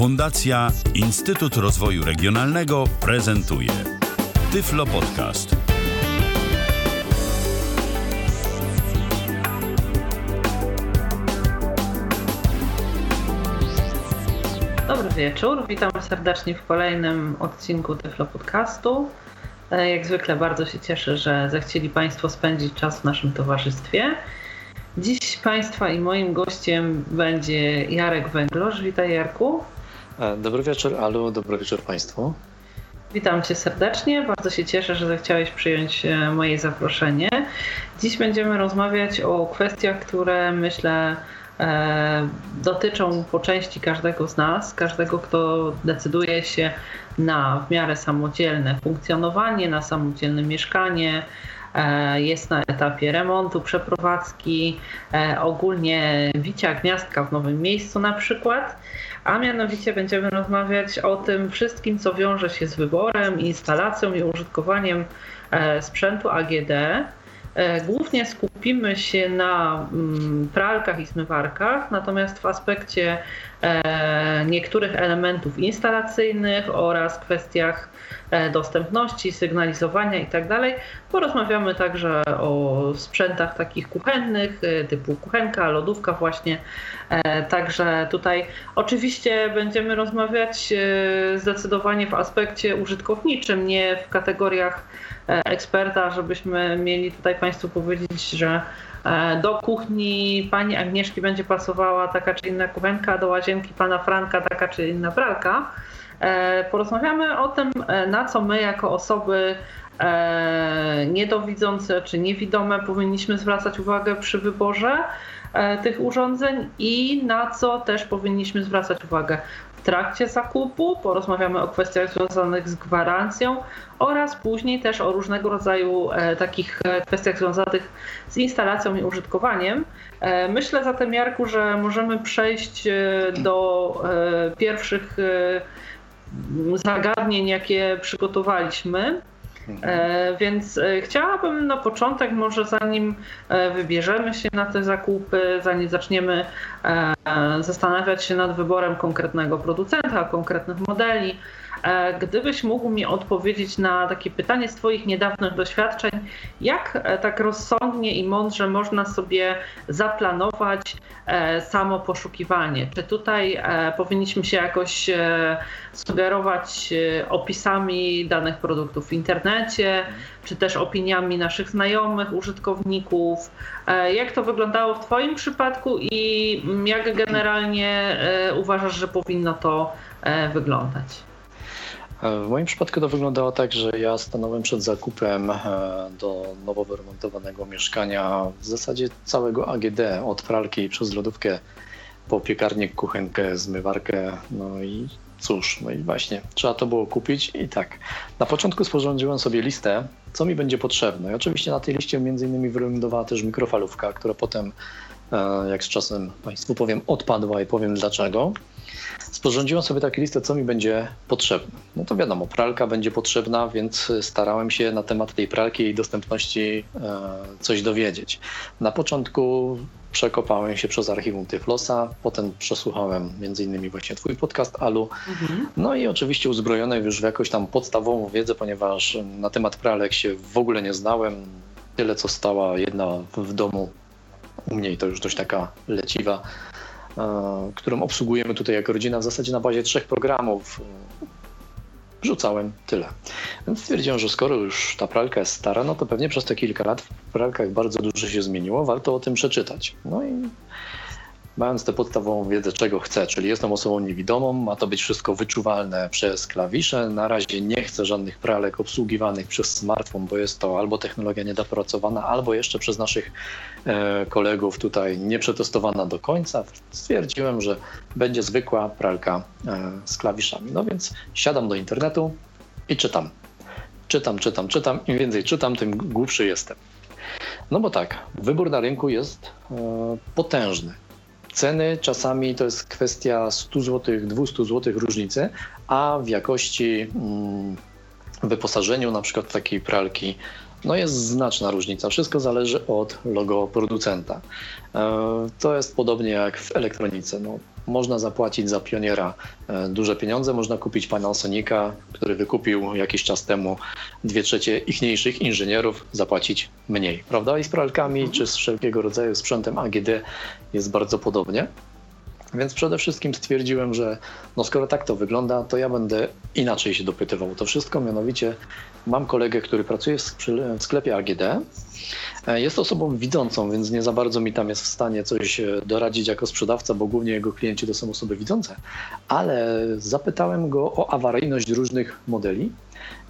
Fundacja Instytut Rozwoju Regionalnego prezentuje Tyflo Podcast. Dobry wieczór, witam serdecznie w kolejnym odcinku Tyflo Podcastu. E, jak zwykle bardzo się cieszę, że zechcieli Państwo spędzić czas w naszym towarzystwie. Dziś Państwa i moim gościem będzie Jarek Węglosz. Witaj Jarku. Dobry wieczór Alu, dobry wieczór Państwu. Witam Cię serdecznie. Bardzo się cieszę, że zechciałeś przyjąć e, moje zaproszenie. Dziś będziemy rozmawiać o kwestiach, które myślę e, dotyczą po części każdego z nas, każdego, kto decyduje się na w miarę samodzielne funkcjonowanie, na samodzielne mieszkanie, E, jest na etapie remontu, przeprowadzki, ogólnie wicia gniazdka w nowym miejscu na przykład. A mianowicie będziemy rozmawiać o tym wszystkim, co wiąże się z wyborem, instalacją i użytkowaniem e, sprzętu AGD. Głównie skupimy się na mm, pralkach i zmywarkach, natomiast w aspekcie niektórych elementów instalacyjnych oraz kwestiach E, dostępności, sygnalizowania itd. Tak Porozmawiamy także o sprzętach takich kuchennych, e, typu kuchenka, lodówka właśnie. E, także tutaj oczywiście będziemy rozmawiać zdecydowanie w aspekcie użytkowniczym, nie w kategoriach eksperta, żebyśmy mieli tutaj Państwu powiedzieć, że do kuchni pani Agnieszki będzie pasowała taka czy inna kuchenka, do łazienki pana Franka taka czy inna pralka. E, porozmawiamy o tym, e, na co my jako osoby e, niedowidzące czy niewidome powinniśmy zwracać uwagę przy wyborze tych urządzeń i na co też powinniśmy zwracać uwagę w trakcie zakupu. Porozmawiamy o kwestiach związanych z gwarancją oraz później też o różnego rodzaju takich kwestiach związanych z instalacją i użytkowaniem. Myślę zatem, Jarku, że możemy przejść do pierwszych zagadnień, jakie przygotowaliśmy. E, więc e, chciałabym na początek, może zanim e, wybierzemy się na te zakupy, zanim zaczniemy zastanawiać się nad wyborem konkretnego producenta, konkretnych modeli, gdybyś mógł mi odpowiedzieć na takie pytanie z Twoich niedawnych doświadczeń, jak e, tak rozsądnie i mądrze można sobie zaplanować e, samo poszukiwanie? Czy tutaj powinniśmy się jakoś sugerować opisami danych produktów w internecie, czy też opiniami naszych znajomych, użytkowników? Jak to wyglądało w Twoim przypadku i jak generalnie uważasz, że powinno to wyglądać? W moim przypadku to wyglądało tak, że ja stanąłem przed zakupem e, do nowo wyremontowanego mieszkania w zasadzie całego AGD, od pralki przez lodówkę po piekarnik, kuchenkę, zmywarkę, no i cóż, no i właśnie trzeba to było kupić i tak. Na początku sporządziłem sobie listę, co mi będzie potrzebne. I oczywiście na tej liście między innymi wylądowała też mikrofalówka, która potem, e, jak z czasem Państwu powiem, odpadła i powiem dlaczego. Sporządziłem sobie taką listę, co mi będzie potrzebne. No to wiadomo, pralka będzie potrzebna, więc starałem się na temat tej pralki i dostępności e, coś dowiedzieć. Na początku przekopałem się przez archiwum Tyflosa, potem przesłuchałem m.in. właśnie twój podcast Alu, mhm. no i oczywiście uzbrojony już w jakąś tam podstawową wiedzę, ponieważ na temat pralek się w ogóle nie znałem. Tyle co stała jedna w domu, u mnie to już dość taka leciwa którą obsługujemy tutaj jako rodzina w zasadzie na bazie trzech programów. Wrzucałem tyle. Więc stwierdziłem, że skoro już ta pralka jest stara, no to pewnie przez te kilka lat w pralkach bardzo dużo się zmieniło, warto o tym przeczytać. No i mając tę podstawową wiedzę, czego chcę, czyli jestem osobą niewidomą, ma to być wszystko wyczuwalne przez klawisze. Na razie nie chcę żadnych pralek obsługiwanych przez smartfon, bo jest to albo technologia niedopracowana, albo jeszcze przez naszych e, kolegów tutaj nie przetestowana do końca. Stwierdziłem, że będzie zwykła pralka e, z klawiszami. No więc siadam do internetu i czytam. Czytam, czytam, czytam. Im więcej czytam, tym głupszy jestem. No bo tak, wybór na rynku jest e, potężny. Ceny czasami to jest kwestia 100 zł, 200 zł różnicy, a w jakości mm, wyposażeniu na przykład takiej pralki no jest znaczna różnica. Wszystko zależy od logo producenta. E, to jest podobnie jak w elektronice. No, można zapłacić za pioniera e, duże pieniądze, można kupić Panasonica, który wykupił jakiś czas temu dwie trzecie ichniejszych inżynierów, zapłacić mniej, prawda? I z pralkami czy z wszelkiego rodzaju sprzętem AGD jest bardzo podobnie. Więc przede wszystkim stwierdziłem, że no skoro tak to wygląda, to ja będę inaczej się dopytywał to wszystko. Mianowicie mam kolegę, który pracuje w sklepie AGD. E, jest osobą widzącą, więc nie za bardzo mi tam jest w stanie coś e, doradzić jako sprzedawca, bo głównie jego klienci to są osoby widzące. Ale zapytałem go o awaryjność różnych modeli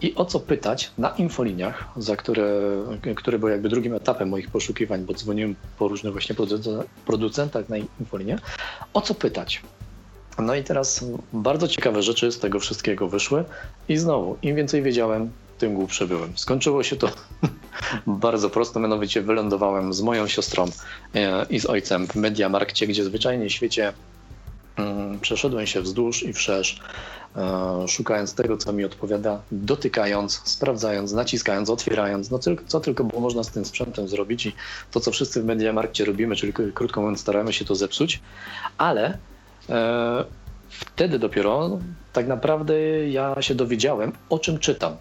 i o co pytać na infoliniach, za które, które były jakby drugim etapem moich poszukiwań, bo dzwoniłem po różnych właśnie producentach na infolinie, o co pytać. No i teraz bardzo ciekawe rzeczy z tego wszystkiego wyszły i znowu, im więcej wiedziałem, tym głupszy byłem. Skończyło się to bardzo prosto, mianowicie wylądowałem z moją siostrą e, i z ojcem w Mediamarkcie, gdzie zwyczajnie w świecie przeszedłem się wzdłuż i wszerz E, szukając tego, co mi odpowiada, dotykając, sprawdzając, naciskając, otwierając, no co tylko było można z tym sprzętem zrobić i to, co wszyscy w Mediamarkcie robimy, czyli krótko mówiąc staramy się to zepsuć, ale e, wtedy dopiero tak naprawdę ja się dowiedziałem, o czym czytam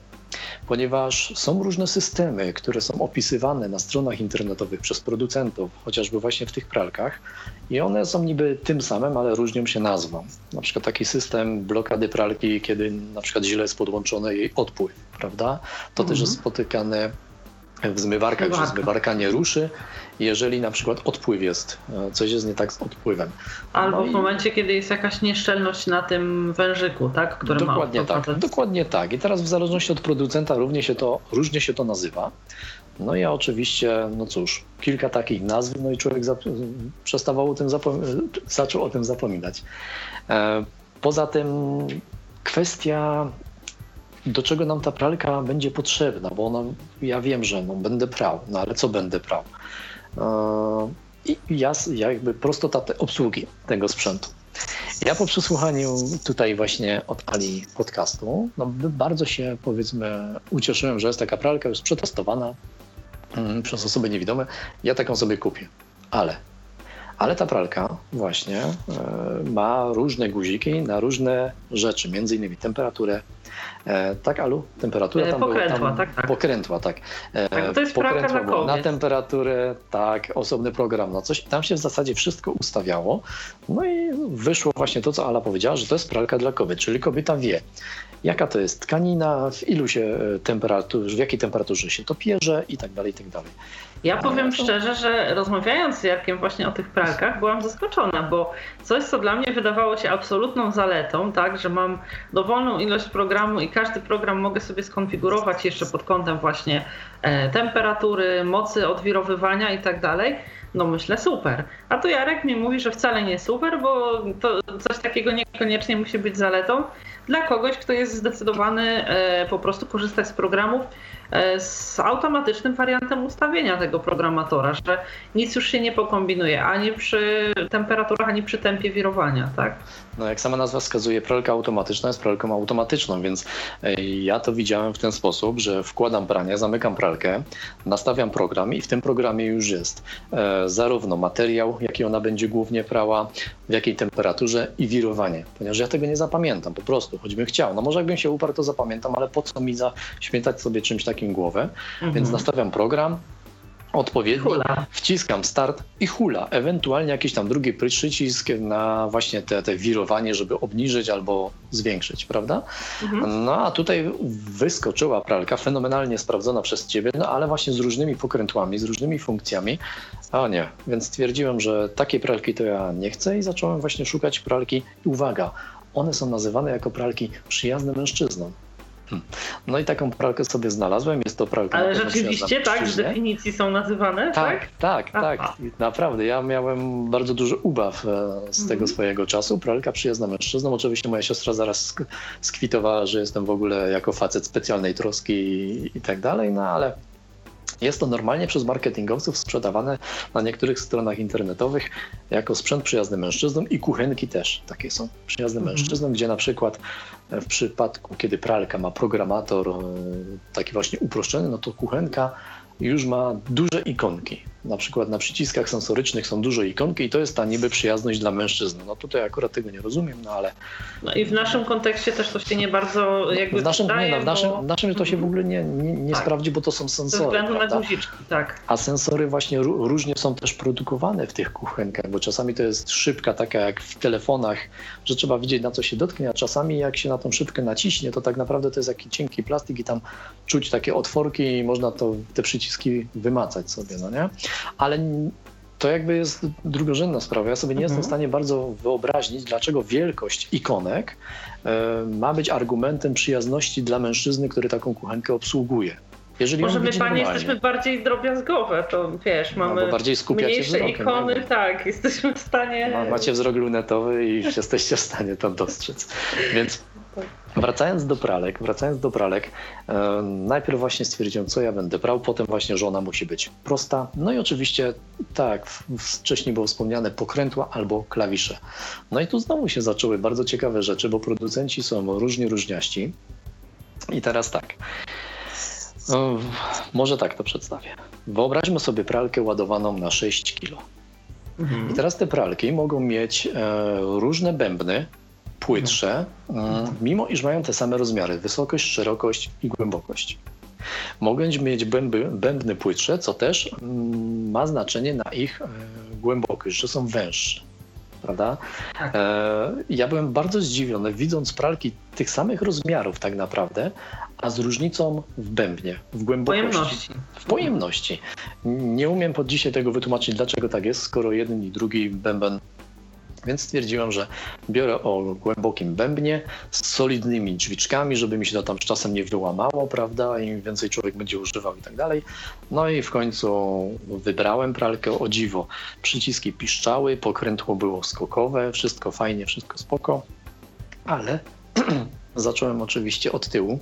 ponieważ są różne systemy, które są opisywane na stronach internetowych przez producentów, chociażby właśnie w tych pralkach, i one są niby tym samym, ale różnią się nazwą. Na przykład taki system blokady pralki, kiedy na przykład źle jest podłączony jej odpływ, prawda? To mhm. też jest spotykane w zmywarkach, że zmywarka nie ruszy, jeżeli na przykład odpływ jest, e, coś jest nie tak z odpływem. Albo no w i... momencie, kiedy jest jakaś nieszczelność na tym wężyku, tak? Który dokładnie ma tak, dokładnie tak. I teraz w zależności od producenta równie się to, różnie się to nazywa. No ja oczywiście, no cóż, kilka takich nazw, no i człowiek przestawał o tym zaczął o tym zapominać. E, poza tym kwestia do czego nam ta pralka będzie potrzebna, bo ona, ja wiem, że no, będę prał, no ale co będę prał? I ja, jakby prostota te obsługi tego sprzętu. Ja po przesłuchaniu tutaj właśnie od Ali podcastu, no bardzo się powiedzmy ucieszyłem, że jest taka pralka już przetestowana mm, przez osoby niewidome. Ja taką sobie kupię. Ale ale ta pralka właśnie e, ma różne guziki na różne rzeczy, między innymi temperaturę, E, tak, Alu? Temperatura e, tam pokrętła, była. Tam, tak, tak. Pokrętła, tak. E, tak to jest pokrętła było na temperaturę, tak, osobny program na coś. Tam się w zasadzie wszystko ustawiało. No i wyszło właśnie to, co Ala powiedziała, że to jest pralka dla kobiet, czyli kobieta wie, jaka to jest tkanina, w ilu się temperatur, w jakiej temperaturze się to pierze i tak dalej, i tak dalej. Ja powiem szczerze, że rozmawiając z Jarkiem właśnie o tych pralkach, byłam zaskoczona, bo coś, co dla mnie wydawało się absolutną zaletą, tak, że mam dowolną ilość programu i każdy program mogę sobie skonfigurować jeszcze pod kątem właśnie e, temperatury, mocy odwirowywania i tak dalej, no myślę super. A tu Jarek mi mówi, że wcale nie super, bo to coś takiego niekoniecznie musi być zaletą dla kogoś, kto jest zdecydowany e, po prostu korzystać z programów z automatycznym wariantem ustawienia tego programatora, że nic już się nie pokombinuje ani przy temperaturach, ani przy tempie wirowania, tak? No jak sama nazwa wskazuje, pralka automatyczna jest pralką automatyczną, więc e, ja to widziałem w ten sposób, że wkładam pranie, zamykam pralkę, nastawiam program i w tym programie już jest e, zarówno materiał, jaki ona będzie głównie prała, w jakiej temperaturze i wirowanie, ponieważ ja tego nie zapamiętam po prostu, choćbym chciał. No może jakbym się uparł, to zapamiętam, ale po co mi zaśmiecać sobie czymś takim takim głowę, mhm. więc nastawiam program, odpowiedni, hula. wciskam start i hula, ewentualnie jakiś tam drugi przycisk na właśnie te, te wirowanie, żeby obniżyć albo zwiększyć, prawda? Mhm. No a tutaj wyskoczyła pralka, fenomenalnie sprawdzona przez ciebie, no ale właśnie z różnymi pokrętłami, z różnymi funkcjami. A nie, więc stwierdziłem, że takiej pralki to ja nie chcę i zacząłem właśnie szukać pralki. Uwaga, one są nazywane jako pralki przyjazne mężczyznom. No i taką pralkę sobie znalazłem. Jest to pralka. Ale rzeczywiście tak, z definicji są nazywane? Tak, tak, tak. tak. Naprawdę. Ja miałem bardzo duży ubaw e, z tego mhm. swojego czasu. Pralka przyjazna mężczyznom. Oczywiście moja siostra zaraz skwitowała, że jestem w ogóle jako facet specjalnej troski i, i tak dalej, no ale jest to normalnie przez marketingowców sprzedawane na niektórych stronach internetowych jako sprzęt przyjazny mężczyznom i kuchenki też takie są przyjazne mhm. mężczyznom, gdzie na przykład w przypadku, kiedy pralka ma programator e, taki właśnie uproszczony, no to kuchenka już ma duże ikonki. Na przykład na przyciskach sensorycznych są duże ikonki i to jest ta niby przyjazność dla mężczyzn. No tutaj akurat tego nie rozumiem, no ale... No i w naszym kontekście też to się nie bardzo jakby w naszym, wydaje, nie, no, w naszym, bo... w naszym to się w ogóle nie, nie, nie tak. sprawdzi, bo to są sensory. Ze względu prawda? na guziczki, tak. A sensory właśnie różnie są też produkowane w tych kuchenkach, bo czasami to jest szybka taka jak w telefonach, że trzeba widzieć na co się dotknie, a czasami jak się na tą szybkę naciśnie, to tak naprawdę to jest jakiś cienki plastik i tam czuć takie otworki i można to, te przyciski wymacać sobie, no nie? Ale to jakby jest drugorzędna sprawa. Ja sobie nie mhm. jestem w stanie bardzo wyobrazić, dlaczego wielkość ikonek y, ma być argumentem przyjazności dla mężczyzny, który taką kuchenkę obsługuje. Jeżeli Może my panie jesteśmy bardziej drobiazgowe, to wiesz, no, mamy bardziej mniejsze wzrokiem, ikony, nie? tak, jesteśmy w stanie... Macie wzrok lunetowy i jesteście w stanie to dostrzec. Więc tak. Wracając do pralek, wracając do pralek, e, najpierw właśnie stwierdziłem, co ja będę brał, potem właśnie żona musi być prosta. No i oczywiście, tak, wcześniej było wspomniane, pokrętła albo klawisze. No i tu znowu się zaczęły bardzo ciekawe rzeczy, bo producenci są różni różniaści. I teraz tak. No, może tak to przedstawię. Wyobraźmy sobie pralkę ładowaną na 6 kg. Mhm. I teraz te pralki mogą mieć e, różne bębny, płytsze, mhm. mimo iż mają te same rozmiary wysokość, szerokość i głębokość. Mogą mieć bęby, bębny płytsze, co też mm, ma znaczenie na ich e, głębokość, że są węższe. Prawda? Tak. E, ja byłem bardzo zdziwiony, widząc pralki tych samych rozmiarów, tak naprawdę, a z różnicą w bębnie, w głębokości. Pojemności. W pojemności. Nie umiem pod dzisiaj tego wytłumaczyć, dlaczego tak jest, skoro jeden i drugi bęben więc stwierdziłem, że biorę o głębokim bębnie z solidnymi drzwiczkami, żeby mi się to tam czasem nie wyłamało, prawda? Im więcej człowiek będzie używał i tak dalej. No i w końcu wybrałem pralkę o dziwo. Przyciski piszczały, pokrętło było skokowe, wszystko fajnie, wszystko spoko, ale zacząłem oczywiście od tyłu.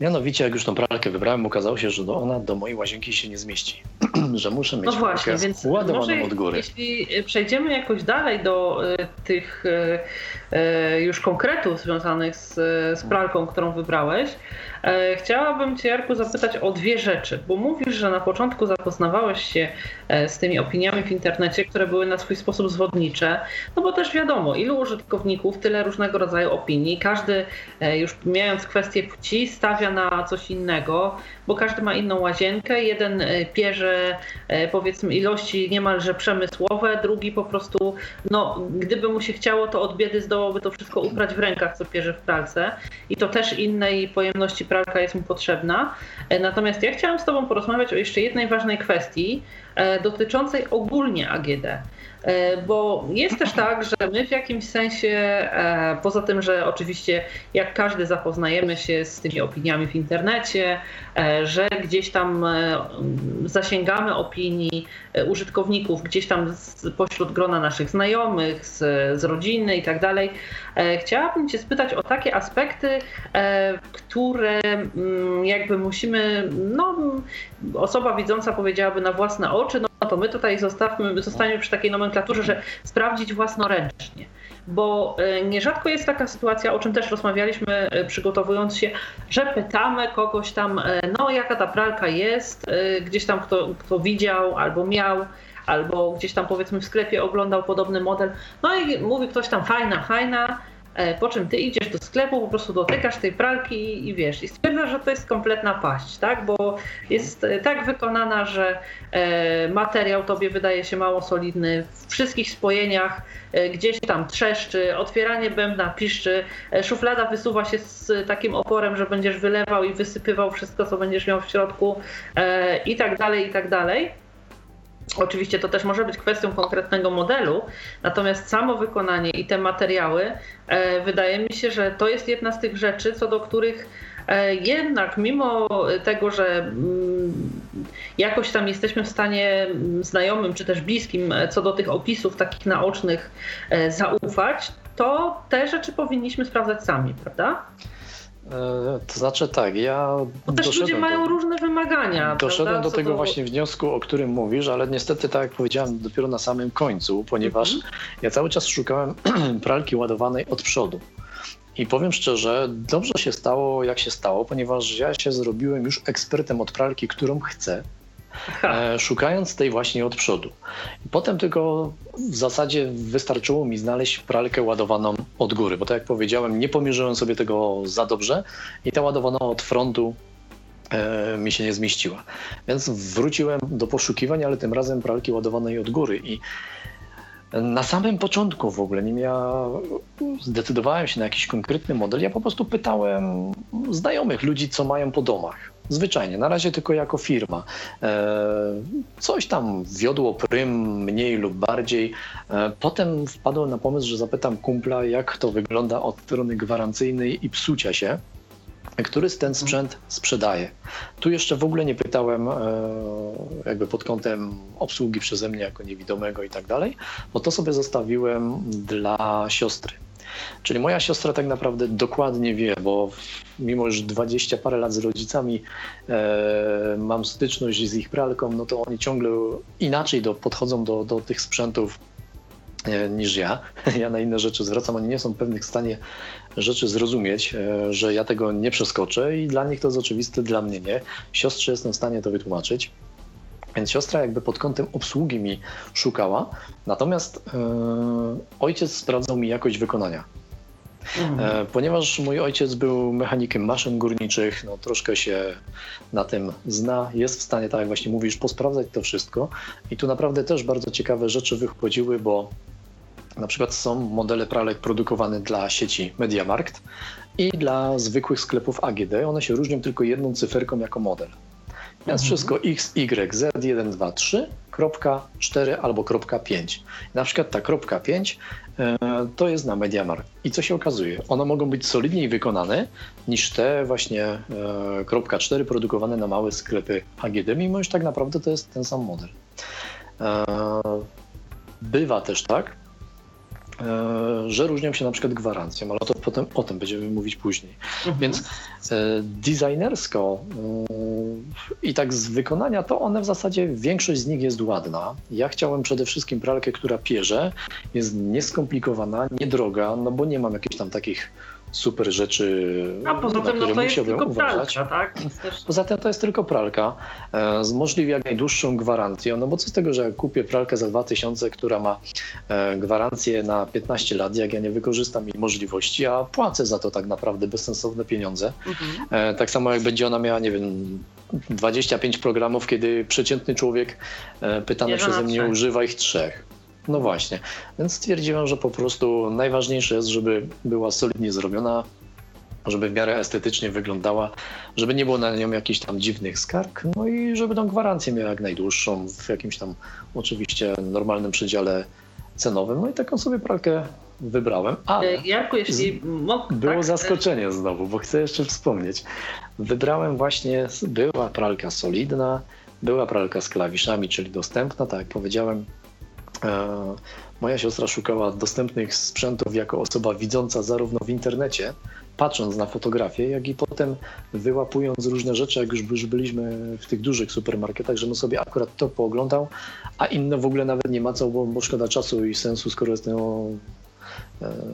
Mianowicie, jak już tą pralkę wybrałem, okazało się, że ona do mojej łazienki się nie zmieści. że muszę mieć no właśnie, więc ładowaną od góry. Jeśli przejdziemy jakoś dalej do y, tych y, już konkretów związanych z, z pralką, którą wybrałeś, E, chciałabym Cię, Jarku, zapytać o dwie rzeczy, bo mówisz, że na początku zapoznawałeś się e, z tymi opiniami w internecie, które były na swój sposób zwodnicze, no bo też wiadomo, ilu użytkowników, tyle różnego rodzaju opinii. Każdy, e, już mijając kwestię płci, stawia na coś innego, bo każdy ma inną łazienkę. Jeden pierze, powiedzmy, ilości niemalże przemysłowe, drugi po prostu, no, gdyby mu się chciało, to od biedy zdołałby to wszystko uprać w rękach, co pierze w pralce. I to też innej pojemności pralka jest mu potrzebna. E, natomiast ja chciałam z Tobą porozmawiać o jeszcze jednej ważnej kwestii e, dotyczącej ogólnie AGD. E, bo jest też tak, że my w jakimś sensie, poza tym, że oczywiście jak każdy zapoznajemy się z tymi opiniami w internecie, że gdzieś tam zasięgamy opinii użytkowników, gdzieś tam pośród grona naszych znajomych, z, z rodziny i tak dalej, chciałabym Cię spytać o takie aspekty, które mm, jakby musimy, no osoba widząca powiedziałaby na własne oczy, no to my tutaj zostawmy, zostaniemy przy takiej nomenklaturze, że sprawdzić własnoręcznie bo e, nierzadko jest taka sytuacja, o czym też rozmawialiśmy e, przygotowując się, że pytamy kogoś tam, e, no jaka ta pralka jest, gdzieś tam kto, kto widział albo miał, albo gdzieś tam powiedzmy w sklepie oglądał podobny model, no i mówi ktoś tam fajna, fajna, po czym ty idziesz do sklepu, po prostu dotykasz tej pralki i wiesz, i stwierdzasz, że to jest kompletna paść, tak? Bo jest e, tak wykonana, że e, materiał tobie wydaje się mało solidny, w wszystkich spojeniach gdzieś tam trzeszczy, otwieranie bębna piszczy, szuflada wysuwa się z takim oporem, że będziesz wylewał i wysypywał wszystko, co będziesz miał w środku i tak dalej, i tak dalej. Oczywiście to też może być kwestią konkretnego modelu, natomiast samo wykonanie i te materiały, e, wydaje mi się, że to jest jedna z tych rzeczy, co do których e, jednak mimo tego, że mm, jakoś tam jesteśmy w stanie mm, znajomym czy też bliskim e, co do tych opisów takich naocznych zaufać, to te rzeczy powinniśmy sprawdzać sami, prawda? E, to znaczy tak, ja. Bo też ludzie mają do, różne wymagania. Doszedłem prawda? do tego do... właśnie wniosku, o którym mówisz, ale niestety, tak jak powiedziałem, dopiero na samym końcu, ponieważ mm -hmm. ja cały czas szukałem pralki ładowanej od przodu. I powiem szczerze, dobrze się stało, jak się stało, ponieważ ja się zrobiłem już ekspertem od pralki, którą chcę, szukając tej właśnie od przodu. Potem tylko w zasadzie wystarczyło mi znaleźć pralkę ładowaną od góry, bo tak jak powiedziałem, nie pomierzyłem sobie tego za dobrze i ta ładowana od frontu e, mi się nie zmieściła. Więc wróciłem do poszukiwań, ale tym razem pralki ładowanej od góry i na samym początku w ogóle, nim ja zdecydowałem się na jakiś konkretny model, ja po prostu pytałem znajomych ludzi, co mają po domach. Zwyczajnie, na razie tylko jako firma. E, coś tam wiodło prym, mniej lub bardziej. E, potem wpadłem na pomysł, że zapytam kumpla, jak to wygląda od strony gwarancyjnej i psucia się który ten mhm. sprzęt sprzedaje. Tu jeszcze w ogóle nie pytałem e, jakby pod kątem obsługi przeze mnie jako niewidomego i tak dalej, bo to sobie zostawiłem dla siostry. Czyli moja siostra tak naprawdę dokładnie wie, bo mimo że 20 parę lat z rodzicami e, mam styczność z ich pralką, no to oni ciągle inaczej do, podchodzą do, do tych sprzętów e, niż ja. Ja na inne rzeczy zwracam, oni nie są pewnych w stanie rzeczy zrozumieć, e, że ja tego nie przeskoczę i dla nich to jest oczywiste, dla mnie nie. Siostrze jestem w stanie to wytłumaczyć. Więc siostra jakby pod kątem obsługi mi szukała, natomiast e, ojciec sprawdzał mi jakość wykonania. Mhm. E, ponieważ mój ojciec był mechanikiem maszyn górniczych, no troszkę się na tym zna, jest w stanie, tak jak właśnie mówisz, posprawdzać to wszystko. I tu naprawdę też bardzo ciekawe rzeczy wychodziły, bo na przykład są modele pralek produkowane dla sieci MediaMarkt i dla zwykłych sklepów AGD. One się różnią tylko jedną cyferką jako model. Więc mhm. wszystko X, Y, Z, 1, 2, 3, kropka 4 albo kropka 5. Na przykład ta kropka 5 e, to jest na MediaMarkt. I co się okazuje? One mogą być solidniej wykonane niż te właśnie e, kropka 4 produkowane na małe sklepy AGD, mimo że tak naprawdę to jest ten sam model. E, bywa też tak, że różnią się na przykład gwarancją, ale to potem, o tym będziemy mówić później. Mhm. Więc e, designersko e, i tak z wykonania to one w zasadzie większość z nich jest ładna. Ja chciałem przede wszystkim pralkę, która pierze, jest nieskomplikowana, niedroga, no bo nie mam jakichś tam takich super rzeczy, A poza tym no, to jest tylko uważać. pralka, tak? Poza tym to jest tylko pralka e, z możliwie jak najdłuższą gwarancją, no bo co z tego, że jak kupię pralkę za 2000, która ma e, gwarancję na 15 lat, jak ja nie wykorzystam jej możliwości, a płacę za to tak naprawdę bezsensowne pieniądze. Mhm. E, tak samo jak będzie ona miała, nie wiem, 25 programów, kiedy przeciętny człowiek pytany przeze mnie używa ich trzech. No właśnie, więc stwierdziłem, że po prostu najważniejsze jest, żeby była solidnie zrobiona, żeby w miarę estetycznie wyglądała, żeby nie było na nią jakichś tam dziwnych skarg, no i żeby tą gwarancję miała jak najdłuższą, w jakimś tam oczywiście normalnym przedziale cenowym. No i taką sobie pralkę wybrałem, ale e, Jarku, jeśli było tak, zaskoczenie znowu, bo chcę jeszcze wspomnieć. Wybrałem właśnie, była pralka solidna, była pralka z klawiszami, czyli dostępna, tak jak powiedziałem, E, moja siostra szukała dostępnych sprzętów jako osoba widząca zarówno w internecie, patrząc na fotografię, jak i potem wyłapując różne rzeczy, jak już byliśmy w tych dużych supermarketach, żebym sobie akurat to pooglądał, a inne w ogóle nawet nie macał, bo, szkoda czasu i sensu, skoro jestem E,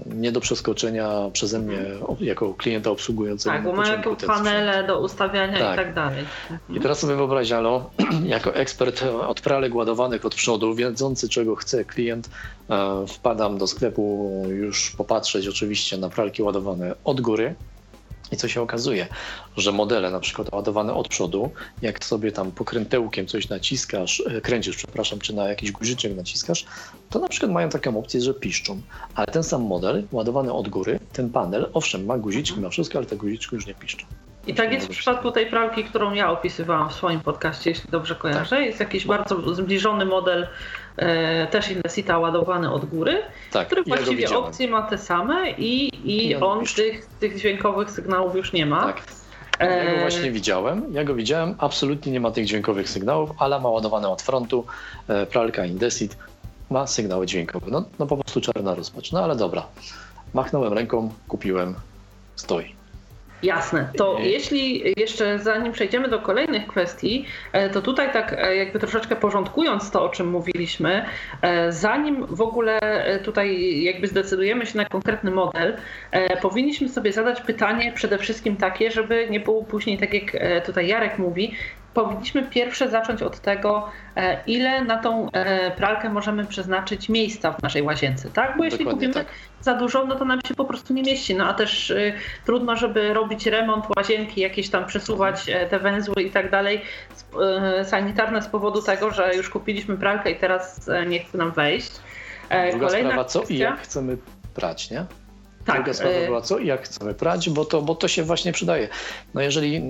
nie do przeskoczenia przeze mnie jako klienta obsługującego. Tak, bo mają panele do ustawiania tak. i tak dalej. I teraz sobie wyobraź, Alo, jako ekspert od pralek ładowanych od przodu, wiedzący czego chce klient, e, wpadam do sklepu już popatrzeć oczywiście na pralki ładowane od góry, i co się okazuje, że modele na przykład ładowane od przodu, jak sobie tam pokrętełkiem coś naciskasz, e, kręcisz, przepraszam, czy na jakiś guziczek naciskasz, to na przykład mają taką opcję, że piszczą. Ale ten sam model ładowany od góry, ten panel, owszem, ma guziczki, ma wszystko, ale te guziczki już nie piszczą. I tak jest w przypadku tej pralki, którą ja opisywałam w swoim podcaście, jeśli dobrze kojarzę. Jest jakiś bardzo zbliżony model, też Innesita ładowany od góry, tak, który właściwie ja opcje ma te same i, i ja on tych, tych dźwiękowych sygnałów już nie ma. Tak. Ja go e, właśnie widziałem. Ja go widziałem. Absolutnie nie ma tych dźwiękowych sygnałów, ale ma ładowane od frontu. E, pralka Indesit ma sygnały dźwiękowe. No, no po prostu czarna rozpacz. No ale dobra. Machnąłem ręką, kupiłem, stoi. Jasne. To jeśli jeszcze zanim przejdziemy do kolejnych kwestii, e, to tutaj tak e, jakby troszeczkę porządkując to, o czym mówiliśmy, e, zanim w ogóle tutaj jakby zdecydujemy się na konkretny model, powinniśmy sobie zadać pytanie przede wszystkim takie, żeby nie było później tak jak tutaj Jarek mówi, powinniśmy pierwsze zacząć od tego, e, ile na tą e, pralkę możemy przeznaczyć miejsca w naszej łazience, tak? Bo jeśli Dokładnie kupimy tak. za dużo, no to nam się po prostu nie mieści. No a też y, trudno, żeby robić remont łazienki, jakieś tam przesuwać e, te węzły i tak dalej sanitarne z powodu tego, że już kupiliśmy pralkę i teraz nie chce nam wejść. Druga Kolejna sprawa, co kwestia... i jak chcemy prać, nie? Tak. Druga sprawa e, była co i jak chcemy prać, bo to, bo to się właśnie przydaje. No jeżeli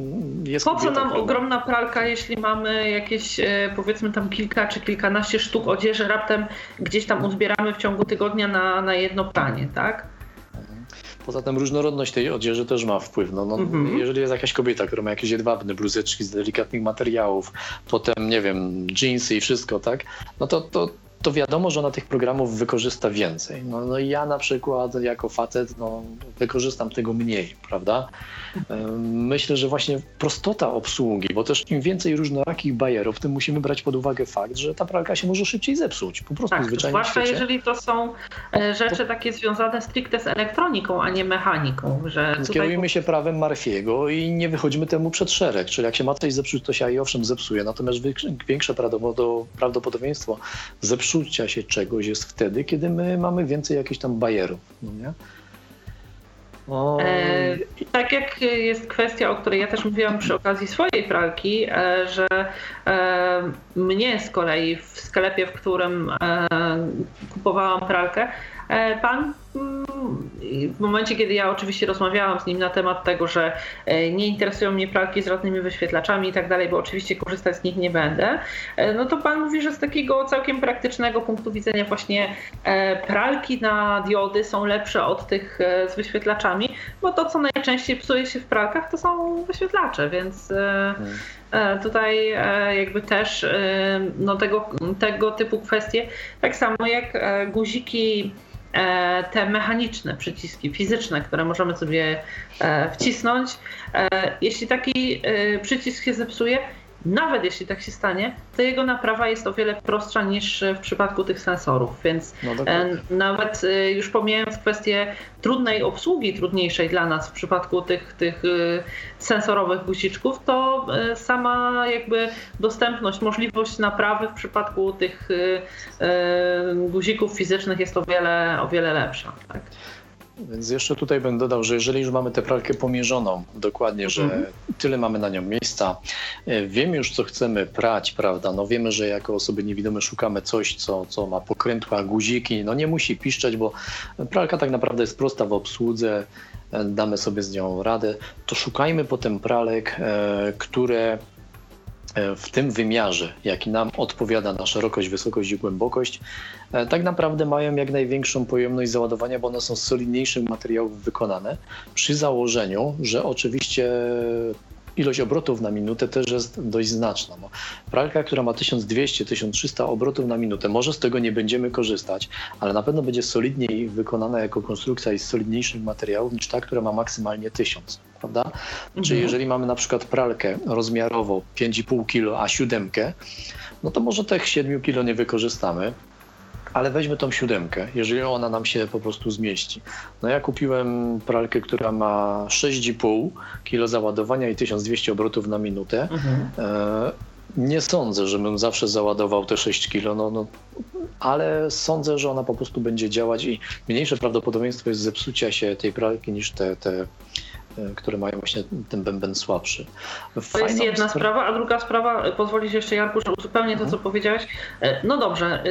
jest Po co nam ogromna pralka, jeśli mamy jakieś e, powiedzmy tam kilka czy kilkanaście sztuk odzieży raptem gdzieś tam uzbieramy w ciągu tygodnia na, na jedno pranie, tak? Poza tym różnorodność tej odzieży też ma wpływ. No, no, mhm. Jeżeli jest jakaś kobieta, która ma jakieś jedwabne bluzeczki z delikatnych materiałów, potem, nie wiem, jeansy i wszystko, tak? No to, to to wiadomo, że ona tych programów wykorzysta więcej. No, no ja na przykład jako facet no, wykorzystam tego mniej, prawda? Myślę, że właśnie prostota obsługi, bo też im więcej różnorakich bajerów, tym musimy brać pod uwagę fakt, że ta pralka się może szybciej zepsuć. Po prostu tak, zwyczajnie Zwłaszcza jeżeli to są e, rzeczy to... takie związane stricte z elektroniką, a nie mechaniką. Że tutaj... Kierujemy się prawem Marfiego i nie wychodzimy temu przed szereg. Czyli jak się ma coś zepsuć, to się i owszem zepsuje. Natomiast większe prawdopodobieństwo zepsucia się czegoś jest wtedy, kiedy my mamy więcej jakichś tam bajerów. No nie? E, tak jak jest kwestia, o której ja też mówiłam przy okazji swojej pralki, e, że e, mnie z kolei w sklepie, w którym e, kupowałam pralkę, pan mm, w momencie, kiedy ja oczywiście rozmawiałam z nim na temat tego, że e, nie interesują mnie pralki z żadnymi wyświetlaczami i tak dalej, bo oczywiście korzystać z nich nie będę, e, no to pan mówi, że z takiego całkiem praktycznego punktu widzenia właśnie e, pralki na diody są lepsze od tych z wyświetlaczami, bo to, co najczęściej psuje się w pralkach, to są wyświetlacze, więc tutaj jakby też no tego, tego typu kwestie, tak samo jak guziki E, te mechaniczne przyciski fizyczne, które możemy sobie e, wcisnąć. E, jeśli taki przycisk się zepsuje, nawet jeśli tak się stanie, to jego naprawa jest o wiele prostsza niż w przypadku tych sensorów, więc no nawet już pomijając kwestię trudnej obsługi, trudniejszej dla nas w przypadku tych, tych sensorowych guziczków, to sama jakby dostępność, możliwość naprawy w przypadku tych guzików fizycznych jest o wiele, o wiele lepsza. Tak? Więc jeszcze tutaj bym dodał, że jeżeli już mamy tę pralkę pomierzoną dokładnie, że mhm. tyle mamy na nią miejsca, e, wiemy już co chcemy prać, prawda? No wiemy, że jako osoby niewidome szukamy coś, co, co ma pokrętła, guziki, no nie musi piszczeć, bo pralka tak naprawdę jest prosta w obsłudze, e, damy sobie z nią radę, to szukajmy potem pralek, e, które w tym wymiarze, jaki nam odpowiada na szerokość, wysokość i głębokość, e, tak naprawdę mają jak największą pojemność załadowania, bo one są z solidniejszych materiałów wykonane, przy założeniu, że oczywiście ilość obrotów na minutę też jest dość znaczna. No, pralka, która ma 1200-1300 obrotów na minutę, może z tego nie będziemy korzystać, ale na pewno będzie solidniej wykonana jako konstrukcja i z solidniejszych materiałów niż ta, która ma maksymalnie 1000, prawda? Mhm. Czyli jeżeli mamy na przykład pralkę rozmiarowo 5,5 kg, a siódemkę, no to może tych 7 kg nie wykorzystamy, ale weźmy tą siódemkę, jeżeli ona nam się po prostu zmieści. No ja kupiłem pralkę, która ma 6,5 kg załadowania i 1200 obrotów na minutę. Mhm. E, nie sądzę, żebym zawsze załadował te 6 kg, no, no, ale sądzę, że ona po prostu będzie działać i mniejsze prawdopodobieństwo jest zepsucia się tej pralki niż te, te które mają właśnie ten bęben słabszy. Fajną to jest jedna sprawa, a druga sprawa, e, pozwolisz jeszcze Jarku, że uzupełnię to, co mhm. powiedziałeś. E, no dobrze,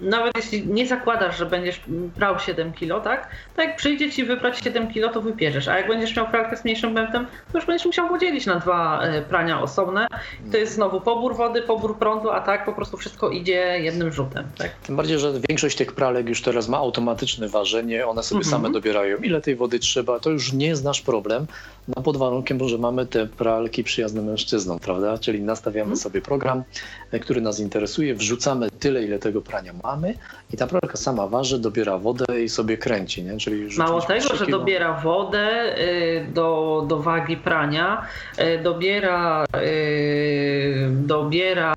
nawet jeśli nie zakładasz, że będziesz brał 7 kilo, tak? To jak przyjdzie ci wybrać 7 kilo, to wypierzesz, a jak będziesz miał pralkę z mniejszym bębnem, to już będziesz musiał podzielić na dwa prania osobne. To jest znowu pobór wody, pobór prądu, a tak po prostu wszystko idzie jednym rzutem. Tak? Tym bardziej, że większość tych pralek już teraz ma automatyczne ważenie, one sobie mhm. same dobierają, ile tej wody trzeba, to już nie jest nasz problem no pod warunkiem, że mamy te pralki przyjazne mężczyznom, prawda? Czyli nastawiamy hmm. sobie program, e, który nas interesuje, wrzucamy tyle, ile tego prania mamy i ta pralka sama waży, dobiera wodę i sobie kręci, nie? Czyli Mało tego, że dobiera wodę y, do, do wagi prania, y, dobiera, y, dobiera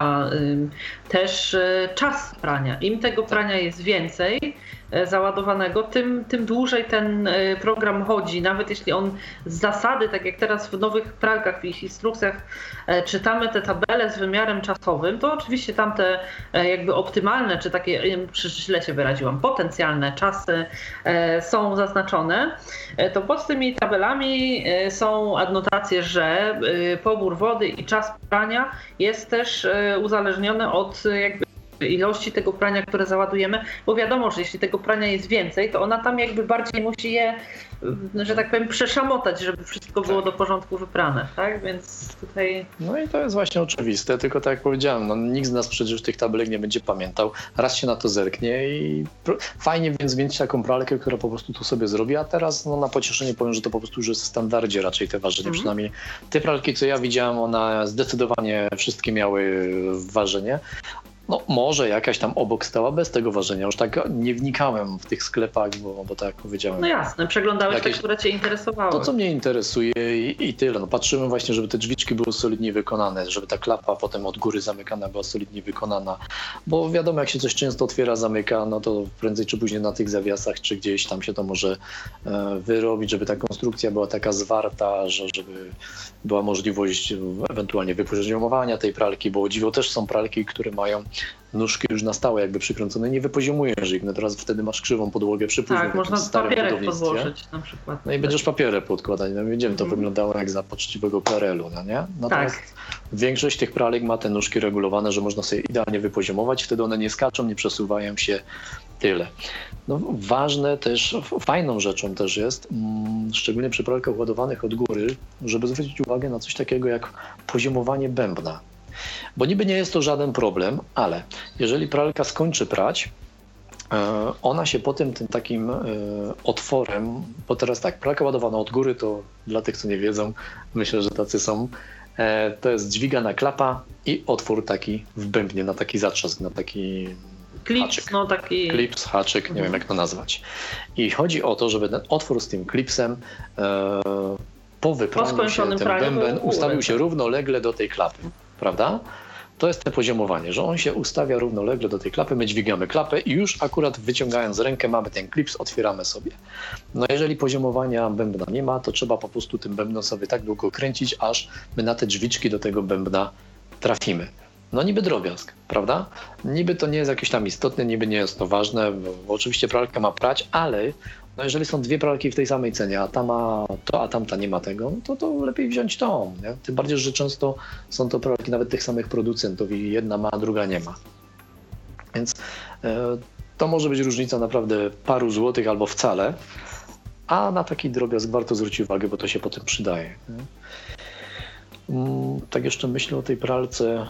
też czas prania. Im tego prania jest więcej, E, załadowanego, tym, tym dłużej ten e, program chodzi. Nawet jeśli on z zasady, tak jak teraz w nowych pralkach, w ich instrukcjach e, czytamy te tabele z wymiarem czasowym, to oczywiście tamte jakby optymalne, czy takie, źle się wyraziłam, potencjalne czasy są zaznaczone, to pod tymi tabelami są adnotacje, że pobór wody i czas prania jest też uzależniony od jakby ilości tego prania, które załadujemy, bo wiadomo, że jeśli tego prania jest więcej, to ona tam jakby bardziej musi je, że tak powiem, przeszamotać, żeby wszystko było tak. do porządku wyprane, tak? Więc tutaj... No i to jest właśnie oczywiste, tylko tak jak powiedziałem, no, nikt z nas przecież tych tabelek nie będzie pamiętał, raz się na to zerknie i fajnie więc mieć taką pralkę, która po prostu to sobie zrobi, a teraz no, na pocieszenie powiem, że to po prostu już jest w standardzie raczej te ważenie, mm. przynajmniej te pralki, co ja widziałem, one zdecydowanie wszystkie miały ważenie, no może jakaś tam obok stała bez tego ważenia. Już tak nie wnikałem w tych sklepach, bo, bo tak jak powiedziałem. No jasne, przeglądałeś jakieś... te, które cię interesowały. To, co mnie interesuje i, i, tyle. No patrzymy właśnie, żeby te drzwiczki były solidnie wykonane, żeby ta klapa potem od góry zamykana była solidnie wykonana. Bo wiadomo, jak się coś często otwiera, zamyka, no to prędzej czy później na tych zawiasach, czy gdzieś tam się to może e, wyrobić, żeby ta konstrukcja była taka zwarta, że żeby była możliwość ewentualnie wypoziomowania tej pralki, bo dziwo też są pralki, które mają nóżki już na stałe jakby przykręcone, nie wypoziomujesz ich, no teraz wtedy masz krzywą podłogę przy Tak, można papierek podłożyć na przykład. No i będziesz papierę podkładać, no widzimy, to mm. wyglądało jak za poczciwego PRL-u, no nie? Natomiast tak. większość tych pralek ma te nóżki regulowane, że można sobie idealnie wypoziomować, wtedy one nie skaczą, nie przesuwają się, tyle. No, ważne też, fajną rzeczą też jest, mm, szczególnie przy pralkach ładowanych od góry, żeby zwrócić uwagę na coś takiego jak poziomowanie bębna. Bo niby nie jest to żaden problem, ale jeżeli pralka skończy prać, e, ona się potem tym takim e, otworem, bo teraz tak, pralka ładowana od góry to dla tych, co nie wiedzą, myślę, że tacy są, e, to jest dźwigana klapa i otwór taki w bębnie, na taki zatrzask, na taki Clips, haczyk. no taki... Clips, haczyk, nie mhm. wiem jak to nazwać. I chodzi o to, żeby ten otwór z tym klipsem e, po wypraniu się ten bęben ustawił się równolegle do tej klapy prawda? To jest to poziomowanie, że on się ustawia równolegle do tej klapy, my dźwigamy klapę i już akurat wyciągając rękę mamy ten klips, otwieramy sobie. No jeżeli poziomowania bębna nie ma, to trzeba po prostu tym bębnem sobie tak długo kręcić, aż my na te drzwiczki do tego bębna trafimy. No niby drobiazg, prawda? Niby to nie jest jakieś tam istotne, niby nie jest to ważne, bo oczywiście pralka ma prać, ale no jeżeli są dwie pralki w tej samej cenie, a ta ma to, a tamta nie ma tego, no to, to lepiej wziąć tą. Nie? Tym bardziej, że często są to pralki nawet tych samych producentów i jedna ma, a druga nie ma. Więc e, to może być różnica naprawdę paru złotych albo wcale, a na taki drobiazg warto zwrócić uwagę, bo to się potem przydaje. Nie? Mm, tak jeszcze myślę o tej pralce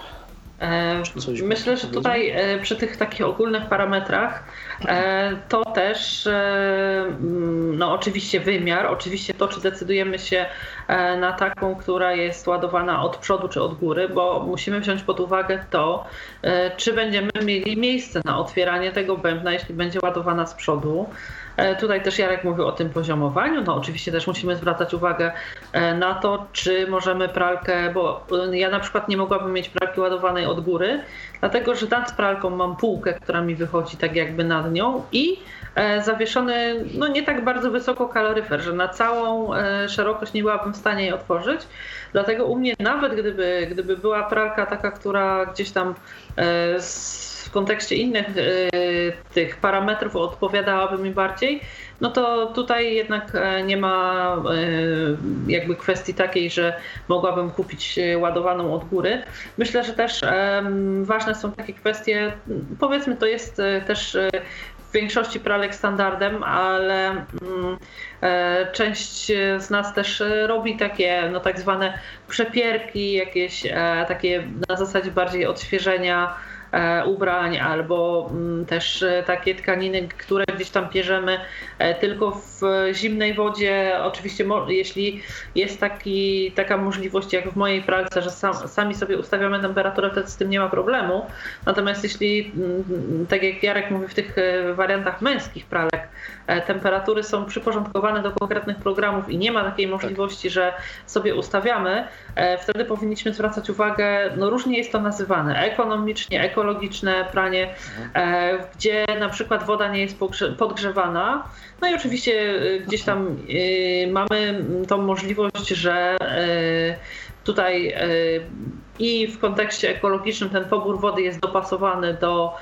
myślę, że tutaj e, przy tych takich ogólnych parametrach e, to też mm, no oczywiście wymiar, oczywiście to, czy decydujemy się na taką, która jest ładowana od przodu czy od góry, bo musimy wziąć pod uwagę to, czy będziemy mieli miejsce na otwieranie tego bębna, jeśli będzie ładowana z przodu. E, tutaj też Jarek mówił o tym poziomowaniu. No oczywiście też musimy zwracać uwagę e, na to, czy możemy pralkę, bo e, ja na przykład nie mogłabym mieć pralki ładowanej od góry, dlatego że nad pralką mam półkę, która mi wychodzi tak jakby nad nią i zawieszony no nie tak bardzo wysoko kaloryfer, że na całą szerokość nie byłabym w stanie jej otworzyć. Dlatego u mnie nawet gdyby, gdyby była pralka taka, która gdzieś tam w kontekście innych tych parametrów odpowiadałaby mi bardziej, no to tutaj jednak e, nie ma e, jakby kwestii takiej, że mogłabym kupić e, ładowaną od góry. Myślę, że też ważne są takie kwestie, powiedzmy to jest też w większości pralek standardem, ale część z nas też robi takie no tak zwane przepierki, jakieś takie na zasadzie bardziej odświeżenia e, ubrań, albo mm, też e, takie tkaniny, które gdzieś tam pierzemy tylko w zimnej wodzie. Oczywiście, jeśli jest taki, taka możliwość jak w mojej pralce, że sam, sami sobie ustawiamy temperaturę, wtedy z tym nie ma problemu. Natomiast jeśli, mm, tak jak Jarek mówi, w tych wariantach męskich pralek, temperatury są przyporządkowane do konkretnych programów i nie ma takiej możliwości, że sobie ustawiamy, wtedy powinniśmy zwracać uwagę, no różnie jest to nazywane, ekonomicznie, ekologiczne pranie, mhm. gdzie na przykład woda nie jest podgrzewana. No i oczywiście e, gdzieś tam e, mamy tą możliwość, że tutaj i w kontekście ekologicznym ten pobór wody jest dopasowany do,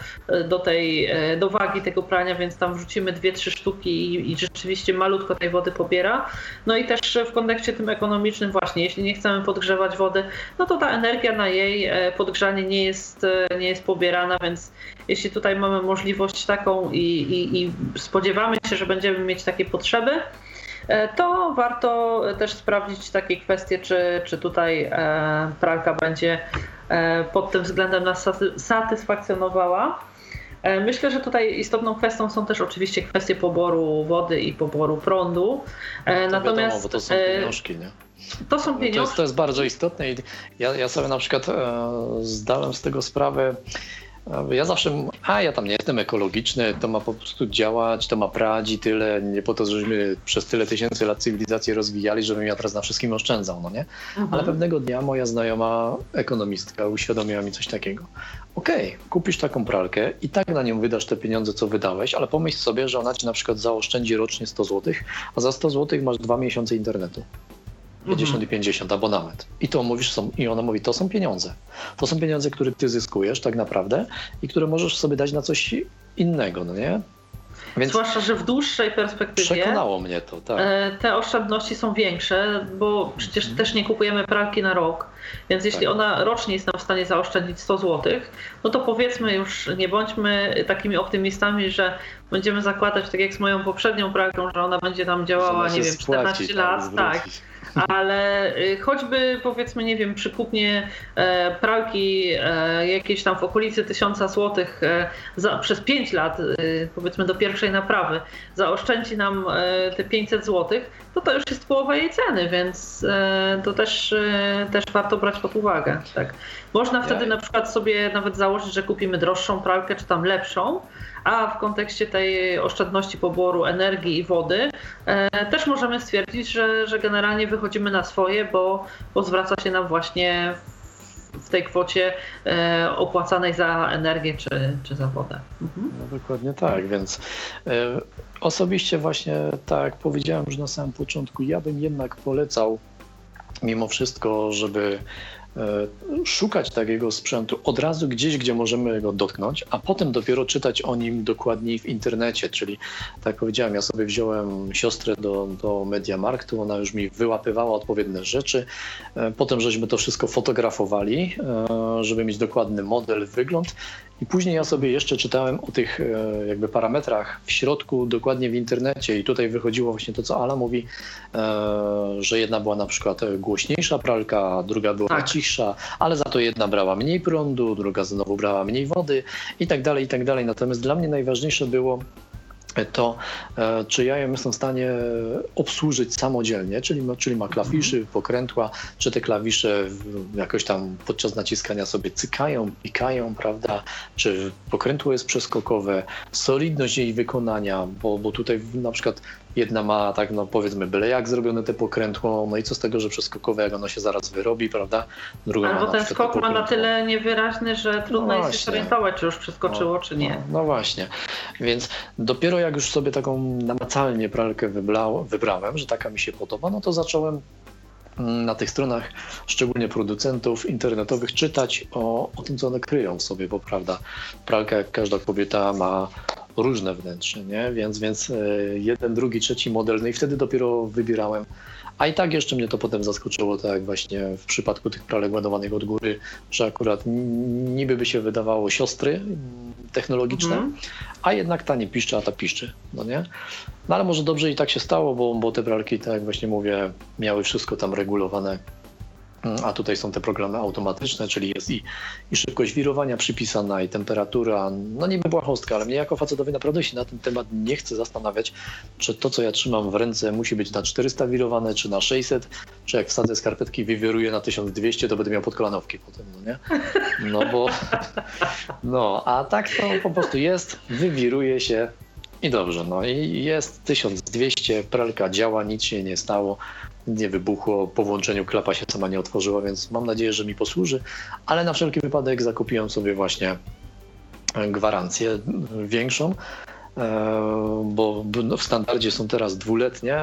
do, tej, do wagi tego prania, więc tam wrzucimy dwie, trzy sztuki i, i rzeczywiście malutko tej wody pobiera. No i też w kontekście tym ekonomicznym właśnie, jeśli nie chcemy podgrzewać wody, no to ta energia na jej e, podgrzanie nie jest, e, nie jest pobierana, więc jeśli tutaj mamy możliwość taką i, i, i spodziewamy się, że będziemy mieć takie potrzeby, E, to warto też sprawdzić takie kwestie, czy, czy tutaj e, pralka będzie e, pod tym względem nas satysfakcjonowała. Myślę, że tutaj istotną kwestią są też oczywiście kwestie poboru wody i poboru prądu. No Natomiast wiadomo, bo to są pieniążki, nie? To są pieniążki. To jest, to jest bardzo istotne i ja, ja sobie na przykład zdałem z tego sprawę ja zawsze, a ja tam nie jestem ekologiczny, to ma po prostu działać, to ma prać i tyle, nie po to, żebyśmy przez tyle tysięcy lat cywilizację rozwijali, żebym ja teraz na wszystkim oszczędzał, no nie? Mhm. Ale pewnego dnia moja znajoma ekonomistka uświadomiła mi coś takiego. Okej, okay, kupisz taką pralkę i tak na nią wydasz te pieniądze, co wydałeś, ale pomyśl sobie, że ona ci na przykład zaoszczędzi rocznie 100 zł, a za 100 zł masz dwa miesiące internetu. 50 mhm. i 50 abonament. I to mówisz, są, i ona mówi, to są pieniądze. To są pieniądze, które ty zyskujesz tak naprawdę i które możesz sobie dać na coś innego, no nie? Więc Zwłaszcza, że w dłuższej perspektywie przekonało mnie to, tak. E, te oszczędności są większe, bo przecież mhm. też nie kupujemy pralki na rok, więc jeśli tak. ona rocznie jest nam w stanie zaoszczędzić 100 zł, no to powiedzmy już, nie bądźmy takimi optymistami, że będziemy zakładać, tak jak z moją poprzednią pralką, że ona będzie nam działała, nie wiem, 14 tak, lat, tak ale y, choćby powiedzmy, nie wiem, przy kupnie e, pralki e, jakieś tam w okolicy 1000 zł e, za, przez 5 lat, powiedzmy do pierwszej naprawy, zaoszczędzi nam te 500 zł, to to już jest połowa jej ceny, więc to też, też warto brać pod uwagę. Tak. Można wtedy na przykład sobie nawet założyć, że kupimy droższą pralkę, czy tam lepszą, a w kontekście tej oszczędności poboru energii i wody e, też możemy stwierdzić, że, że generalnie wychodzimy na swoje, bo, bo zwraca się nam właśnie w tej kwocie e, opłacanej za energię czy, czy za wodę. Mhm. No, dokładnie tak, więc e, osobiście właśnie tak powiedziałem już na samym początku, ja bym jednak polecał mimo wszystko, żeby szukać takiego sprzętu od razu gdzieś, gdzie możemy go dotknąć, a potem dopiero czytać o nim dokładniej w internecie. Czyli, tak jak powiedziałem, ja sobie wziąłem siostrę do, do Mediamarktu, ona już mi wyłapywała odpowiednie rzeczy. E, potem żeśmy to wszystko fotografowali, e, żeby mieć dokładny model, wygląd. I później ja sobie jeszcze czytałem o tych jakby parametrach w środku, dokładnie w internecie i tutaj wychodziło właśnie to, co Ala mówi, że jedna była na przykład głośniejsza pralka, druga była tak. cichsza, ale za to jedna brała mniej prądu, druga znowu brała mniej wody i tak dalej, i tak dalej. Natomiast dla mnie najważniejsze było to e, czy ja ją jestem w stanie obsłużyć samodzielnie, czyli, czyli ma klawiszy, mhm. pokrętła, czy te klawisze jakoś tam podczas naciskania sobie cykają, pikają, prawda, czy pokrętło jest przeskokowe, solidność jej wykonania, bo, bo tutaj na przykład Jedna ma tak, no powiedzmy, byle jak zrobione te pokrętło, no i co z tego, że przeskokowe, jak ono się zaraz wyrobi, prawda? Druga Albo ten skok ma na tyle niewyraźny, że trudno no jest się zorientować, czy już przeskoczyło, no, czy nie. No, no, właśnie. Więc dopiero jak już sobie taką namacalnie pralkę wybrałem, że taka mi się podoba, no to zacząłem mm, na tych stronach, szczególnie producentów internetowych, czytać o, o tym, co one kryją w sobie, bo prawda, pralka jak każda kobieta ma różne wnętrze, nie? Więc, więc e, jeden, drugi, trzeci model, no i wtedy dopiero wybierałem. A i tak jeszcze mnie to potem zaskoczyło, tak jak właśnie w przypadku tych pralek ładowanych od góry, że akurat niby by się wydawało siostry technologiczne, mm. a jednak ta nie piszczy, a ta piszczy, no nie? No ale może dobrze i tak się stało, bo, bo te pralki, tak jak właśnie mówię, miały wszystko tam regulowane a tutaj są te programy automatyczne, czyli jest i, i szybkość wirowania przypisana, i temperatura. No niby błahostka, ale mnie jako facetowi naprawdę się na ten temat nie chce zastanawiać, czy to, co ja trzymam w ręce musi być na 400 wirowane, czy na 600, czy jak wsadzę skarpetki i wywieruję na 1200, to będę miał podkolanowki potem, no nie? No bo, no, a tak to po prostu jest, wywiruje się, i dobrze, no i jest 1200, pralka działa, nic się nie stało nie wybuchło, po włączeniu klapa się sama nie otworzyła, więc mam nadzieję, że mi posłuży, ale na wszelki wypadek zakupiłem sobie właśnie gwarancję większą, bo w standardzie są teraz dwuletnie,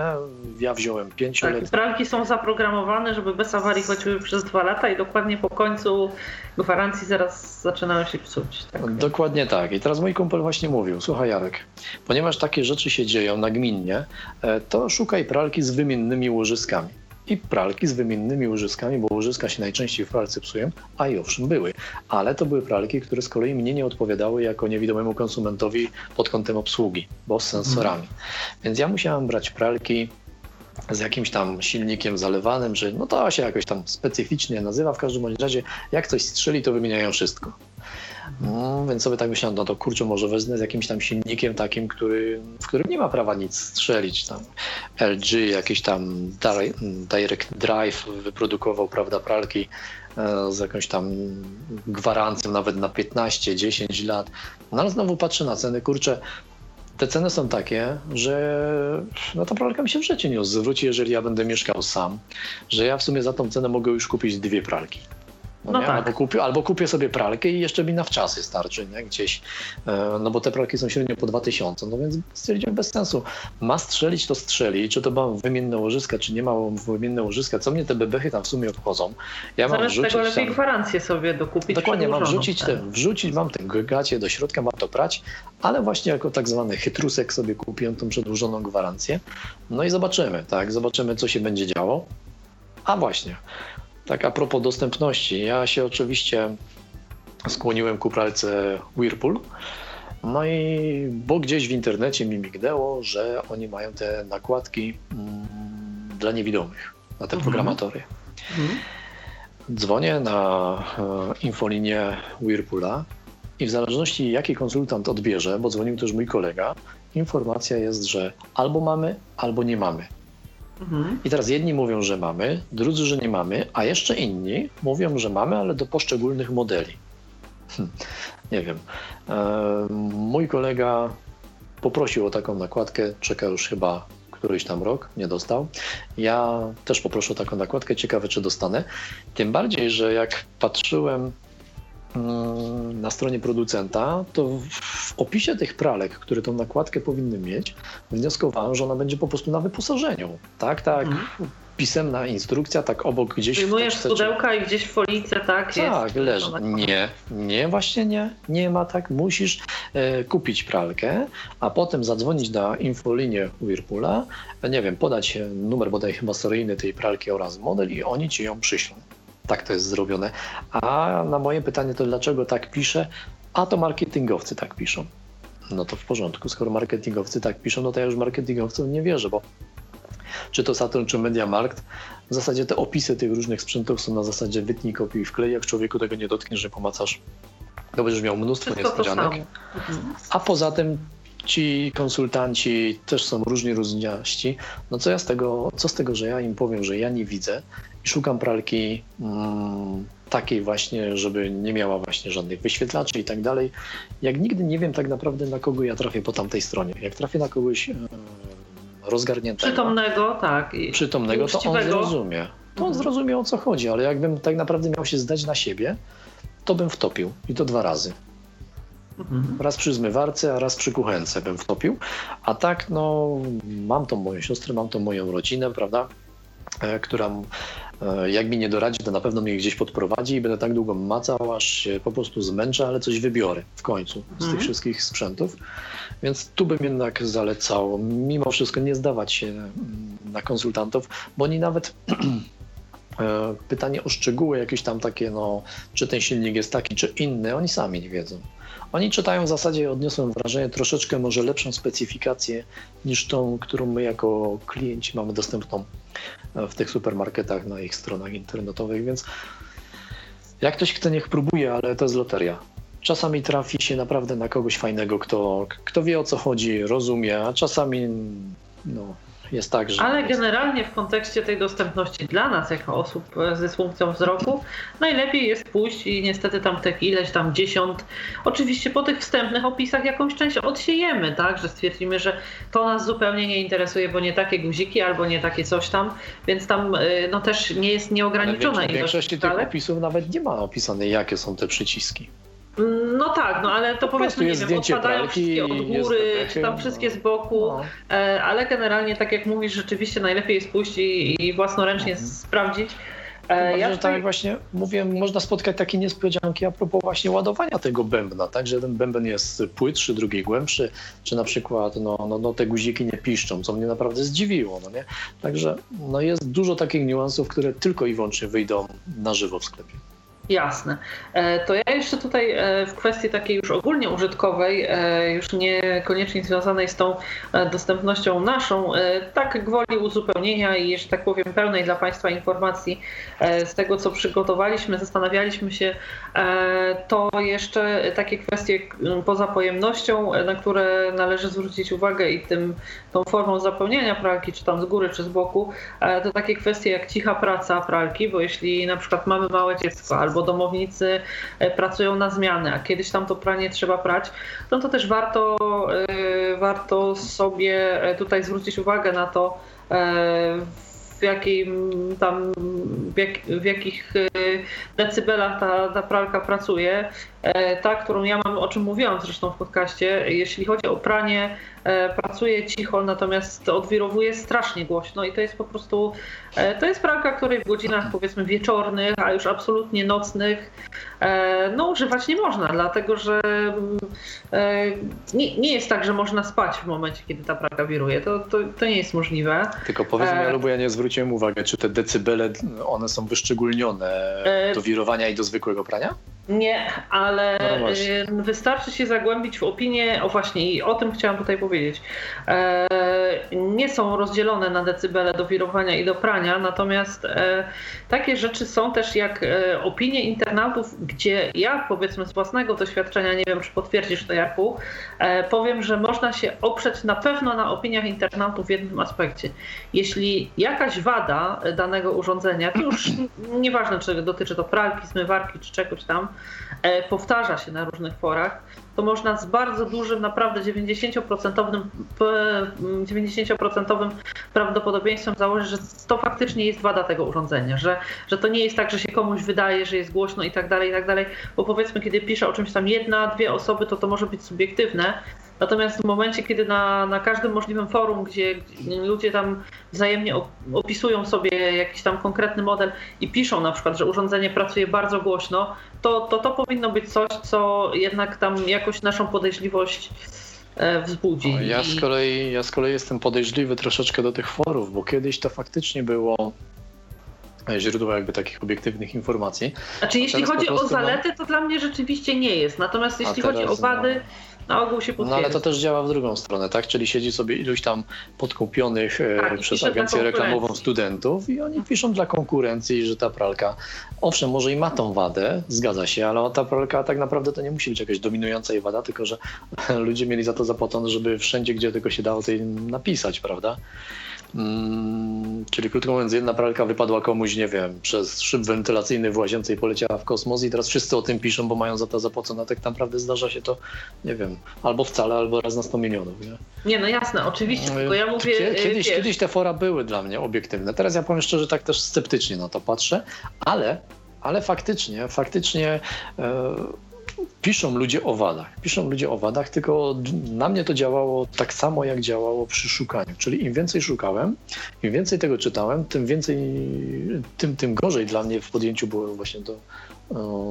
ja wziąłem pięcioletnie. Tak, pralki są zaprogramowane, żeby bez awarii chodziły przez dwa lata i dokładnie po końcu gwarancji zaraz zaczynają się psuć. Tak? Dokładnie tak. I teraz mój kumpel właśnie mówił, słuchaj Jarek, ponieważ takie rzeczy się dzieją nagminnie, e, to szukaj pralki z wymiennymi łożyskami. I pralki z wymiennymi łożyskami, bo łożyska się najczęściej w pralce psują, a i owszem były. Ale to były pralki, które z kolei mnie nie odpowiadały jako niewidomemu konsumentowi pod kątem obsługi, bo z sensorami. Mhm. Więc ja musiałem brać pralki z jakimś tam silnikiem zalewanym, że no to się jakoś tam specyficznie nazywa. W każdym razie, jak coś strzeli, to wymieniają wszystko. No, więc sobie tak myślałem, no to kurczę, może wezmę z jakimś tam silnikiem takim, który, w którym nie ma prawa nic strzelić. Tam LG, jakiś tam Direct Drive wyprodukował, prawda, pralki e, z jakąś tam gwarancją nawet na 15, 10 lat. No ale znowu patrzę na ceny, kurczę, te ceny są takie, że no ta pralka mi się w życiu nie zwróci, jeżeli ja będę mieszkał sam, że ja w sumie za tą cenę mogę już kupić dwie pralki. No, no tak. albo, kupię, albo kupię sobie pralkę i jeszcze mi na wczasy starczy, nie? Gdzieś, e, no bo te pralki są średnio po 2000, no więc stwierdziłem bez sensu. Ma strzelić, to strzeli, czy to mam wymienne łożyska, czy nie ma wymienne łożyska, co mnie te bebechy tam w sumie obchodzą. Ja Zamiast mam wrzucić tego lepiej tam, gwarancję sobie dokupić. Dokładnie, mam wrzucić, te, wrzucić mam ten gacie do środka, mam to prać, ale właśnie jako tak zwany chytrusek sobie kupiłem tą przedłużoną gwarancję. No i zobaczymy, tak, zobaczymy co się będzie działo. A właśnie, tak a propos dostępności, ja się oczywiście skłoniłem ku pralce Whirlpool. No i bo gdzieś w internecie mi mignęło, że oni mają te nakładki mm, dla niewidomych, na te mhm. programatory. Mhm. Dzwonię na e, infolinię Whirlpoola i w zależności jaki konsultant odbierze, bo dzwonił też mój kolega, informacja jest, że albo mamy, albo nie mamy. Mhm. I teraz jedni mówią, że mamy, drudzy, że nie mamy, a jeszcze inni mówią, że mamy, ale do poszczególnych modeli. Hm, nie wiem. E, mój kolega poprosił o taką nakładkę, czeka już chyba któryś tam rok, nie dostał. Ja też poproszę o taką nakładkę, ciekawe czy dostanę. Tym bardziej, że jak patrzyłem na stronie producenta, to w opisie tych pralek, które tą nakładkę powinny mieć, wnioskowałem, że ona będzie po prostu na wyposażeniu. Tak, tak. Mhm. Pisemna instrukcja, tak obok gdzieś. Wyjmujesz z pudełka i gdzieś w folice, tak? Tak, leży. Nie, nie, właśnie nie. Nie ma tak. Musisz e, kupić pralkę, a potem zadzwonić na infolinię Whirlpoola, nie wiem, podać numer bodaj chyba seryjny tej pralki oraz model i oni ci ją przyślą tak to jest zrobione. A na moje pytanie to dlaczego tak piszę? A to marketingowcy tak piszą. No to w porządku, skoro marketingowcy tak piszą, no to ja już marketingowcom nie wierzę, bo czy to Saturn, czy Mediamarkt, w zasadzie te opisy tych różnych sprzętów są na zasadzie wytnij, kopiuj, wklej, jak człowieku tego nie dotkniesz, że pomacasz, to będziesz miał mnóstwo Wszystko niespodzianek. A poza tym ci konsultanci też są różni różniaści. No co ja z tego, co z tego, że ja im powiem, że ja nie widzę i szukam pralki mm, takiej właśnie, żeby nie miała właśnie żadnych wyświetlaczy i tak dalej. Jak nigdy nie wiem tak naprawdę na kogo ja trafię po tamtej stronie. Jak trafię na kogoś e, rozgarniętego. Przytomnego, tak. I przytomnego, to on zrozumie. To on mhm. zrozumie o co chodzi, ale jakbym tak naprawdę miał się zdać na siebie, to bym wtopił i to dwa razy. Mhm. Raz przy zmywarce, a raz przy kuchence bym wtopił. A tak, no, mam tą moją siostrę, mam tą moją rodzinę, prawda? E, która e, jak mi nie doradzi, to na pewno mnie gdzieś podprowadzi i będę tak długo macał, aż się po prostu zmęczę, ale coś wybiorę w końcu z mhm. tych wszystkich sprzętów. Więc tu bym jednak zalecał, mimo wszystko nie zdawać się mm, na konsultantów, bo oni nawet e, pytanie o szczegóły, jakieś tam takie, no, czy ten silnik jest taki, czy inny, oni sami nie wiedzą. Oni czytają w zasadzie, odniosłem wrażenie, troszeczkę może lepszą specyfikację niż tą, którą my jako klienci mamy dostępną w tych supermarketach na ich stronach internetowych, więc jak ktoś chce, niech próbuje, ale to jest loteria. Czasami trafi się naprawdę na kogoś fajnego, kto, kto wie o co chodzi, rozumie, a czasami no, jest tak, że. Ale generalnie w kontekście tej dostępności dla nas, jako osób ze funkcją wzroku, najlepiej jest pójść i niestety tam te ileś tam dziesiąt. Oczywiście po tych wstępnych opisach jakąś część odsiejemy, tak, że stwierdzimy, że to nas zupełnie nie interesuje, bo nie takie guziki albo nie takie coś tam, więc tam y, no też nie jest nieograniczona ilość. W większości tych opisów nawet nie ma opisane, jakie są te przyciski. No tak, no ale to powiedzmy, nie wiem, odpadają wszystkie od góry, czy tam wszystkie z boku, no. ale generalnie tak jak mówisz, rzeczywiście najlepiej jest pójść i, i własnoręcznie mhm. sprawdzić. E, ja tutaj... tak właśnie mówię, można spotkać takie niespodzianki a propos właśnie ładowania tego bębna, tak, że ten bęben jest płytszy, drugi głębszy, czy na przykład no, no, no te guziki nie piszczą, co mnie naprawdę zdziwiło, no nie? Także no jest dużo takich niuansów, które tylko i wyłącznie wyjdą na żywo w sklepie. Jasne. E, to ja jeszcze tutaj e, w kwestii takiej już ogólnie użytkowej, e, już niekoniecznie związanej z tą dostępnością naszą, tak gwoli uzupełnienia i jeszcze tak powiem pełnej dla Państwa informacji z tego, co przygotowaliśmy, zastanawialiśmy się, to jeszcze takie kwestie poza pojemnością, na które należy zwrócić uwagę i tym, tą formą zapełniania pralki, czy tam z góry, czy z boku, to takie kwestie jak cicha praca pralki, bo jeśli na przykład mamy małe dziecko albo bo domownicy e, pracują na zmianę, a kiedyś tam to pranie trzeba prać, no to też warto, e, warto sobie e, tutaj zwrócić uwagę na to, w jakim tam, w, jak, w jakich decybelach ta, ta pralka pracuje. Ta, którą ja mam, o czym mówiłam zresztą w podcaście, jeśli chodzi o pranie E, pracuje cicho, natomiast odwirowuje strasznie głośno i to jest po prostu, e, to jest pralka, której w godzinach powiedzmy wieczornych, a już absolutnie nocnych, e, no używać nie można, dlatego że nie, nie jest tak, że można spać w momencie, kiedy ta pralka wiruje. To, to, to nie jest możliwe. Tylko powiedz mi, e... bo ja nie zwróciłem uwagi, czy te decybele, one są wyszczególnione do wirowania i do zwykłego prania? Nie, ale no wystarczy się zagłębić w opinię, o właśnie i o tym chciałam tutaj powiedzieć. E, nie są rozdzielone na decybele do wirowania i do prania, natomiast e, takie rzeczy są też jak e, opinie internautów, gdzie ja powiedzmy z własnego doświadczenia, nie wiem czy potwierdzisz to Jarku, powiem, że można się oprzeć na pewno na opiniach internautów w jednym aspekcie. Jeśli jakaś wada danego urządzenia, to już nieważne czy dotyczy to pralki, zmywarki czy czegoś tam, E, powtarza się na różnych forach, to można z bardzo dużym, naprawdę 90%, 90% prawdopodobieństwem założyć, że to faktycznie jest wada tego urządzenia, że, że to nie jest tak, że się komuś wydaje, że jest głośno i tak dalej, i tak dalej, bo powiedzmy, kiedy pisze o czymś tam jedna, dwie osoby, to to może być subiektywne, Natomiast w momencie, kiedy na, na każdym możliwym forum, gdzie ludzie tam wzajemnie opisują sobie jakiś tam konkretny model i piszą na przykład, że urządzenie pracuje bardzo głośno, to to, to powinno być coś, co jednak tam jakoś naszą podejrzliwość e, wzbudzi. Ja z, kolei, ja z kolei jestem podejrzliwy troszeczkę do tych forów, bo kiedyś to faktycznie było źródło jakby takich obiektywnych informacji. Znaczy jeśli chodzi o zalety, to dla mnie rzeczywiście nie jest. Natomiast jeśli chodzi o wady, no na ogół się potwierdza. No ale to też działa w drugą stronę, tak? Czyli siedzi sobie iluś tam podkupionych e, tak, przez agencję reklamową studentów i oni piszą dla konkurencji, że ta pralka, owszem, może i ma tą wadę, zgadza się, ale ta pralka tak naprawdę to nie musi być jakaś dominująca jej wada, tylko że ludzie mieli za to zapłacone, żeby wszędzie, gdzie tylko się dało, tej napisać, prawda? Mm, czyli krótko mówiąc, jedna pralka wypadła komuś, nie wiem, przez szyb wentylacyjny w łazience i poleciała w kosmos i teraz wszyscy o tym piszą, bo mają za to zapłacone. Tak naprawdę zdarza się to, nie wiem, albo wcale, albo raz na 100 milionów. Nie, nie no jasne, oczywiście, tylko ja mówię... Kiedyś, kiedyś te fora były dla mnie obiektywne. Teraz ja powiem szczerze, tak też sceptycznie na to patrzę, ale, ale faktycznie, faktycznie... Piszą ludzie o wadach. Piszą ludzie o wadach, tylko na mnie to działało tak samo, jak działało przy szukaniu. Czyli im więcej szukałem, im więcej tego czytałem, tym więcej, tym, tym gorzej dla mnie w podjęciu było właśnie do,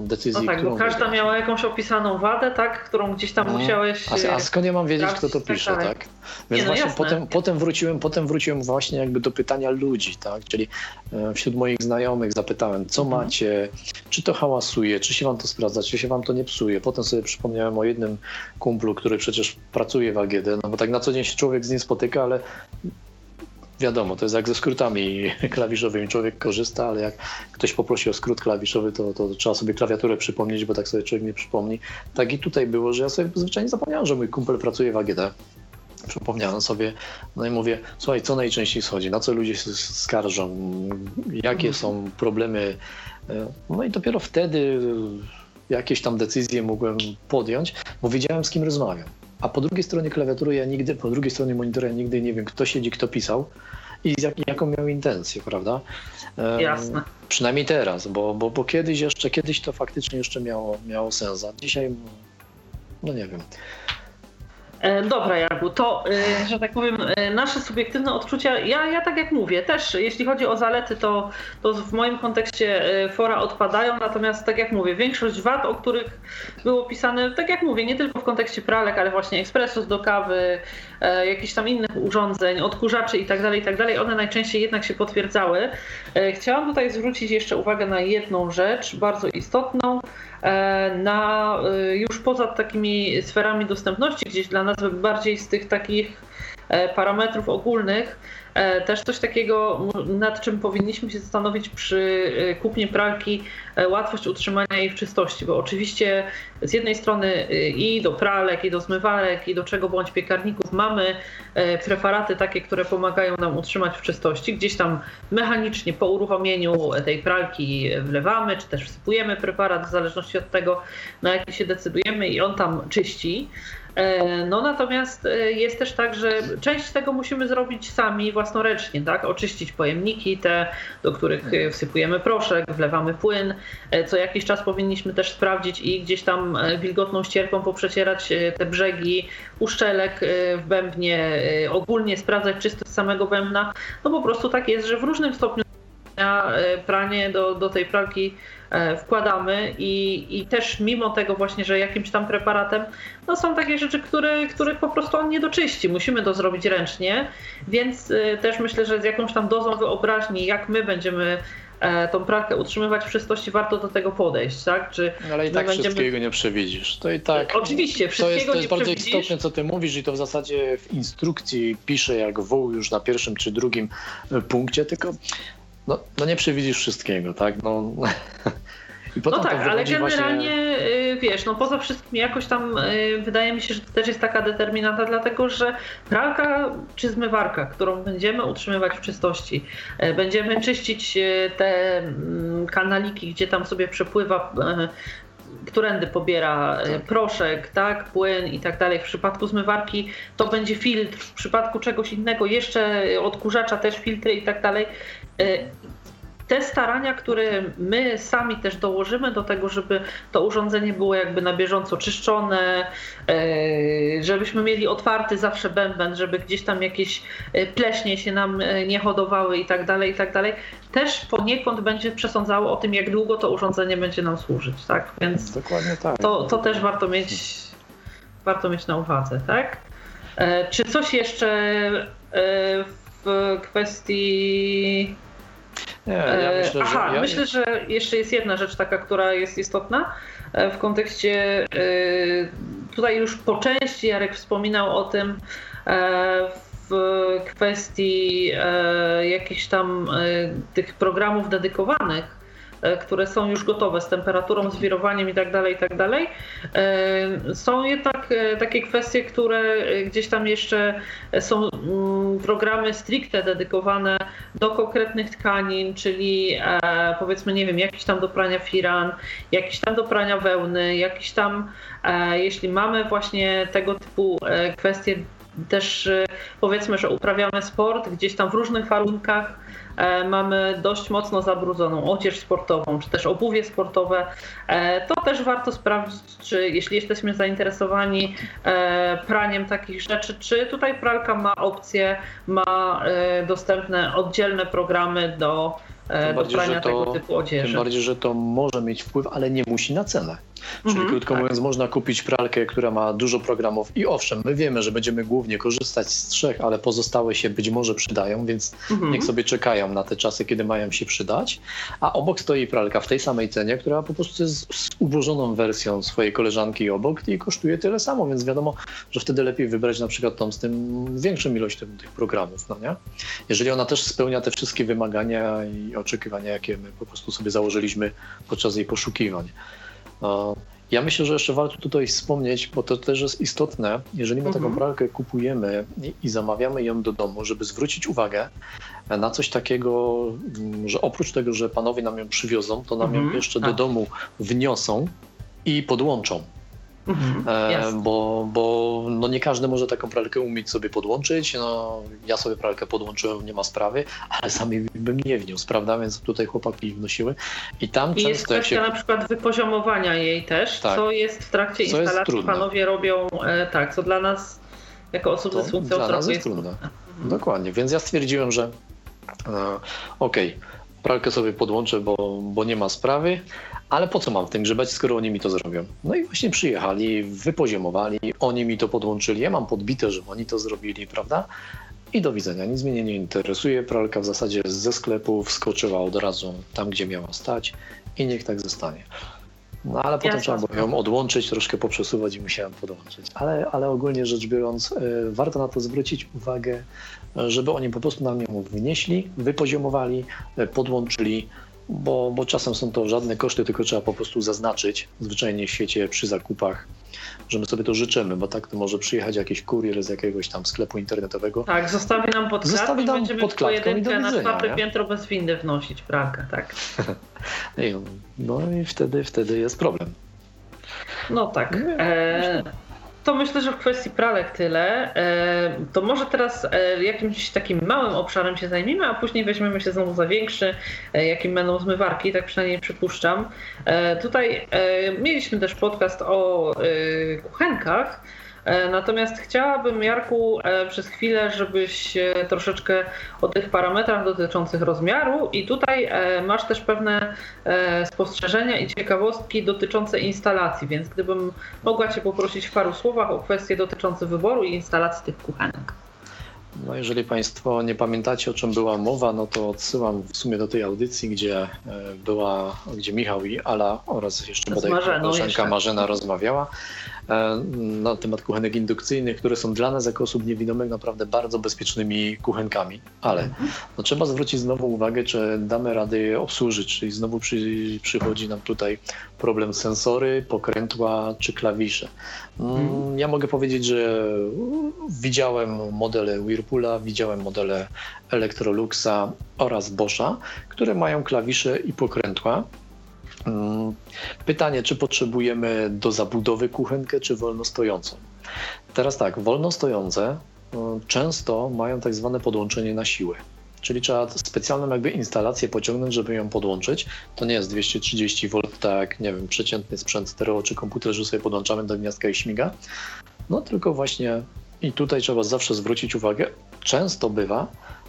decyzji. No tak, bo każda wydać. miała jakąś opisaną wadę, tak, którą gdzieś tam no. musiałeś. A, a skąd ja mam wiedzieć, kto to tak pisze, tak? tak? Więc no właśnie potem, potem, wróciłem, potem wróciłem właśnie jakby do pytania ludzi, tak? Czyli e, wśród moich znajomych zapytałem, co mhm. macie, czy to hałasuje, czy się wam to sprawdza, czy się wam to nie psuje. Potem sobie przypomniałem o jednym kumplu, który przecież pracuje w AGD, no bo tak na co dzień się człowiek z nim spotyka, ale wiadomo, to jest jak ze skrótami klawiszowymi. Człowiek korzysta, ale jak ktoś poprosi o skrót klawiszowy, to, to trzeba sobie klawiaturę przypomnieć, bo tak sobie człowiek nie przypomni. Tak i tutaj było, że ja sobie zwyczajnie zapomniałem, że mój kumpel pracuje w AGD. Przypomniałem sobie, no i mówię, słuchaj, co najczęściej schodzi, na co ludzie się skarżą, jakie są problemy. No i dopiero wtedy jakieś tam decyzje mogłem podjąć, bo wiedziałem, z kim rozmawiam. A po drugiej stronie klawiatury ja nigdy, po drugiej stronie monitora ja nigdy nie wiem, kto siedzi, kto pisał i jak, jaką miał intencję, prawda? Jasne. Przynajmniej teraz, bo, bo, bo kiedyś jeszcze, kiedyś to faktycznie jeszcze miało, miało sens, a dzisiaj, no nie wiem. E, dobra, Jarku, to, e, że tak powiem, e, nasze subiektywne odczucia, ja, ja tak jak mówię, też jeśli chodzi o zalety, to, to w moim kontekście fora odpadają, natomiast tak jak mówię, większość wad, o których było pisane, tak jak mówię, nie tylko w kontekście pralek, ale właśnie ekspresus do kawy, jakichś tam innych urządzeń, odkurzaczy i tak dalej, i tak one najczęściej jednak się potwierdzały. Chciałam tutaj zwrócić jeszcze uwagę na jedną rzecz, bardzo istotną, na e, już poza takimi sferami dostępności, gdzieś dla nas bardziej z tych takich e, parametrów ogólnych, E, też coś takiego, nad czym powinniśmy się zastanowić przy e, kupnie pralki, e, łatwość utrzymania jej w czystości, bo oczywiście z jednej strony i do pralek, i do zmywarek, i do czego bądź piekarników mamy preparaty takie, które pomagają nam utrzymać w czystości. Gdzieś tam mechanicznie po uruchomieniu tej pralki wlewamy, czy też wsypujemy preparat w zależności od tego, na jaki się decydujemy i on tam czyści. E, no natomiast e, jest też tak, że część tego musimy zrobić sami własnoręcznie, tak? Oczyścić pojemniki te, do których e, wsypujemy proszek, wlewamy płyn. Co jakiś czas powinniśmy też sprawdzić i gdzieś tam wilgotną ścierką poprzecierać te brzegi uszczelek w bębnie, ogólnie sprawdzać czystość samego bębna. No po prostu tak jest, że w różnym stopniu pranie do, do tej pralki wkładamy i, i też mimo tego właśnie, że jakimś tam preparatem, no są takie rzeczy, które, których po prostu on nie doczyści. Musimy to zrobić ręcznie, więc e, też myślę, że z jakąś tam dozą wyobraźni, jak my będziemy e, tą pralkę utrzymywać w czystości, warto do tego podejść, tak? Czy no, ale i tak będziemy... wszystkiego nie przewidzisz. To i tak. Oczywiście, wszystkiego to jest, to jest bardzo przewidzisz. istotne, co ty mówisz, i to w zasadzie w instrukcji pisze jak woł już na pierwszym czy drugim punkcie, tylko no, no nie przewidzisz wszystkiego, tak? No, no tak, ale generalnie właśnie... wiesz, no poza wszystkim jakoś tam y, wydaje mi się, że to też jest taka determinanta, dlatego że pralka czy zmywarka, którą będziemy utrzymywać w czystości, y, będziemy czyścić y, te mm, kanaliki, gdzie tam sobie przepływa którędy pobiera tak. proszek, tak, płyn i tak dalej. W przypadku zmywarki to będzie filtr, w przypadku czegoś innego jeszcze odkurzacza też filtry i tak dalej te starania, które my sami też dołożymy do tego, żeby to urządzenie było jakby na bieżąco czyszczone, e, żebyśmy mieli otwarty zawsze bęben, żeby gdzieś tam jakieś e, pleśnie się nam e, nie hodowały i tak dalej, i tak dalej, też poniekąd będzie przesądzało o tym, jak długo to urządzenie będzie nam służyć, tak? Więc Dokładnie tak. To, to też warto mieć, warto mieć na uwadze, tak? Czy coś jeszcze w kwestii nie, ja e, myślę, Aha, że ja... myślę, że jeszcze jest jedna rzecz taka, która jest istotna e, w kontekście, e, tutaj już po części Jarek wspominał o tym w kwestii jakichś tam tych programów dedykowanych które są już gotowe z temperaturą, z wirowaniem i tak dalej, i tak. E, są jednak e, takie kwestie, które gdzieś tam jeszcze są mm, programy stricte dedykowane do konkretnych tkanin, czyli powiedzmy, nie wiem, jakiś tam do prania firan, jakiś tam do prania wełny, jakiś tam, jeśli mamy właśnie tego typu kwestie, też powiedzmy, że uprawiamy sport gdzieś tam w różnych warunkach, E, mamy dość mocno zabrudzoną odzież sportową, czy też obuwie sportowe, e, to też warto sprawdzić, czy jeśli jesteśmy zainteresowani e, praniem takich rzeczy, czy tutaj pralka ma opcję, ma dostępne oddzielne programy do e, do prania to, tego typu odzieży. Tym bardziej, że to może mieć wpływ, ale nie musi na cenę. Czyli mhm, krótko tak. mówiąc, można kupić pralkę, która ma dużo programów i owszem, my wiemy, że będziemy głównie korzystać z trzech, ale pozostałe się być może przydają, więc mhm. niech sobie czekają na te czasy, kiedy mają się przydać. A obok stoi pralka w tej samej cenie, która po prostu jest z ułożoną wersją swojej koleżanki obok i kosztuje tyle samo, więc wiadomo, że wtedy lepiej wybrać na przykład tą z tym większą ilością tych programów, no nie? Jeżeli ona też spełnia te wszystkie wymagania i oczekiwania, jakie my po prostu sobie założyliśmy podczas jej poszukiwań. Ja myślę, że jeszcze warto tutaj wspomnieć, bo to też jest istotne, jeżeli my mhm. taką pralkę kupujemy i, zamawiamy ją do domu, żeby zwrócić uwagę na coś takiego, że oprócz tego, że panowie nam ją przywiozą, to nam mhm. ją jeszcze do tak. domu wniosą i podłączą. Mhm, e, bo, bo no nie każdy może taką pralkę umieć sobie podłączyć. No, ja sobie pralkę podłączyłem, nie ma sprawy, ale sami bym nie wniósł, prawda? Więc tutaj chłopaki wnosiły. I tam I często jest kwestia się... na przykład wypoziomowania jej też, tak. co jest w trakcie co instalacji panowie robią e, tak, co dla nas jako osób to ze funkcją dla nas jest trudne. Mhm. Dokładnie, więc ja stwierdziłem, że e, okej, okay, pralkę sobie podłączę, bo, bo nie ma sprawy, ale po co mam w tym grzebać, skoro oni mi to zrobią? No i właśnie przyjechali, wypoziomowali, oni mi to podłączyli, ja mam podbite, że oni to zrobili, prawda? I do widzenia, nic mnie nie interesuje. Pralka w zasadzie ze sklepu wskoczyła od razu tam, gdzie miała stać i niech tak zostanie. No ale potem trzeba było ją odłączyć, troszkę poprzesuwać i musiałem podłączyć. Ale, ale ogólnie rzecz biorąc, y, warto na to zwrócić uwagę, żeby oni po prostu nam ją wnieśli, wypoziomowali, y, podłączyli, bo, bo czasem są to żadne koszty, tylko trzeba po prostu zaznaczyć zwyczajnie w świecie przy zakupach, że my sobie to życzymy, bo tak to może przyjechać jakiś kurier z jakiegoś tam sklepu internetowego. Tak, zostawi nam pod zostawi nam będziemy pod klatką i do na czwarte piętro bez windy wnosić, prawda, tak. no i wtedy, wtedy jest problem. No tak. E, to myślę, że w kwestii pralek tyle. E, to może teraz e, jakimś takim małym obszarem się zajmiemy, a później weźmiemy się znowu za większy, e, jakim będą zmywarki, tak przynajmniej przypuszczam. Tutaj mieliśmy też podcast o kuchenkach. E, natomiast chciałabym, Jarku, e, przez chwilę, żebyś troszeczkę o tych parametrach dotyczących rozmiaru i tutaj e, masz też pewne spostrzeżenia i ciekawostki dotyczące instalacji, więc gdybym mogła Cię poprosić w paru słowach o kwestie dotyczące wyboru i instalacji tych kuchenek. No jeżeli Państwo nie pamiętacie, o czym była mowa, no to odsyłam w sumie do tej audycji, gdzie była, gdzie Michał i Ala oraz jeszcze bodaj koleżanka Marzena rozmawiała. E, na temat kuchenek indukcyjnych, które są dla nas jako osób niewidomych naprawdę bardzo bezpiecznymi kuchenkami, ale no, trzeba zwrócić znowu uwagę, czy damy rady obsłużyć, czyli znowu przy, przychodzi nam tutaj problem sensory, pokrętła czy klawisze. Mm, mhm. Ja mogę powiedzieć, że widziałem modele Whirlpoola, widziałem modele Electroluxa oraz Boscha, które mają klawisze i pokrętła. Mm, pytanie, czy potrzebujemy do zabudowy kuchenkę, czy wolnostojącą? Teraz tak, wolnostojące mm, często mają tak zwane podłączenie na siłę. Czyli trzeba specjalną jakby instalację pociągnąć, żeby ją podłączyć. To nie jest 230 V, tak nie wiem, przeciętny sprzęt stereo czy komputer, że sobie podłączamy do gniazdka i śmiga. No tylko właśnie i tutaj trzeba zawsze zwrócić uwagę, często bywa,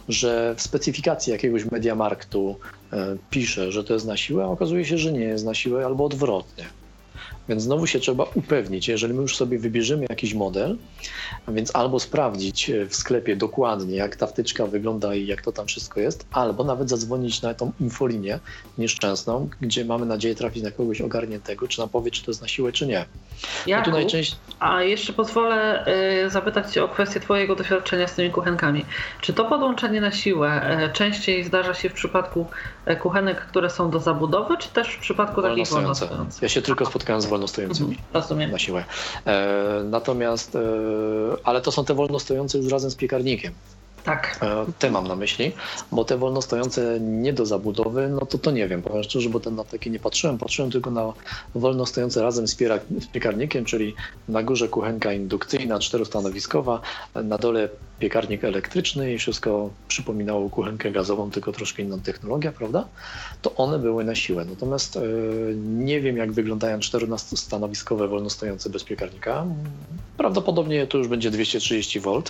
że w specyfikacji jakiegoś Mediamarktu e, pisze, że to jest na siłę, a okazuje się, że nie jest na siłę albo odwrotnie. Więc znowu się trzeba upewnić, jeżeli my już sobie wybierzemy jakiś model, więc albo sprawdzić e, w sklepie dokładnie, jak ta wtyczka wygląda i jak to tam wszystko jest, albo nawet zadzwonić na tą infolinię nieszczęsną, gdzie mamy nadzieję trafić na kogoś ogarniętego, czy nam powie, czy to jest na siłę, czy nie. Jakub, najczęściej... A jeszcze pozwolę y, zapytać Cię o kwestię Twojego doświadczenia z tymi kuchenkami. Czy to podłączenie na siłę y, częściej zdarza się w przypadku kuchenek, które są do zabudowy, czy też w przypadku takich wolnostojących? Ja się tylko spotkałem z wolnostojącymi mhm, na siłę. E, natomiast, e, ale to są te wolnostojące już razem z piekarnikiem. Tak. Te mam na myśli, bo te wolnostojące nie do zabudowy, no to to nie wiem, powiem szczerze, bo ten na takie nie patrzyłem, patrzyłem tylko na wolnostojące razem z, piekarnikiem, czyli na górze kuchenka indukcyjna, czterostanowiskowa, na dole piekarnik elektryczny i wszystko przypominało kuchenkę gazową, tylko troszkę inną technologię, prawda? To one były na siłę. Natomiast e, nie wiem, jak wyglądają czterostanowiskowe wolnostojące bez piekarnika. Prawdopodobnie to już będzie 230 V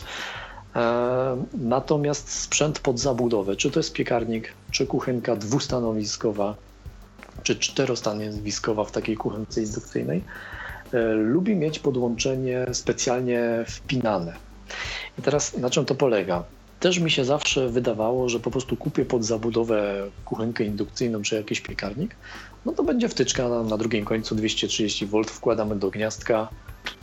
Natomiast sprzęt pod zabudowę, czy to jest piekarnik, czy kuchenka dwustanowiskowa, czy czterostanowiskowa w takiej kuchence indukcyjnej, e, lubi mieć podłączenie specjalnie wpinane. I teraz na czym to polega? Też mi się zawsze wydawało, że po prostu kupię pod zabudowę kuchenkę indukcyjną czy jakiś piekarnik, no to będzie wtyczka na, na drugim końcu 230 V, wkładamy do gniazdka,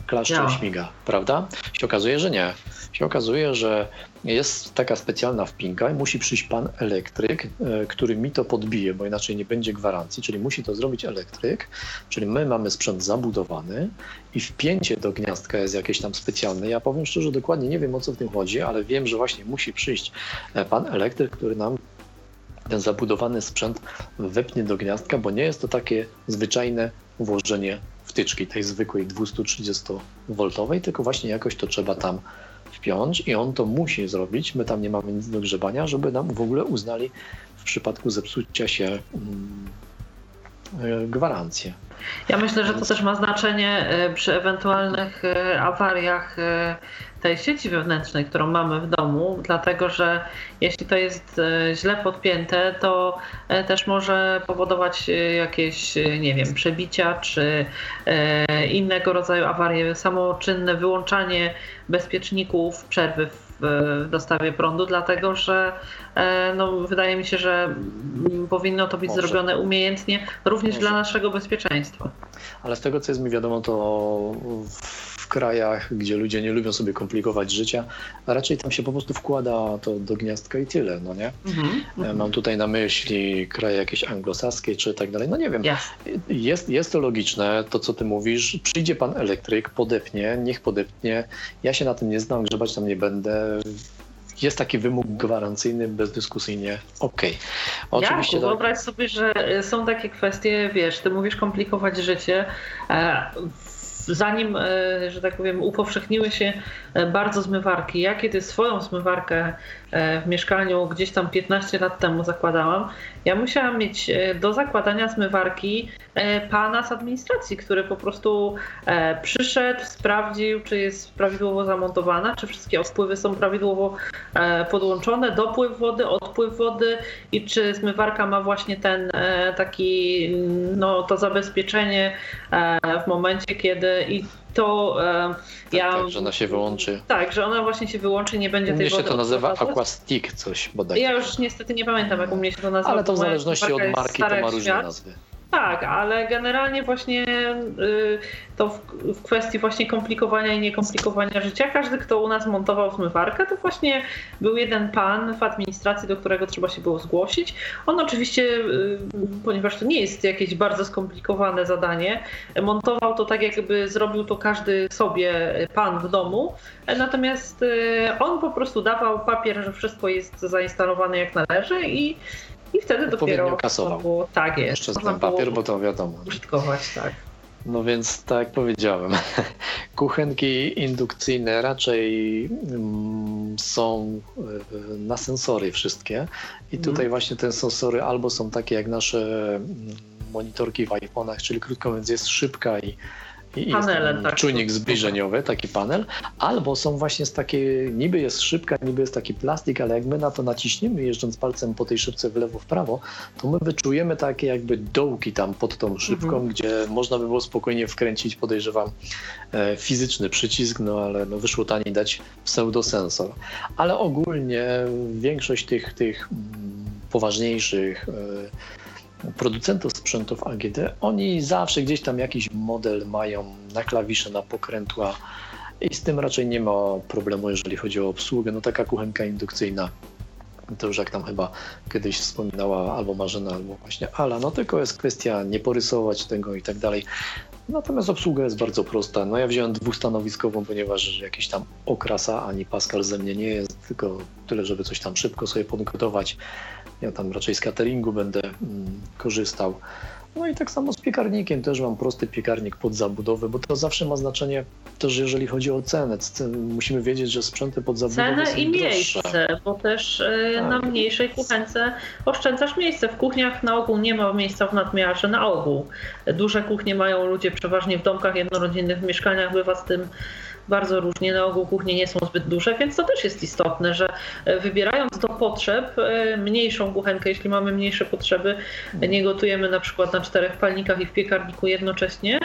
klaszcze ja. śmiga, prawda? Się okazuje, że nie. Się okazuje, że jest taka specjalna wpinka i musi przyjść pan elektryk, e, który mi to podbije, bo inaczej nie będzie gwarancji, czyli musi to zrobić elektryk, czyli my mamy sprzęt zabudowany i wpięcie do gniazdka jest jakieś tam specjalne. Ja powiem szczerze, dokładnie nie wiem o co w tym chodzi, ale wiem, że właśnie musi przyjść e, pan elektryk, który nam ten zabudowany sprzęt wepnie do gniazdka, bo nie jest to takie zwyczajne włożenie wtyczki, tej zwykłej 230V, tylko właśnie jakoś to trzeba tam wpiąć i on to musi zrobić. My tam nie mamy nic do grzebania, żeby nam w ogóle uznali w przypadku zepsucia się mm, e, gwarancję. Ja myślę, że to też ma znaczenie e, przy ewentualnych e, awariach tej sieci wewnętrznej, którą mamy w domu, dlatego że jeśli to jest e, źle podpięte, to e, też może powodować e, jakieś, nie wiem, przebicia czy innego rodzaju awarie, samoczynne wyłączanie bezpieczników, przerwy w dostawie prądu, dlatego że no, wydaje mi się, że powinno to być Może. zrobione umiejętnie, również Może. dla naszego bezpieczeństwa. Ale z tego, co jest mi wiadomo, to krajach, gdzie ludzie nie lubią sobie komplikować życia, a raczej tam się po prostu wkłada to do gniazdka i tyle, no nie? Mm-hmm. Mam tutaj na myśli kraje jakieś anglosaskie czy tak dalej, no nie wiem. Yes. Jest, jest to logiczne, to co ty mówisz, przyjdzie pan elektryk, podepnie, niech podepnie, ja się na tym nie znam, grzebać tam nie będę, jest taki wymóg gwarancyjny, bezdyskusyjnie okej. Okay. Oczywiście ja, tak. wyobraź sobie, że są takie kwestie, wiesz, ty mówisz komplikować życie. Zanim, e, że tak powiem, upowszechniły się e, bardzo zmywarki, ja kiedy swoją zmywarkę w mieszkaniu gdzieś tam 15 lat temu zakładałam, ja musiałam mieć do zakładania zmywarki pana z administracji, który po prostu przyszedł, sprawdził, czy jest prawidłowo zamontowana, czy wszystkie odpływy są prawidłowo podłączone, dopływ wody, odpływ wody i czy zmywarka ma właśnie ten taki, no to zabezpieczenie w momencie, kiedy i to e, tak, ja. Tak, że ona się wyłączy. Tak, że ona właśnie się wyłączy, nie będzie tej wody. się to nazywa Aquastick coś bodaj. Ja już niestety nie pamiętam, jak u mnie się to nazywa. Ale to w zależności od marki to ma różne nazwy. Tak, ale generalnie właśnie y, to w kwestii właśnie komplikowania i niekomplikowania życia, każdy, kto u nas montował zmywarkę, to właśnie był jeden pan w administracji, do którego trzeba się było zgłosić. On oczywiście, y, ponieważ to nie jest jakieś bardzo skomplikowane zadanie, montował to tak, jakby zrobił to każdy sobie pan w domu, natomiast y, on po prostu dawał papier, że wszystko jest zainstalowane jak należy i i wtedy dopiero kasował. Było, tak jest. Jeszcze ten papier, bo to wiadomo. Użytkować, tak. No więc tak jak powiedziałem, kuchenki indukcyjne raczej mm, są e, na sensory wszystkie i tutaj mm. właśnie te sensory albo są takie jak nasze mm, monitorki w iPhone'ach, czyli krótko mówiąc jest szybka i i Panele, jest tak. czujnik zbliżeniowy, taki panel, albo są właśnie z takiej, niby jest szybka, niby jest taki plastik, ale jak my na to naciśniemy, jeżdżąc palcem po tej szybce w lewo, w prawo, to my wyczujemy takie jakby dołki tam pod tą szybką, mhm. gdzie można by było spokojnie wkręcić, podejrzewam, e, fizyczny przycisk, no ale no, wyszło taniej dać pseudosensor. Ale ogólnie większość tych, tych mm, poważniejszych e, producentów sprzętów AGD, oni zawsze gdzieś tam jakiś model mają na klawisze, na pokrętła i z tym raczej nie ma problemu, jeżeli chodzi o obsługę. No taka kuchenka indukcyjna, to już jak tam chyba kiedyś wspominała albo Marzena, albo właśnie Ala, no tylko jest kwestia nie porysować tego i tak dalej. Natomiast obsługa jest bardzo prosta. No ja wziąłem dwustanowiskową, ponieważ jakiś tam okrasa ani Pascal ze mnie nie jest, tylko tyle, żeby coś tam szybko sobie podgotować. Ja tam raczej z cateringu będę mm, korzystał. No i tak samo z piekarnikiem, też mam prosty piekarnik pod zabudowę, bo to zawsze ma znaczenie też jeżeli chodzi o cenę. Musimy wiedzieć, że sprzęty pod zabudowę Cenę są i miejsce, droższe. bo też e, tak. na mniejszej kuchence oszczędzasz miejsce. W kuchniach na ogół nie ma miejsca w nadmiarze, na ogół. Duże kuchnie mają ludzie przeważnie w domkach jednorodzinnych, w mieszkaniach bywa z tym bardzo różnie. Na ogół kuchnie nie są zbyt duże, więc to też jest istotne, że wybierając do potrzeb mniejszą kuchenkę, jeśli mamy mniejsze potrzeby, nie gotujemy na przykład na czterech palnikach i w piekarniku jednocześnie,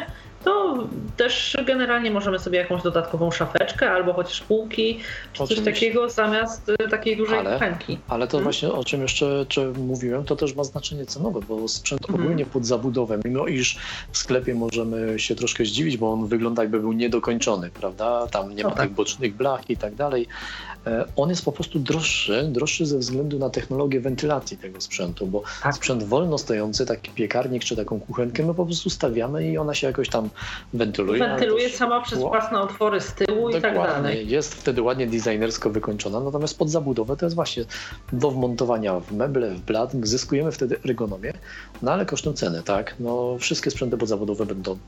to też generalnie możemy sobie jakąś dodatkową szafeczkę albo chociaż półki, czy Oczywiście. coś takiego zamiast y, takiej dużej ale, kuchenki. Ale to hmm? właśnie o czym jeszcze mówiłem, to też ma znaczenie cenowe, bo sprzęt hmm. ogólnie pod zabudowę, mimo iż w sklepie możemy się troszkę zdziwić, bo on wygląda jakby był niedokończony, prawda? Tam nie ma no tak. tych bocznych blach i tak dalej. E, on jest po prostu droższy, droższy ze względu na technologię wentylacji tego sprzętu, bo tak. sprzęt wolno stojący, taki piekarnik czy taką kuchenkę, my po prostu stawiamy i ona się jakoś tam wentyluje. Wentyluje sama przez własne otwory z tyłu Dokładnie. i tak dalej. Jest wtedy ładnie designersko wykończona, natomiast pod zabudowę to jest właśnie do wmontowania w meble, w blat, zyskujemy wtedy ergonomię, no ale kosztem ceny, tak? No wszystkie sprzęty podzabudowe będą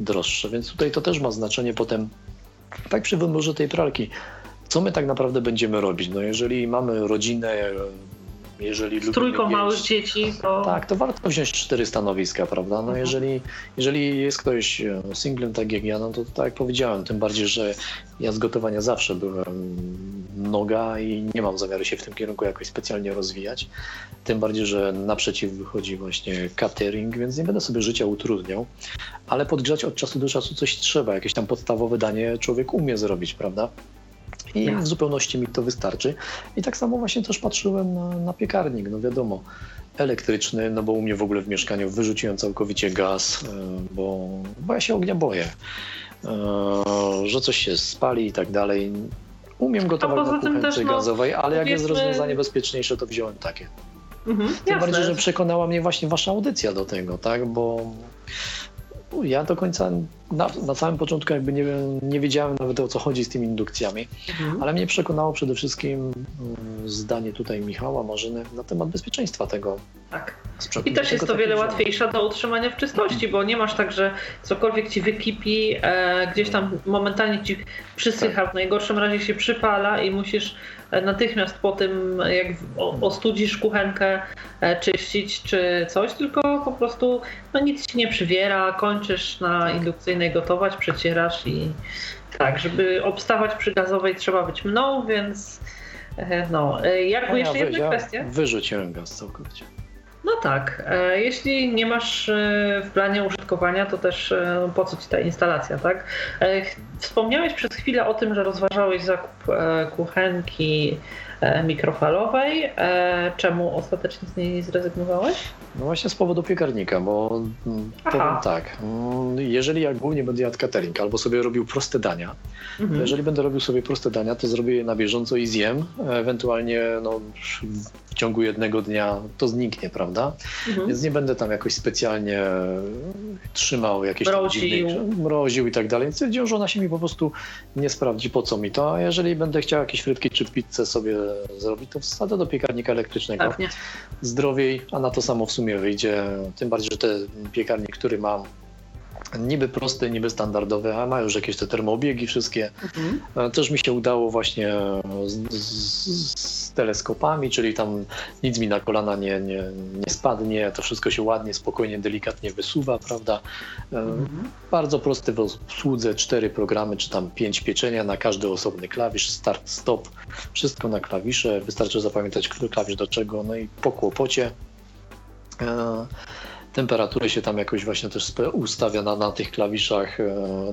droższe, więc tutaj to też ma znaczenie potem, tak przy wyborze tej pralki co my tak naprawdę będziemy robić? No jeżeli mamy rodzinę, jeżeli Z trójką małych dzieci, to... Tak, to warto wziąć cztery stanowiska, prawda? No mhm. jeżeli, jeżeli jest ktoś e, singlem tak jak ja, no to tak jak powiedziałem, tym bardziej, że ja z gotowania zawsze byłem noga i nie mam zamiaru się w tym kierunku jakoś specjalnie rozwijać. Tym bardziej, że naprzeciw wychodzi właśnie catering, więc nie będę sobie życia utrudniał, ale podgrzać od czasu do czasu coś trzeba, jakieś tam podstawowe danie człowiek umie zrobić, prawda? I w zupełności mi to wystarczy. I tak samo właśnie też patrzyłem na, na piekarnik, no wiadomo, elektryczny, no bo u mnie w ogóle w mieszkaniu wyrzuciłem całkowicie gaz, e, bo, bo ja się ognia boję, e, że coś się spali i tak dalej. Umiem gotować na kuchence no, gazowej, ale jak jest rozwiązanie bezpieczniejsze, to wziąłem takie. Mhm, Tym jasne. bardziej, że przekonała mnie właśnie wasza audycja do tego, tak? Bo ja do końca na, na samym początku jakby nie, nie wiedziałem nawet o co chodzi z tymi indukcjami, mhm. ale mnie przekonało przede wszystkim mm, zdanie tutaj Michała Marzyny na temat bezpieczeństwa tego tak. I też jest to wiele łatwiejsze do utrzymania w czystości, bo nie masz tak, że cokolwiek ci wykipi, e, gdzieś tam momentalnie ci przysycha, w najgorszym razie się przypala i musisz e, natychmiast po tym, jak ostudzisz kuchenkę, e, czyścić czy coś, tylko po prostu no, nic ci nie przywiera, kończysz na indukcyjnej gotować, przecierasz i tak, żeby obstawać przy gazowej trzeba być mną, więc e, no. Jak no jeszcze ja, jedna ja kwestia? Wyrzuciłem gaz całkowicie. No tak. E, jeśli nie masz e, w planie użytkowania, to też e, po co ci ta instalacja, tak? Wspomniałeś przez chwilę o tym, że rozważałeś zakup kuchenki mikrofalowej. Czemu ostatecznie z niej zrezygnowałeś? No właśnie z powodu piekarnika, bo mm, powiem tak, mm, jeżeli ja głównie będę jadł catering albo sobie robił proste dania, mhm. jeżeli będę robił sobie proste dania, to zrobię je na bieżąco i zjem, ewentualnie no, w ciągu jednego dnia to zniknie, prawda? Mhm. Więc nie będę tam jakoś specjalnie trzymał jakieś mroził. mroził i tak dalej. Stwierdziłem, że ona się mi po prostu nie sprawdzi, po co mi to. A jeżeli będę chciał jakieś frytki czy pizzę sobie zrobić, to wsadzę do piekarnika elektrycznego. Tak, Zdrowiej, a na to samo w sumie wyjdzie. Tym bardziej, że ten piekarnik, który mam, niby proste, niby standardowe, a ma już jakieś te termoobiegi wszystkie. Mhm. Też mi się udało właśnie z, z, z, teleskopami, czyli tam nic mi na kolana nie, nie, nie spadnie, to wszystko się ładnie, spokojnie, delikatnie wysuwa, prawda? E, mhm. Bardzo prosty w obsłudze, cztery programy, czy tam pięć pieczenia na każdy osobny klawisz, start, stop, wszystko na klawisze, wystarczy zapamiętać klawisz do czego, no i po kłopocie. E, temperatury się tam jakoś właśnie też ustawia na, na tych klawiszach. E,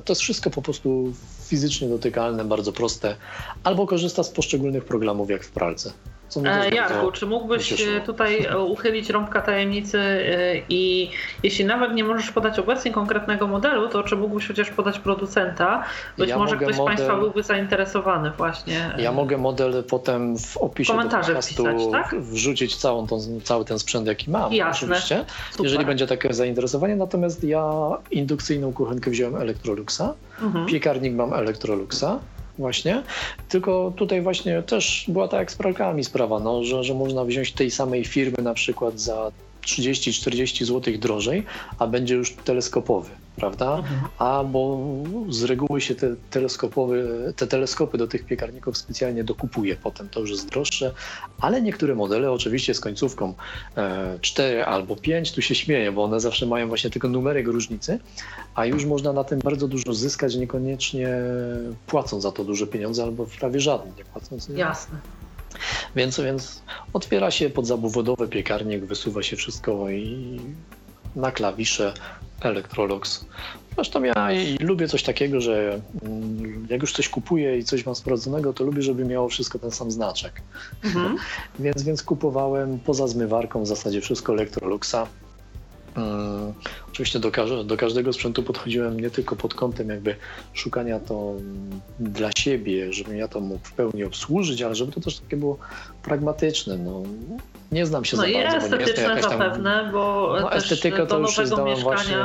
to jest wszystko po prostu fizycznie dotykalne, bardzo proste. Albo korzysta z poszczególnych programów jak w pralce. E, Jarku, czy mógłbyś tutaj e, uchylić rąbka tajemnicy e, i jeśli nawet nie możesz podać obecnie konkretnego modelu, to czy mógłbyś chociaż podać producenta? Być ja może ktoś z Państwa byłby zainteresowany właśnie. Ja mogę model potem w opisie Komentarze wpisać, tak? wrzucić całą tą, cały ten sprzęt, jaki mam. Jasne. Oczywiście, Super. jeżeli będzie takie zainteresowanie. Natomiast ja indukcyjną kuchenkę wziąłem Electroluxa, mhm. piekarnik mam Electroluxa właśnie. Tylko tutaj właśnie też była tak jak z pralkami sprawa, no, że, że można wziąć tej samej firmy na przykład za 30-40 zł drożej, a będzie już teleskopowy. prawda? Mhm. A bo z reguły się te, teleskopowe, te teleskopy do tych piekarników specjalnie dokupuje potem, to już jest droższe, ale niektóre modele oczywiście z końcówką e, 4 albo 5, tu się śmieję, bo one zawsze mają właśnie tylko numerek różnicy, a już można na tym bardzo dużo zyskać, niekoniecznie płacąc za to duże pieniądze albo prawie żadne nie płacąc. Jasne. Więc, więc otwiera się podzabudowy piekarnik, wysuwa się wszystko i na klawisze Electrolux. Zresztą ja lubię coś takiego, że mm, jak już coś kupuję i coś mam sprawdzonego, to lubię, żeby miało wszystko ten sam znaczek. Mhm. więc, więc kupowałem poza zmywarką w zasadzie wszystko Electroluxa. Hmm, oczywiście do, do, każdego sprzętu podchodziłem nie tylko pod kątem jakby szukania to dla siebie, żebym ja to mógł w pełni obsłużyć, ale żeby to też takie było pragmatyczne. No, nie znam się no za i bardzo, bo nie jestem jakaś tam... zapewne, bo no, estetyka to już zdałem mieszkania... właśnie,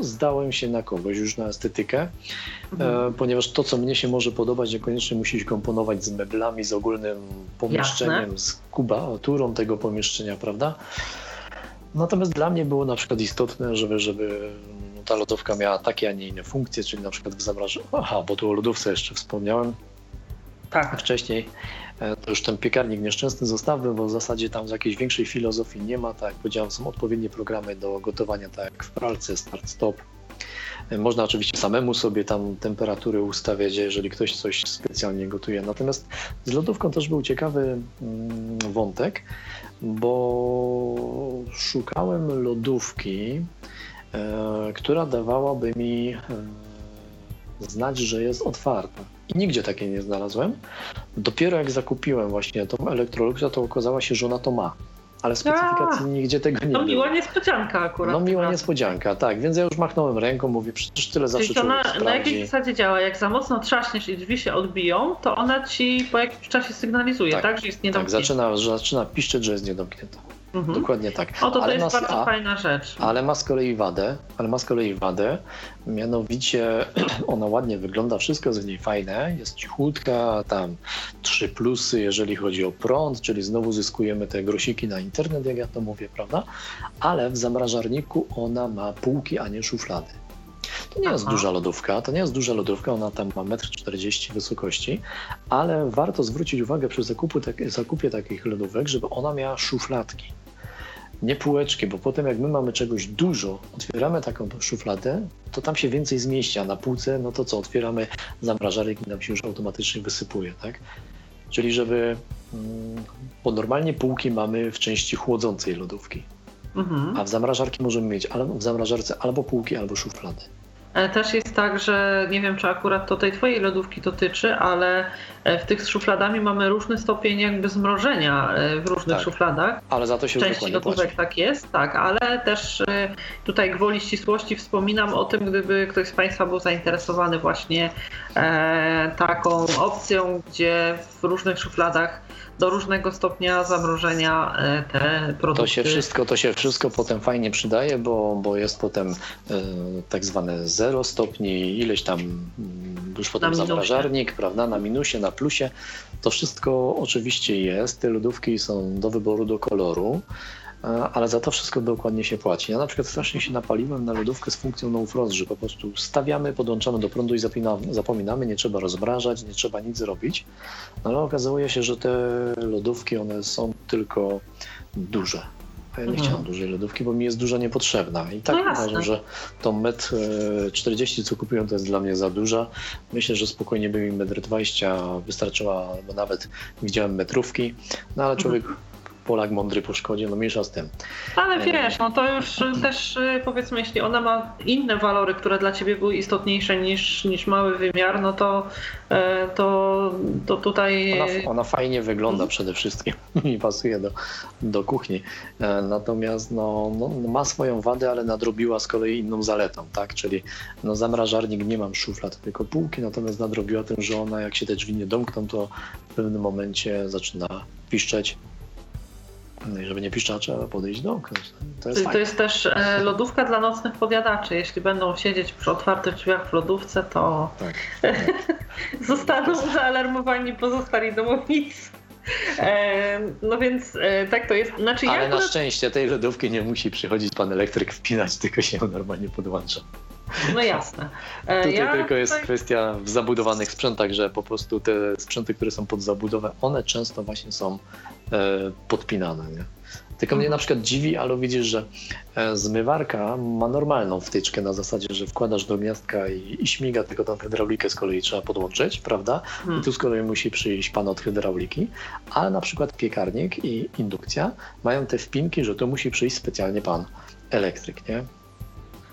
zdałem się na kogoś już na estetykę, mhm. e, ponieważ to, co mnie się może podobać, niekoniecznie musi się komponować z meblami, z ogólnym pomieszczeniem, Jasne. z kubaturą tego pomieszczenia, prawda? Natomiast dla mnie było na przykład istotne, żeby, żeby ta lodówka miała takie, a nie inne funkcje, czyli na przykład w zamrażaniu. Aha, bo tu o lodówce jeszcze wspomniałem. Tak. Wcześniej e, to już ten piekarnik nieszczęsny zostawmy, bo w zasadzie tam z jakiejś większej filozofii nie ma. Tak jak powiedziałem, są odpowiednie programy do gotowania, tak jak w pralce, start-stop. E, można oczywiście samemu sobie tam temperatury ustawiać, jeżeli ktoś coś specjalnie gotuje. Natomiast z lodówką też był ciekawy mm, wątek, bo szukałem lodówki, e, która dawałaby mi e, znać, że jest otwarta. I nigdzie takiej nie znalazłem. Dopiero jak zakupiłem właśnie tą Electroluxa, to okazało się, że ona to ma ale w specyfikacji A, nigdzie tego nie ma. No miła niespodzianka akurat. No miła niespodzianka, tak, więc ja już machnąłem ręką, mówię, przecież tyle zawsze Czyli ona na jakiej zasadzie działa? Jak za mocno trzaśniesz i drzwi się odbiją, to ona ci po jakimś czasie sygnalizuje, tak, tak że jest niedomknięta? Tak, zaczyna, zaczyna piszczeć, że jest niedomknięta. Mhm. Dokładnie tak. O, to, to jest ma, bardzo a, fajna rzecz. Ale ma z kolei wadę, ale ma z kolei wadę, mianowicie ona ładnie wygląda, wszystko jest w niej fajne, jest cichutka, tam trzy plusy, jeżeli chodzi o prąd, czyli znowu zyskujemy te grosiki na internet, jak ja to mówię, prawda? Ale w zamrażarniku ona ma półki, a nie szuflady. To nie Aha. jest duża lodówka, to nie jest duża lodówka, ona tam ma 1,40 m wysokości, ale warto zwrócić uwagę przy tak, zakupie takich lodówek, żeby ona miała szufladki nie półeczki, bo potem jak my mamy czegoś dużo, otwieramy taką szufladę, to tam się więcej zmieści, a na półce, no to co, otwieramy zamrażarek i nam się już automatycznie wysypuje, tak? Czyli żeby, mm, bo normalnie półki mamy w części chłodzącej lodówki, mhm. a w zamrażarki możemy mieć w zamrażarce albo półki, albo szuflady. E, też jest tak, że nie wiem, czy akurat to tej twojej lodówki dotyczy, ale e, w tych z szufladami mamy różny stopień jakby zmrożenia e, w różnych tak, szufladach. Ale za to się Części lodówek tak jest, tak, ale też tutaj gwoli ścisłości wspominam o tym, gdyby ktoś z Państwa był zainteresowany właśnie taką opcją, gdzie w różnych szufladach do różnego stopnia zamrożenia e, te produkty. To się wszystko, to się wszystko potem fajnie przydaje, bo, bo jest potem e, tak zwane 0 stopni, ileś tam mm, już potem zamrażarnik, prawda, na minusie, na plusie. To wszystko oczywiście jest. Te lodówki są do wyboru, do koloru ale za to wszystko dokładnie się płaci. Ja na przykład strasznie się napaliłem na lodówkę z funkcją no frost, że po prostu stawiamy, podłączamy do prądu i zapominamy, nie trzeba rozmrażać, nie trzeba nic zrobić. No ale okazuje się, że te lodówki, one są tylko duże. A ja nie mhm. chciałem dużej lodówki, bo mi jest duża niepotrzebna. I tak no uważam, że to metr 40, co kupiłem, to jest dla mnie za duża. Myślę, że spokojnie by mi metr 20 wystarczyła, bo nawet widziałem metrówki. No ale człowiek mhm Polak mądry po szkodzie, no mniejsza z tym. Ale e, wiesz, no to już też y, powiedzmy, jeśli ona ma inne walory, które dla ciebie były istotniejsze niż, niż mały wymiar, no to, e, to, to tutaj... Ona, ona fajnie wygląda mhm. przede wszystkim i pasuje do, do kuchni. E, natomiast no, no, ma swoją wadę, ale nadrobiła z kolei inną zaletą, tak? Czyli no, zamrażarnik nie mam szuflad, tylko półki, natomiast nadrobiła tym, że ona jak się te drzwi nie domkną, to w pewnym momencie zaczyna piszczeć no i żeby nie piszczała, trzeba podejść do okna. To jest, to jest też e, lodówka dla nocnych podjadaczy. Jeśli będą siedzieć przy otwartych drzwiach w lodówce, to tak. zostaną zaalarmowani pozostali domownicy. E, no więc e, tak to jest. Znaczy, Ale ja na szczęście tej lodówki nie musi przychodzić pan elektryk wpinać, tylko się normalnie podłącza. No jasne. E, tutaj ja tylko jest tutaj... kwestia w zabudowanych sprzętach, że po prostu te sprzęty, które są pod zabudowę, one często właśnie są e, podpinane. Nie? Tylko mnie na przykład dziwi, ale widzisz, że e, zmywarka ma normalną wtyczkę na zasadzie, że wkładasz do gniazdka i, i śmiga, tylko tą hydraulikę z kolei trzeba podłączyć, prawda? Hmm. I tu z kolei musi przyjść pan od hydrauliki, ale na przykład piekarnik i indukcja mają te wpinki, że to musi przyjść specjalnie pan elektryk, nie?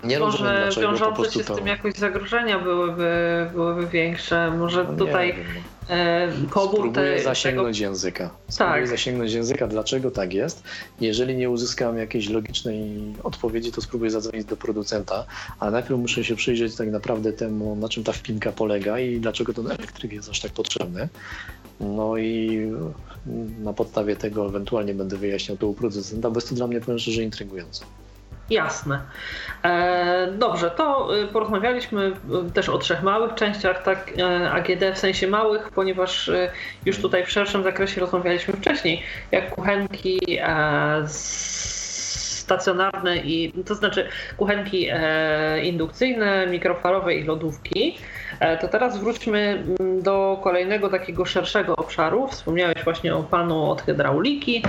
Nie Może rozumiem, dlaczego wiążące po prostu się to... z tym jakoś zagrożenia byłyby, byłyby większe. Może no tutaj wiem. e, pobór Spróbuję te, zasięgnąć tego... języka. Spróbuję tak. zasięgnąć języka, dlaczego tak jest. Jeżeli nie uzyskam jakiejś logicznej odpowiedzi, to spróbuję zadzwonić do producenta, ale najpierw muszę się przyjrzeć tak naprawdę temu, na czym ta wpinka polega i dlaczego ten elektryk jest aż tak potrzebny. No i na podstawie tego ewentualnie będę wyjaśniał to u producenta, bo jest to dla mnie powiem szczerze intrygujące. Jasne. E, dobrze, to y, porozmawialiśmy y, też o trzech małych częściach tak, e, AGD w sensie małych, ponieważ y, już tutaj w szerszym zakresie rozmawialiśmy wcześniej, jak kuchenki e, stacjonarne i to znaczy kuchenki indukcyjne, mikrofalowe i lodówki. To teraz wróćmy mm, do kolejnego takiego szerszego obszaru. Wspomniałeś właśnie o panu od hydrauliki.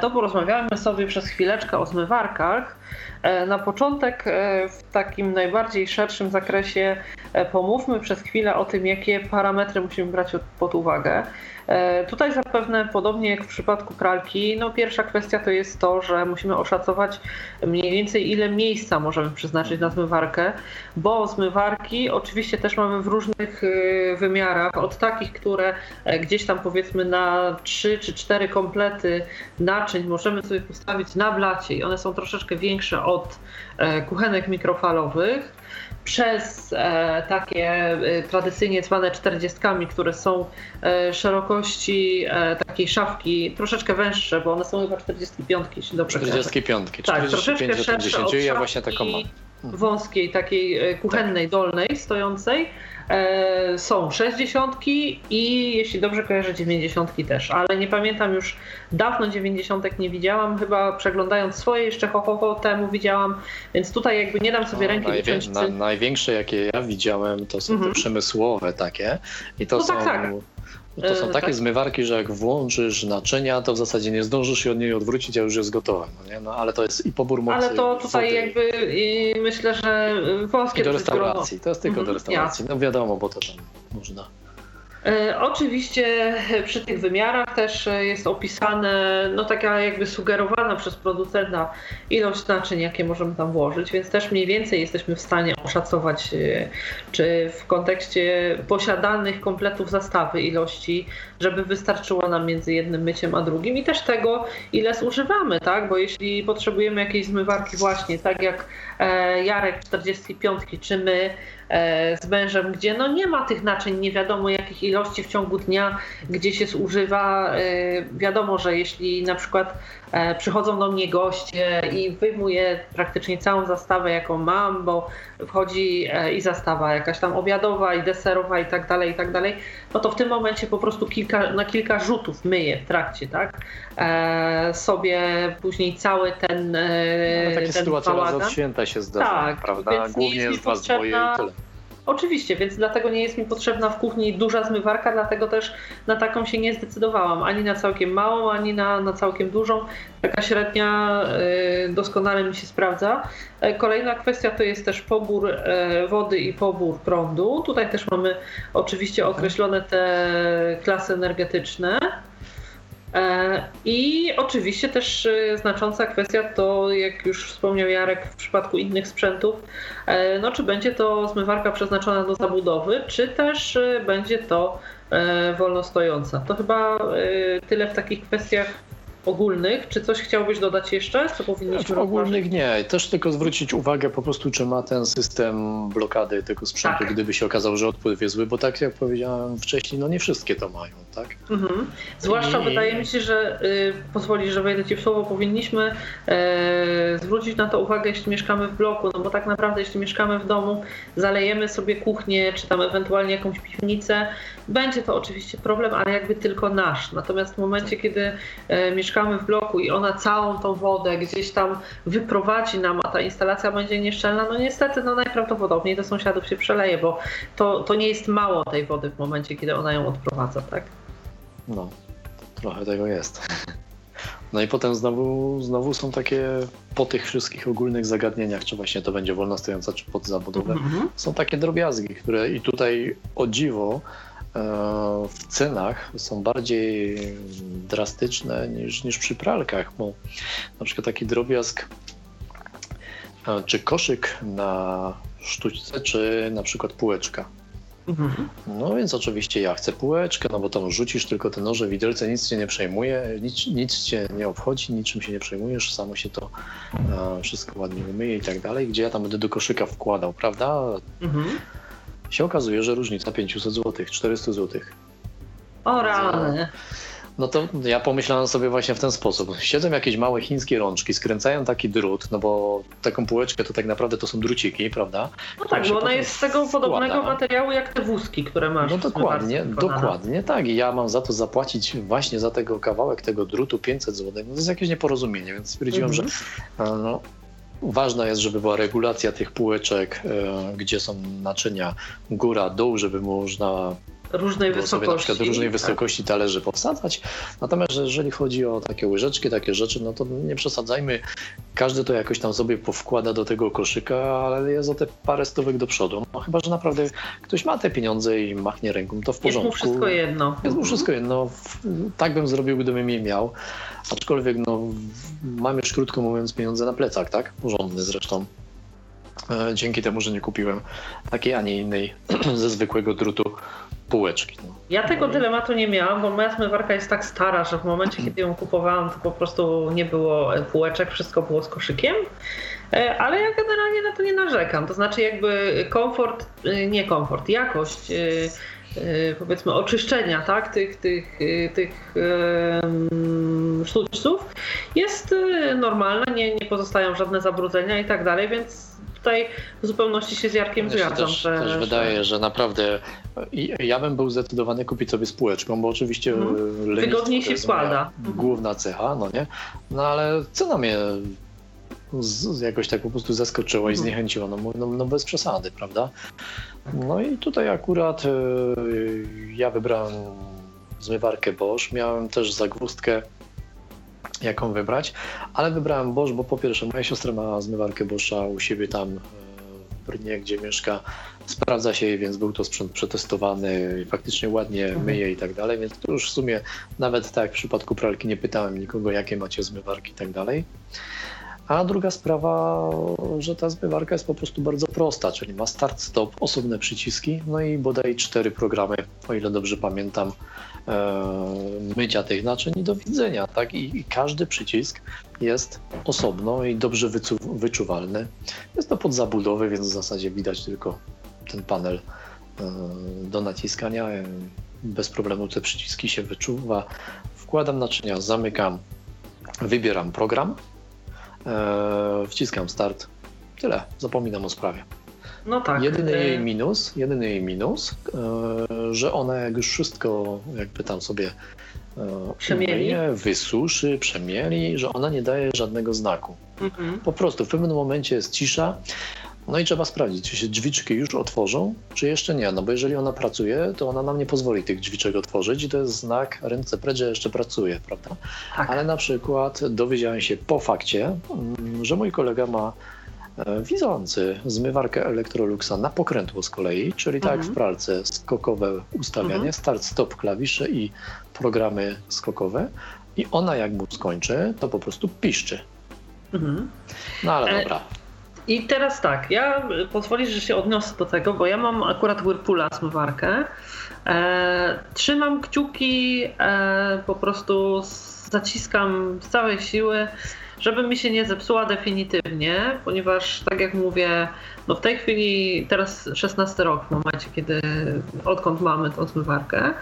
To porozmawiamy sobie przez chwileczkę o zmywarkach. E, na początek, e, w takim najbardziej szerszym zakresie, e, pomówmy przez chwilę o tym, jakie parametry musimy brać pod uwagę. E, tutaj zapewne podobnie jak w przypadku pralki, no pierwsza kwestia to jest to, że musimy oszacować mniej więcej ile miejsca możemy przeznaczyć na zmywarkę, bo zmywarki oczywiście też mamy w różnych e, wymiarach, od takich, które e, gdzieś tam powiedzmy na 3 czy 4 komplety naczyń możemy sobie postawić na blacie i one są troszeczkę większe od kuchenek mikrofalowych przez e, takie e, tradycyjnie zwane czterdziestkami, które są e, szerokości takiej szafki troszeczkę węższe, bo one są chyba 45, jeśli dobrze 45, 45 tak, troszeczkę szersze od ja właśnie taką mam. wąskiej, takiej kuchennej, tak. dolnej, stojącej, są 60 i jeśli dobrze kojarzę 90 też, ale nie pamiętam już dawno 90 nie widziałam, chyba przeglądając swoje jeszcze ho, temu widziałam, więc tutaj jakby nie dam sobie no, ręki wyciąć. Na, największe jakie ja widziałem to są mhm. te przemysłowe takie i to no tak, są tak, tak. No to są e, takie tak. zmywarki, że jak włączysz naczynia, to w zasadzie nie zdążysz się od niej odwrócić, a już jest gotowe. No, nie? no ale to jest i pobór mocy. Ale to tutaj jakby myślę, że włoskie I do restauracji. To jest tylko do mhm, restauracji. No wiadomo, bo to tam można. E, oczywiście przy tych wymiarach też jest opisane, no taka jakby sugerowana przez producenta ilość naczyń, jakie możemy tam włożyć, więc też mniej więcej jesteśmy w stanie oszacować, e, czy w kontekście posiadanych kompletów zastawy ilości, żeby wystarczyło nam między jednym myciem a drugim i też tego, ile zużywamy, tak? Bo jeśli potrzebujemy jakiejś zmywarki właśnie, tak jak e, Jarek 45, czy my E, z mężem, gdzie no nie ma tych naczyń, nie wiadomo jakich ilości w ciągu dnia, gdzie się zużywa. E, wiadomo, że jeśli na przykład e, przychodzą do mnie goście i wyjmuję praktycznie całą zastawę, jaką mam, bo wchodzi i zastawa jakaś tam obiadowa i deserowa i tak dalej, i tak dalej, no to w tym momencie po prostu kilka, na kilka rzutów myję w trakcie, tak? sobie później cały ten. No, takie ten sytuacje raz od święta się zdarzają, tak, prawda? Głównie jest was dwoje i tyle. Oczywiście, więc dlatego nie jest mi potrzebna w kuchni duża zmywarka, dlatego też na taką się nie zdecydowałam. Ani na całkiem małą, ani na, na całkiem dużą. Taka średnia y, doskonale mi się sprawdza. E, kolejna kwestia to jest też pobór e, wody i pobór prądu. Tutaj też mamy oczywiście określone te klasy energetyczne. E, I oczywiście też e, znacząca kwestia to, jak już wspomniał Jarek, w przypadku innych sprzętów, e, no czy będzie to zmywarka przeznaczona do zabudowy, czy też będzie to wolno stojąca. To chyba tyle w takich kwestiach ogólnych. Czy coś chciałbyś dodać jeszcze, co powinniśmy znaczy, Ogólnych nie. Też tylko zwrócić uwagę po prostu, czy ma ten system blokady tego sprzętu, tak. gdyby się okazało, że odpływ jest zły, bo tak jak powiedziałem wcześniej, no nie wszystkie to mają, tak? Mhm. Zwłaszcza I... wydaje mi się, że y, pozwoli, że wejdę ci w słowo, powinniśmy y, zwrócić na to uwagę, jeśli mieszkamy w bloku, no bo tak naprawdę jeśli mieszkamy w domu, zalejemy sobie kuchnię, czy tam ewentualnie jakąś piwnicę, będzie to oczywiście problem, ale jakby tylko nasz. Natomiast w momencie, kiedy y, mieszkamy mieszkamy w bloku i ona całą tą wodę gdzieś tam wyprowadzi nam, a ta instalacja będzie nieszczelna, no niestety no najprawdopodobniej do sąsiadów się przeleje, bo to, to nie jest mało tej wody w momencie, kiedy ona ją odprowadza, tak? No, trochę tego jest. No i potem znowu, znowu są takie, po tych wszystkich ogólnych zagadnieniach, czy właśnie to będzie wolno stojąca, czy podzabudowe, mhm. są takie drobiazgi, które i tutaj o dziwo w cenach są bardziej drastyczne niż, niż przy pralkach, bo na przykład taki drobiazg e, czy koszyk na sztućce, czy na przykład półeczka. Mhm. No więc oczywiście ja chcę półeczkę, no bo tam rzucisz tylko te noże, widelce, nic cię nie przejmuje, nic, nic cię nie obchodzi, niczym się nie przejmujesz, samo się to e, wszystko ładnie umyje i tak dalej. Gdzie ja tam będę do koszyka wkładał, prawda? Mhm. Się okazuje, że różnica 500 zł, 400 zł. O rany no to ja pomyślałem sobie właśnie w ten sposób. Siedzą jakieś małe chińskie rączki, skręcają taki drut, no bo taką półeczkę to tak naprawdę to są druciki, prawda? No tak, bo ona jest z tego wkłada. podobnego materiału jak te wózki, które masz. No dokładnie, dokładnie tak. I ja mam za to zapłacić właśnie za tego kawałek tego drutu 500 zł. No to jest jakieś nieporozumienie, więc stwierdziłem, mhm. że no, Ważna jest, żeby była regulacja tych półeczek, e, gdzie są naczynia góra, dół, żeby można różnej wysokości. Sobie różnej tak. wysokości talerzy powsadzać. Natomiast jeżeli chodzi o takie łyżeczki, takie rzeczy, no to nie przesadzajmy. Każdy to jakoś tam sobie powkłada do tego koszyka, ale jest o te parę stówek do przodu. No chyba, że naprawdę ktoś ma te pieniądze i machnie ręką, to w porządku. Jest mu wszystko jedno. Jest mu wszystko jedno. Tak bym zrobił, gdybym je miał. Aczkolwiek no, mam już krótko mówiąc pieniądze na plecach, tak? Porządny zresztą. E, dzięki temu, że nie kupiłem takiej, a nie innej ze zwykłego drutu półeczki. No. Ja tego dylematu nie miałam, bo moja zmywarka jest tak stara, że w momencie, kiedy ją kupowałam, to po prostu nie było półeczek, wszystko było z koszykiem. E, ale ja generalnie na to nie narzekam. To znaczy, jakby komfort, e, nie komfort, jakość powiedzmy oczyszczenia tak, tych, tych, tych sztućców jest normalna, nie, nie pozostają żadne zabrudzenia i tak dalej, więc tutaj w zupełności się z Jarkiem zgadzam. Też, że, też wydaje, że naprawdę ja bym był zdecydowany kupić sobie spółeczką, bo oczywiście mhm. wygodniej się wkłada. Główna cecha, no nie? No ale cena mnie z, jakoś tak po prostu zaskoczyła i mhm. zniechęciła, no, no, no bez przesady, prawda? No i tutaj akurat y, ja wybrałem zmywarkę Bosch, miałem też zagwózdkę jaką wybrać, ale wybrałem Bosch, bo po pierwsze moja siostra ma zmywarkę Boscha u siebie tam e, w Brnie, gdzie mieszka, sprawdza się jej, więc był to sprzęt przetestowany, faktycznie ładnie mhm. myje i tak dalej, więc to już w sumie nawet tak w przypadku pralki nie pytałem nikogo, jakie macie zmywarki i tak dalej. A druga sprawa, że ta zmywarka jest po prostu bardzo prosta, czyli ma start, stop, osobne przyciski, no i bodaj cztery programy, o ile dobrze pamiętam, mycia tych naczyń i do widzenia. Tak? I, I, każdy przycisk jest osobno i dobrze wyczuwalny. Jest to pod zabudowę, więc w zasadzie widać tylko ten panel e, do naciskania. Bez problemu te przyciski się wyczuwa. Wkładam naczynia, zamykam, wybieram program, e, wciskam start. Tyle, zapominam o sprawie. No tak. Jedyny jej minus, jedyny jej minus, e, że ona jak już wszystko jakby tam sobie e, przemieli. Umyje, wysuszy, przemieli, że ona nie daje żadnego znaku. Mhm. Po prostu w pewnym momencie jest cisza, no i trzeba sprawdzić, czy się drzwiczki już otworzą, czy jeszcze nie. No bo jeżeli ona pracuje, to ona nam nie pozwoli tych drzwiczek otworzyć i to jest znak ręce precz, że jeszcze pracuje, prawda? Tak. Ale na przykład dowiedziałem się po fakcie, mm, że mój kolega ma E, widzący zmywarkę Electroluxa na pokrętło z kolei, czyli tak jak w mhm. pralce skokowe ustawianie, mhm. start, stop klawisze i programy skokowe i ona jak mu skończy, to po prostu piszczy. Mhm. No ale e, dobra. I teraz tak, ja pozwolisz, że się odniosę do tego, bo ja mam akurat Whirlpoola zmywarkę. E, trzymam kciuki, e, po prostu zaciskam z całej siły żeby mi się nie zepsuła definitywnie, ponieważ tak jak mówię, no w tej chwili teraz 16 rok w momencie, kiedy odkąd mamy tą zmywarkę,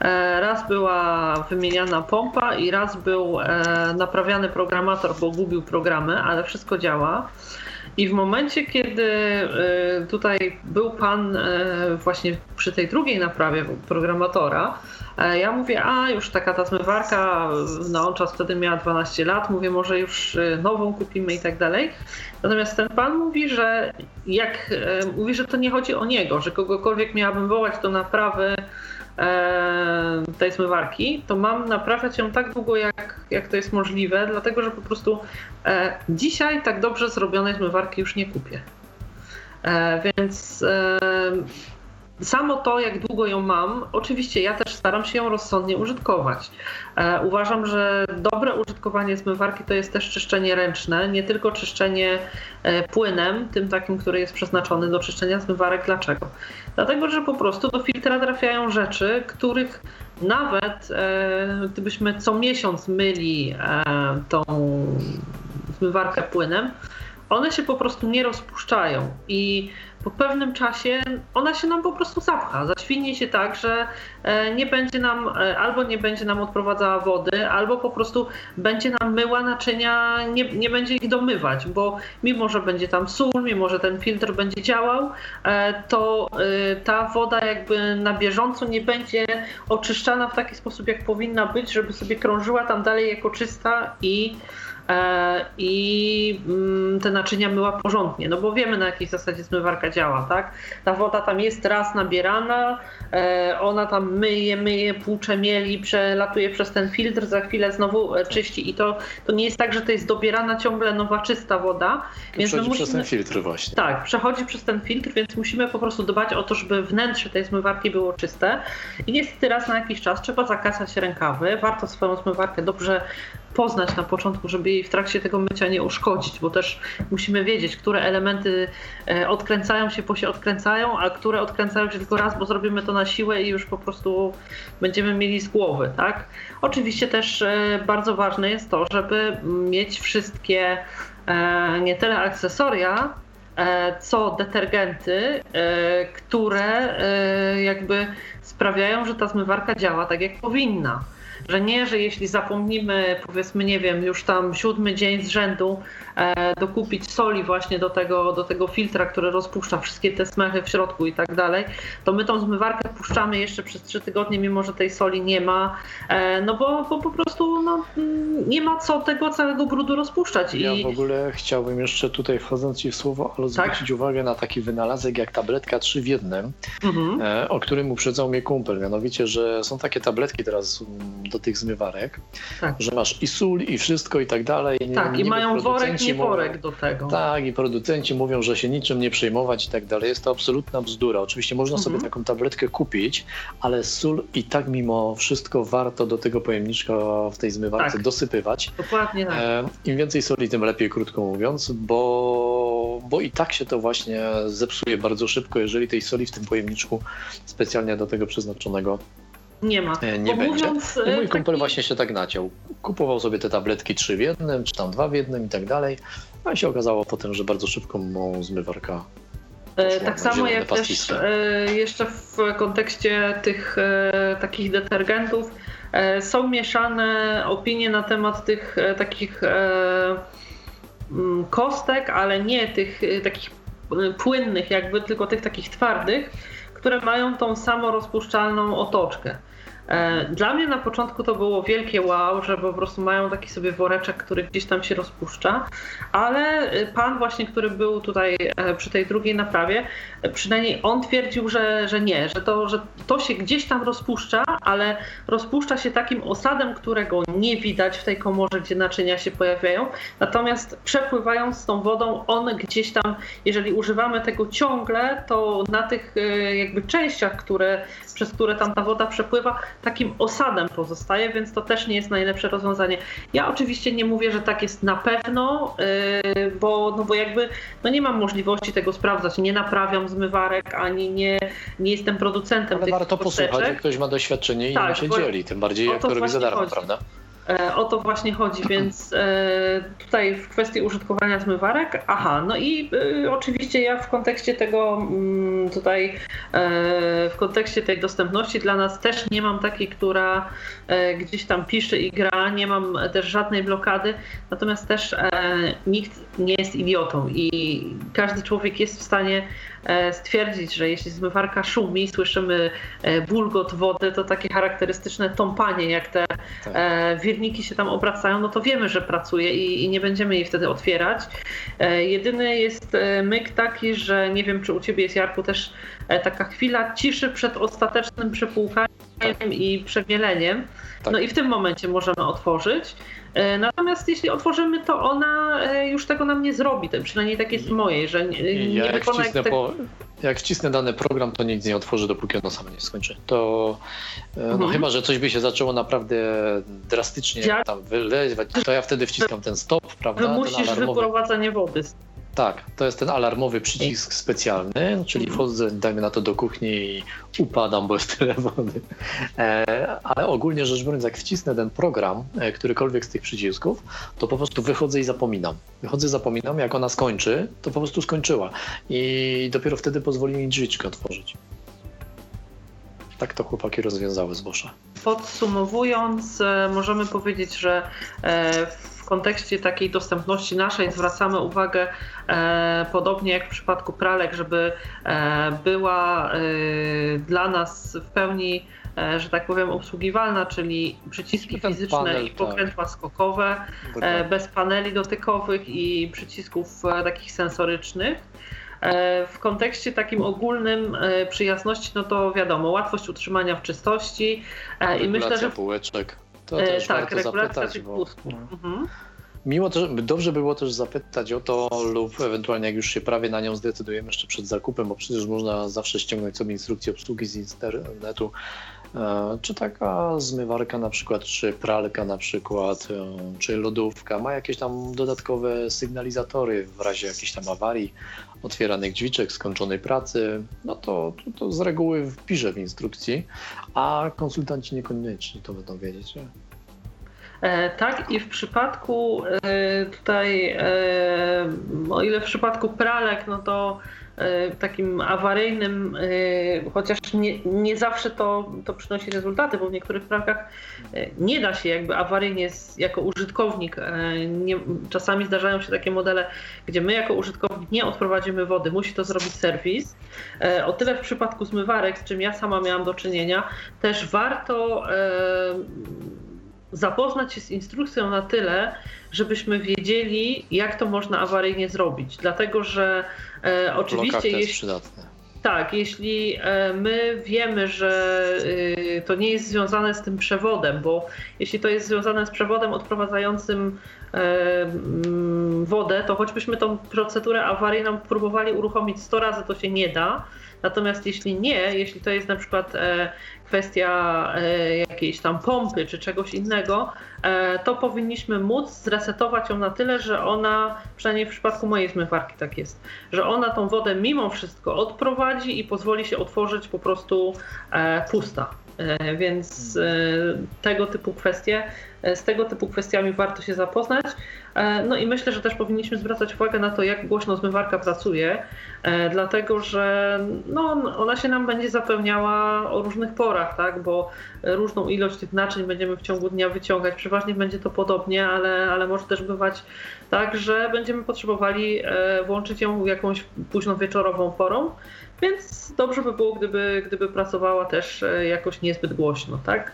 e, raz była wymieniana pompa i raz był e, naprawiany programator, bo gubił programy, ale wszystko działa. I w momencie, kiedy e, tutaj był pan właśnie przy tej drugiej naprawie programatora, ja mówię, a już taka ta zmywarka, no on czas wtedy miała 12 lat, mówię, może już e, nową kupimy i tak dalej. Natomiast ten pan mówi, że jak, e, mówi, że to nie chodzi o niego, że kogokolwiek miałabym wołać do naprawy tej zmywarki, to mam naprawiać ją tak długo, jak, jak to jest możliwe, dlatego że po prostu dzisiaj tak dobrze zrobionej zmywarki już nie kupię. Więc Samo to, jak długo ją mam, oczywiście ja też staram się ją rozsądnie użytkować. E, uważam, że dobre użytkowanie zmywarki to jest też czyszczenie ręczne, nie tylko czyszczenie e, płynem, tym takim, który jest przeznaczony do czyszczenia zmywarek. Dlaczego? Dlatego, że po prostu do filtra trafiają rzeczy, których nawet e, gdybyśmy co miesiąc myli tą zmywarkę płynem, one się po prostu nie rozpuszczają i po pewnym czasie ona się nam po prostu zapcha. Zaświnie się tak, że e, nie będzie nam, e, albo nie będzie nam odprowadzała wody, albo po prostu będzie nam myła naczynia, nie, nie będzie ich domywać, bo mimo, że będzie tam sól, mimo, że ten filtr będzie działał, e, to ta woda jakby na bieżąco nie będzie oczyszczana w taki sposób, jak powinna być, żeby sobie krążyła tam dalej jako czysta i i mm, te naczynia myła porządnie, no bo wiemy na jakiej zasadzie zmywarka działa, tak? Ta woda tam jest raz nabierana, e, ona tam myje, myje, płucze mieli, przelatuje przez ten filtr, za chwilę znowu e, czyści i to, to nie jest tak, że to jest dobierana ciągle nowa, czysta woda. Więc przechodzi musimy, przez ten filtr właśnie. Tak, przechodzi przez ten filtr, więc musimy po prostu dbać o to, żeby wnętrze tej zmywarki było czyste i niestety raz na jakiś czas trzeba zakasać rękawy, warto swoją zmywarkę dobrze poznać na początku, żeby jej w trakcie tego mycia nie uszkodzić, bo też musimy wiedzieć, które elementy e, odkręcają się, bo się odkręcają, a które odkręcają się tylko raz, bo zrobimy to na siłę i już po prostu będziemy mieli z głowy, tak? Oczywiście też e, bardzo ważne jest to, żeby mieć wszystkie e, nie tyle akcesoria, co detergenty, które jakby sprawiają, że ta zmywarka działa tak jak powinna. Że nie, że jeśli zapomnimy, powiedzmy, nie wiem, już tam siódmy dzień z rzędu e, dokupić soli właśnie do tego, do tego filtra, który rozpuszcza wszystkie te smechy w środku i tak dalej, to my tą zmywarkę puszczamy jeszcze przez trzy tygodnie, mimo że tej soli nie ma, e, no bo, bo po prostu no, nie ma co tego całego brudu rozpuszczać. Ja I... w ogóle chciałbym jeszcze tutaj, wchodząc Ci w słowo, ale tak? zwrócić uwagę na taki wynalazek jak tabletka 3 w jednym, mhm. e, o którym uprzedzał mnie kumpel, mianowicie, że są takie tabletki teraz do do tych zmywarek, tak. że masz i sól, i wszystko i tak dalej. tak, i mają worek, nie worek do tego. Tak, i producenci mówią, że się niczym nie przejmować i tak dalej. Jest to absolutna bzdura. Oczywiście można mhm. sobie taką tabletkę kupić, ale sól i tak mimo wszystko warto do tego pojemniczka w tej zmywarce tak. dosypywać. Dokładnie tak. E, Im więcej soli, tym lepiej, krótko mówiąc, bo, bo i tak się to właśnie zepsuje bardzo szybko, jeżeli tej soli w tym pojemniczku specjalnie do tego przeznaczonego nie ma. E, nie Bo będzie. Mówiąc, I mój kumpel taki... właśnie się tak naciął. Kupował sobie te tabletki trzy w jednym, czy tam dwa w jednym i tak dalej. A się okazało potem, że bardzo szybko mu zmywarka e, tak samo jak też e, jeszcze w kontekście tych takich detergentów są mieszane opinie na temat tych takich mm, kostek, ale nie tych takich płynnych jakby, tylko tych takich twardych, które mają tą samorozpuszczalną otoczkę. E, dla mnie na początku to było wielkie wow, że po prostu mają taki sobie woreczek, który gdzieś tam się rozpuszcza, ale pan właśnie, który był tutaj e, przy tej drugiej naprawie, e, przynajmniej on twierdził, że, że nie, że to, że to się gdzieś tam rozpuszcza, ale rozpuszcza się takim osadem, którego nie widać w tej komorze, gdzie naczynia się pojawiają, natomiast przepływając tą wodą, on gdzieś tam, jeżeli używamy tego ciągle, to na tych jakby częściach, które, przez które tam ta woda przepływa, takim osadem pozostaje, więc to też nie jest najlepsze rozwiązanie. Ja oczywiście nie mówię, że tak jest na pewno, yy, bo, no bo jakby no nie mam możliwości tego sprawdzać. Nie naprawiam zmywarek, ani nie, nie jestem producentem Ale tych warto posłuchać, jak ktoś ma doświadczenie i tak, się dzieli, tym bardziej jak to robi za darmo, chodzi. prawda? E, o to właśnie chodzi, więc e, tutaj w kwestii użytkowania zmywarek, aha, no i e, oczywiście ja w kontekście tego mm, tutaj, w kontekście tej dostępności dla nas też nie mam takiej, która gdzieś tam pisze i gra, nie mam też żadnej blokady, natomiast też nikt nie jest idiotą i każdy człowiek jest w stanie stwierdzić, że jeśli zmywarka szumi, słyszymy e, bulgot wody, to takie charakterystyczne tąpanie, jak te tak. E, wirniki się tam obracają, no to wiemy, że pracuje i, i nie będziemy jej wtedy otwierać. Jedyny jest myk taki, że nie wiem, czy u ciebie jest Jarku też taka chwila ciszy przed ostatecznym przepłukaniem tak. i przemieleniem. Tak. No i w tym momencie możemy otworzyć. E, natomiast jeśli otworzymy, to ona e, już tego nam nie zrobi. Przynajmniej tak jest moje, że nie, nie ja jak wcisnę, te... po, jak wcisnę dany program, to nic nie otworzy, dopóki ono samo nie skończy. To e, no mhm. chyba, że coś by się zaczęło naprawdę drastycznie ja... tam wylewać, to ja wtedy wciskam ten stop, prawda? Wymusisz wyprowadzanie wody. Tak, to jest ten alarmowy przycisk specjalny, czyli mhm. wchodzę, dajmy na to do kuchni i upadam, bo jest tyle wody. E, ale ogólnie rzecz biorąc, jak wcisnę ten program, e, którykolwiek z tych przycisków, to po prostu wychodzę i zapominam. Wychodzę zapominam, jak ona skończy, to po prostu skończyła. I dopiero wtedy pozwoli mi drzwiczkę otworzyć. Tak to chłopaki rozwiązały z Boscha. Podsumowując, e, możemy powiedzieć, że w kontekście takiej dostępności naszej zwracamy uwagę, e, podobnie jak w przypadku pralek, żeby e, była e, dla nas w pełni e, że tak powiem, obsługiwalna, czyli przyciski fizyczne panel, i pokrętła tak. skokowe, e, bez paneli dotykowych i przycisków e, takich sensorycznych. W kontekście takim ogólnym przyjazności, no to wiadomo, łatwość utrzymania w czystości i myślę, że. Półeczek. To e, też tak, regulacja zapytać, bo... Mhm. Mimo to, dobrze było też zapytać o to lub ewentualnie jak już się prawie na nią zdecydujemy jeszcze przed zakupem, bo przecież można zawsze ściągnąć sobie instrukcję obsługi z internetu, e, czy taka zmywarka na przykład, czy pralka na przykład, e, czy lodówka ma jakieś tam dodatkowe sygnalizatory w razie jakiejś tam awarii, otwieranych drzwiczek, skończonej pracy, no to, to, to z reguły wpiszę w instrukcji, a konsultanci niekoniecznie to będą wiedzieć. Nie? E, tak, i w przypadku e, tutaj, e, o ile w przypadku pralek, no to takim awaryjnym, chociaż nie, nie zawsze to, to przynosi rezultaty, bo w niektórych pralkach nie da się jakby awaryjnie jako użytkownik. Nie, czasami zdarzają się takie modele, gdzie my jako użytkownik nie odprowadzimy wody, musi to zrobić serwis. O tyle w przypadku zmywarek, z czym ja sama miałam do czynienia, też warto zapoznać się z instrukcją na tyle, żebyśmy wiedzieli, jak to można awaryjnie zrobić. Dlatego, że e, oczywiście jest przydatne. Tak, jeśli e, my wiemy, że y, to nie jest związane z tym przewodem, bo jeśli to jest związane z przewodem odprowadzającym e, mm, wodę, to choćbyśmy tą procedurę awaryjną próbowali uruchomić 100 razy, to się nie da. Natomiast jeśli nie, jeśli to jest na przykład e, kwestia e, jakiejś tam pompy czy czegoś innego, e, to powinniśmy móc zresetować ją na tyle, że ona, przynajmniej w przypadku mojej zmywarki tak jest, że ona tą wodę mimo wszystko odprowadzi i pozwoli się otworzyć po prostu pusta. Więc tego typu kwestie z tego typu kwestiami warto się zapoznać. E, no i myślę, że też powinniśmy zwracać uwagę na to, jak głośno zmywarka pracuje, e, dlatego że no, ona się nam będzie zapełniała o różnych porach, tak? bo różną ilość tych naczyń będziemy w ciągu dnia wyciągać. Przeważnie będzie to podobnie, ale, ale może też bywać tak, że będziemy potrzebowali e, włączyć ją jakąś późną wieczorową porą. Więc dobrze by było, gdyby, gdyby pracowała też jakoś niezbyt głośno, tak?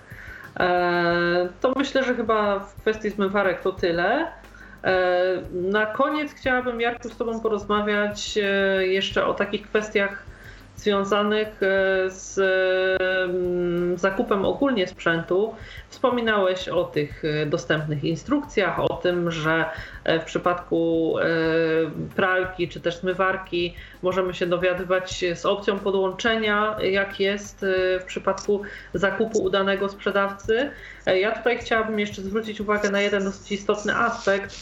E, to myślę, że chyba w kwestii zmywarek to tyle. E, na koniec chciałabym, Jarku, z Tobą porozmawiać e, jeszcze o takich kwestiach związanych e, z zakupem ogólnie sprzętu. Wspominałeś o tych e, dostępnych instrukcjach, o tym, że e, w przypadku pralki czy też zmywarki możemy się dowiadywać z opcją podłączenia, jak jest w przypadku zakupu udanego sprzedawcy. Ja tutaj chciałabym jeszcze zwrócić uwagę na jeden dosyć istotny aspekt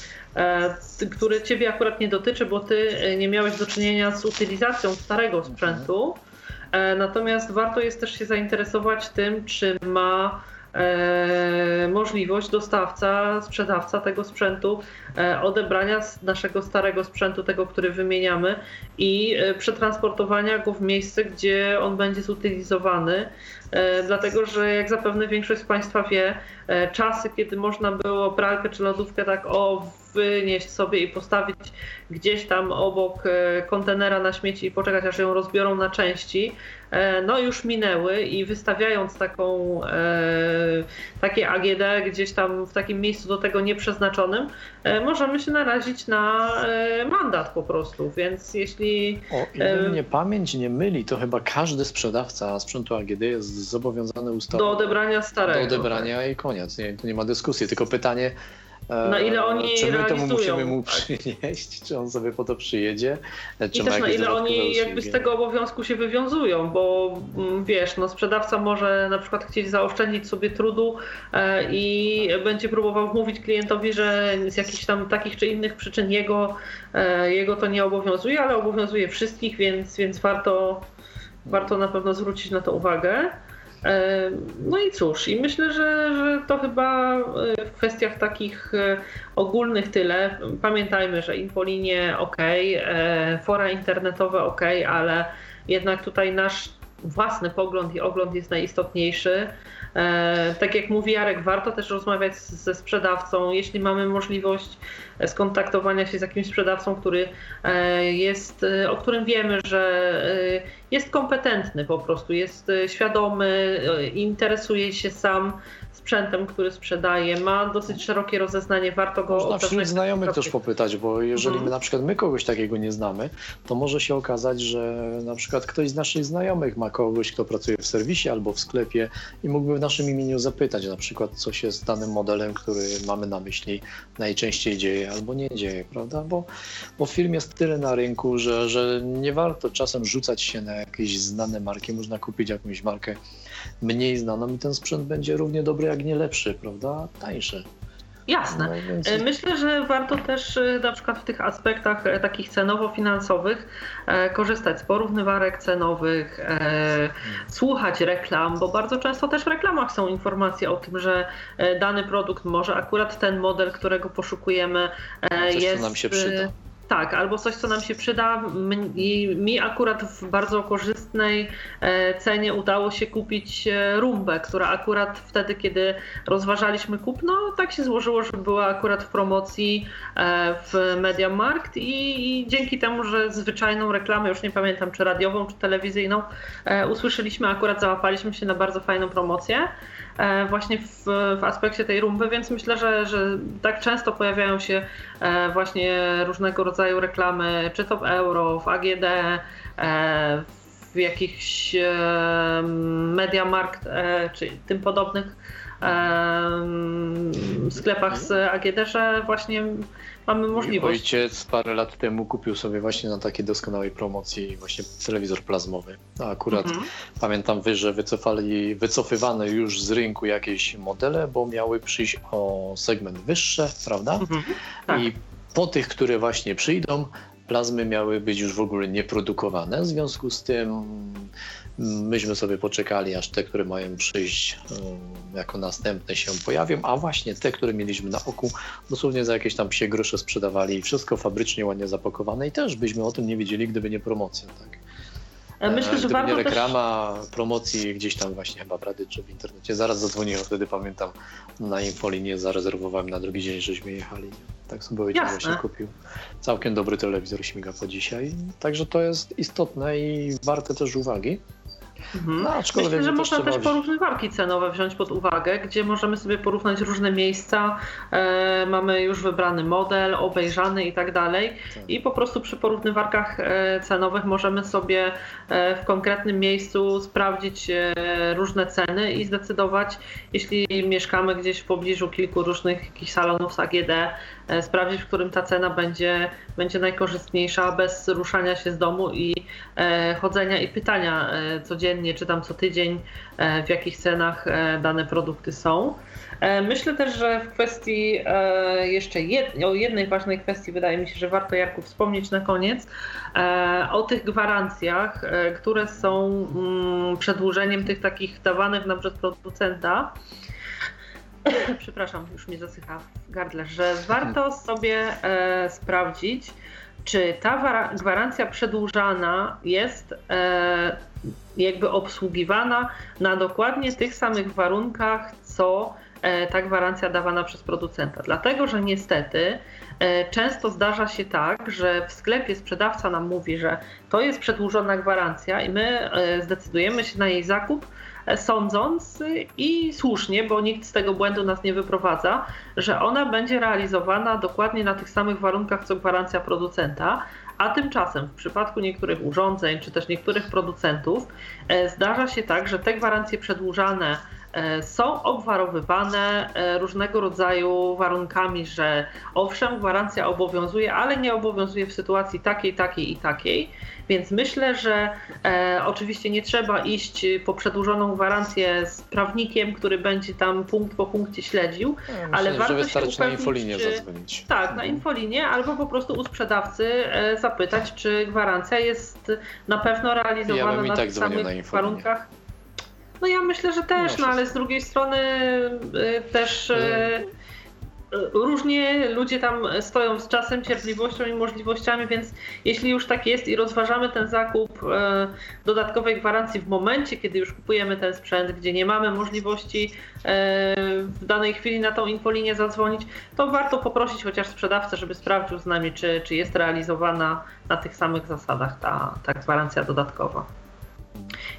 który ciebie akurat nie dotyczy, bo ty e, nie miałeś do czynienia z utylizacją starego sprzętu. E, natomiast warto jest też się zainteresować tym, czy ma e, możliwość dostawca, sprzedawca tego sprzętu e, odebrania naszego starego sprzętu, tego, który wymieniamy i e, przetransportowania go w miejsce, gdzie on będzie zutylizowany. Dlatego, że jak zapewne większość z Państwa wie, czasy, kiedy można było pralkę czy lodówkę tak o wynieść sobie i postawić gdzieś tam obok kontenera na śmieci i poczekać, aż ją rozbiorą na części, E, no już minęły i wystawiając taką, e, takie AGD gdzieś tam w takim miejscu do tego nieprzeznaczonym, e, możemy się narazić na mandat po prostu, więc jeśli... O ile mnie pamięć nie myli, to chyba każdy sprzedawca sprzętu AGD jest zobowiązany ustawą do odebrania starego. Do odebrania i koniec, nie, to nie ma dyskusji, tylko pytanie, na ile oni czy my to musimy mu przynieść, czy on sobie po to przyjedzie, czy I też na ile oni jakby z tego obowiązku się wywiązują, bo mm, wiesz, no sprzedawca może na przykład chcieć zaoszczędzić sobie trudu e, i będzie próbował wmówić klientowi, że z jakichś tam takich czy innych przyczyn jego, e, jego to nie obowiązuje, ale obowiązuje wszystkich, więc, więc warto, warto na pewno zwrócić na to uwagę. E, no i cóż, i myślę, że, że to chyba e, w kwestiach takich e, ogólnych tyle. Pamiętajmy, że infolinie ok, fora internetowe ok, ale jednak tutaj nasz własny pogląd i ogląd jest najistotniejszy. E, tak jak mówi Jarek, warto też rozmawiać ze sprzedawcą, jeśli mamy możliwość skontaktowania się z jakimś sprzedawcą, który e, jest, o którym wiemy, że e, jest kompetentny po prostu, jest świadomy, interesuje się sam sprzętem, który sprzedaje, ma dosyć szerokie rozeznanie, warto go Można wśród znajomych też popytać, bo jeżeli hmm. my na przykład my kogoś takiego nie znamy, to może się okazać, że na przykład ktoś z naszych znajomych ma kogoś, kto pracuje w serwisie albo w sklepie i mógłby w naszym imieniu zapytać na przykład, co się z danym modelem, który mamy na myśli, najczęściej dzieje albo nie dzieje, prawda? Bo, bo firm jest tyle na rynku, że, że nie warto czasem rzucać się na jakieś znane marki, można kupić jakąś markę mniej znaną i ten sprzęt będzie równie dobry, jak nie lepszy, prawda? Tańszy. Jasne. No. E, myślę, że warto też e, na przykład w tych aspektach e, takich cenowo-finansowych korzystać z porównywarek cenowych, słuchać reklam, bo bardzo często też w reklamach są informacje o tym, że dany produkt może akurat ten model, którego poszukujemy Coś, jest. nam się przyda tak, albo coś, co nam się przyda. I mi akurat w bardzo korzystnej e, cenie udało się kupić e, rumbę, która akurat wtedy, kiedy rozważaliśmy kupno, tak się złożyło, że była akurat w promocji e, w Mediamarkt i, i dzięki temu, że zwyczajną reklamę, już nie pamiętam czy radiową, czy telewizyjną, usłyszeliśmy, akurat załapaliśmy się na bardzo fajną promocję. E, właśnie w, w aspekcie tej rumby, więc myślę, że, że tak często pojawiają się e, właśnie różnego rodzaju reklamy, czy to w euro, w AGD, e, w jakichś Mediamarkt czy tym podobnych sklepach z AGD, że właśnie mamy możliwość. Ojciec parę lat temu kupił sobie właśnie na takiej doskonałej promocji właśnie telewizor plazmowy. A akurat mhm. pamiętam wy, że wycofali, wycofywane już z rynku jakieś modele, bo miały przyjść o segment wyższe, prawda? Mhm. Tak. I po tych, które właśnie przyjdą, plazmy miały być już w ogóle nieprodukowane. W związku z tym myśmy sobie poczekali, aż te, które mają przyjść e, jako następne się pojawią, a właśnie te, które mieliśmy na oku, dosłownie za jakieś tam psie grosze sprzedawali i wszystko fabrycznie ładnie zapakowane i też byśmy o tym nie wiedzieli, gdyby nie promocja. Tak? E, myślę, że Gdyby nie reklama, też... promocji gdzieś tam właśnie chyba w Rady czy w internecie. Zaraz zadzwoniłem, wtedy pamiętam na infolinię zarezerwowałem na drugi dzień, żeśmy jechali. Tak sobie ojciec właśnie kupił. Całkiem dobry telewizor śmiga po dzisiaj. Także to jest istotne i warte też uwagi. Mhm. No, Myślę, że można też porównywarki cenowe wziąć pod uwagę, gdzie możemy sobie porównać różne miejsca, e, mamy już wybrany model, obejrzany i tak dalej tak. i po prostu przy porównywarkach e, cenowych możemy sobie e, w konkretnym miejscu sprawdzić e, różne ceny i zdecydować, jeśli mieszkamy gdzieś w pobliżu kilku różnych jakichś salonów z AGD, sprawdzić, w którym ta cena będzie, będzie najkorzystniejsza bez ruszania się z domu i e, chodzenia i pytania e, codziennie czy tam co tydzień, w jakich cenach dane produkty są. Myślę też, że w kwestii jeszcze jed, o jednej ważnej kwestii wydaje mi się, że warto Jarku wspomnieć na koniec o tych gwarancjach, które są mm, przedłużeniem tych takich dawanych nam przez producenta. Przepraszam, już mi zasycha w gardle, że warto sobie e, sprawdzić, czy ta gwarancja przedłużana jest e, jakby obsługiwana na dokładnie tych samych warunkach, co e, ta gwarancja dawana przez producenta. Dlatego, że niestety e, często zdarza się tak, że w sklepie sprzedawca nam mówi, że to jest przedłużona gwarancja i my e, zdecydujemy się na jej zakup sądząc i słusznie, bo nikt z tego błędu nas nie wyprowadza, że ona będzie realizowana dokładnie na tych samych warunkach co gwarancja producenta, a tymczasem w przypadku niektórych urządzeń czy też niektórych producentów e, zdarza się tak, że te gwarancje przedłużane E, są obwarowywane e, różnego rodzaju warunkami, że owszem, gwarancja obowiązuje, ale nie obowiązuje w sytuacji takiej, takiej i takiej. Więc myślę, że e, oczywiście nie trzeba iść po przedłużoną gwarancję z prawnikiem, który będzie tam punkt po punkcie śledził, myślę, ale warto że wystarczy się upewnić, na infolinię czy, zadzwonić. Tak, na mhm. infolinię, albo po prostu u sprzedawcy e, zapytać, czy gwarancja jest na pewno realizowana ja na tak tych samych warunkach no ja myślę, że też, no, no ale z drugiej strony y, też y, y, różnie ludzie tam stoją z czasem, cierpliwością i możliwościami, więc jeśli już tak jest i rozważamy ten zakup dodatkowej gwarancji w momencie, kiedy już kupujemy ten sprzęt, gdzie nie mamy możliwości w danej chwili na tą infolinię zadzwonić, to warto poprosić chociaż sprzedawcę, żeby sprawdził z nami, czy, czy jest realizowana na tych samych zasadach ta, ta gwarancja dodatkowa.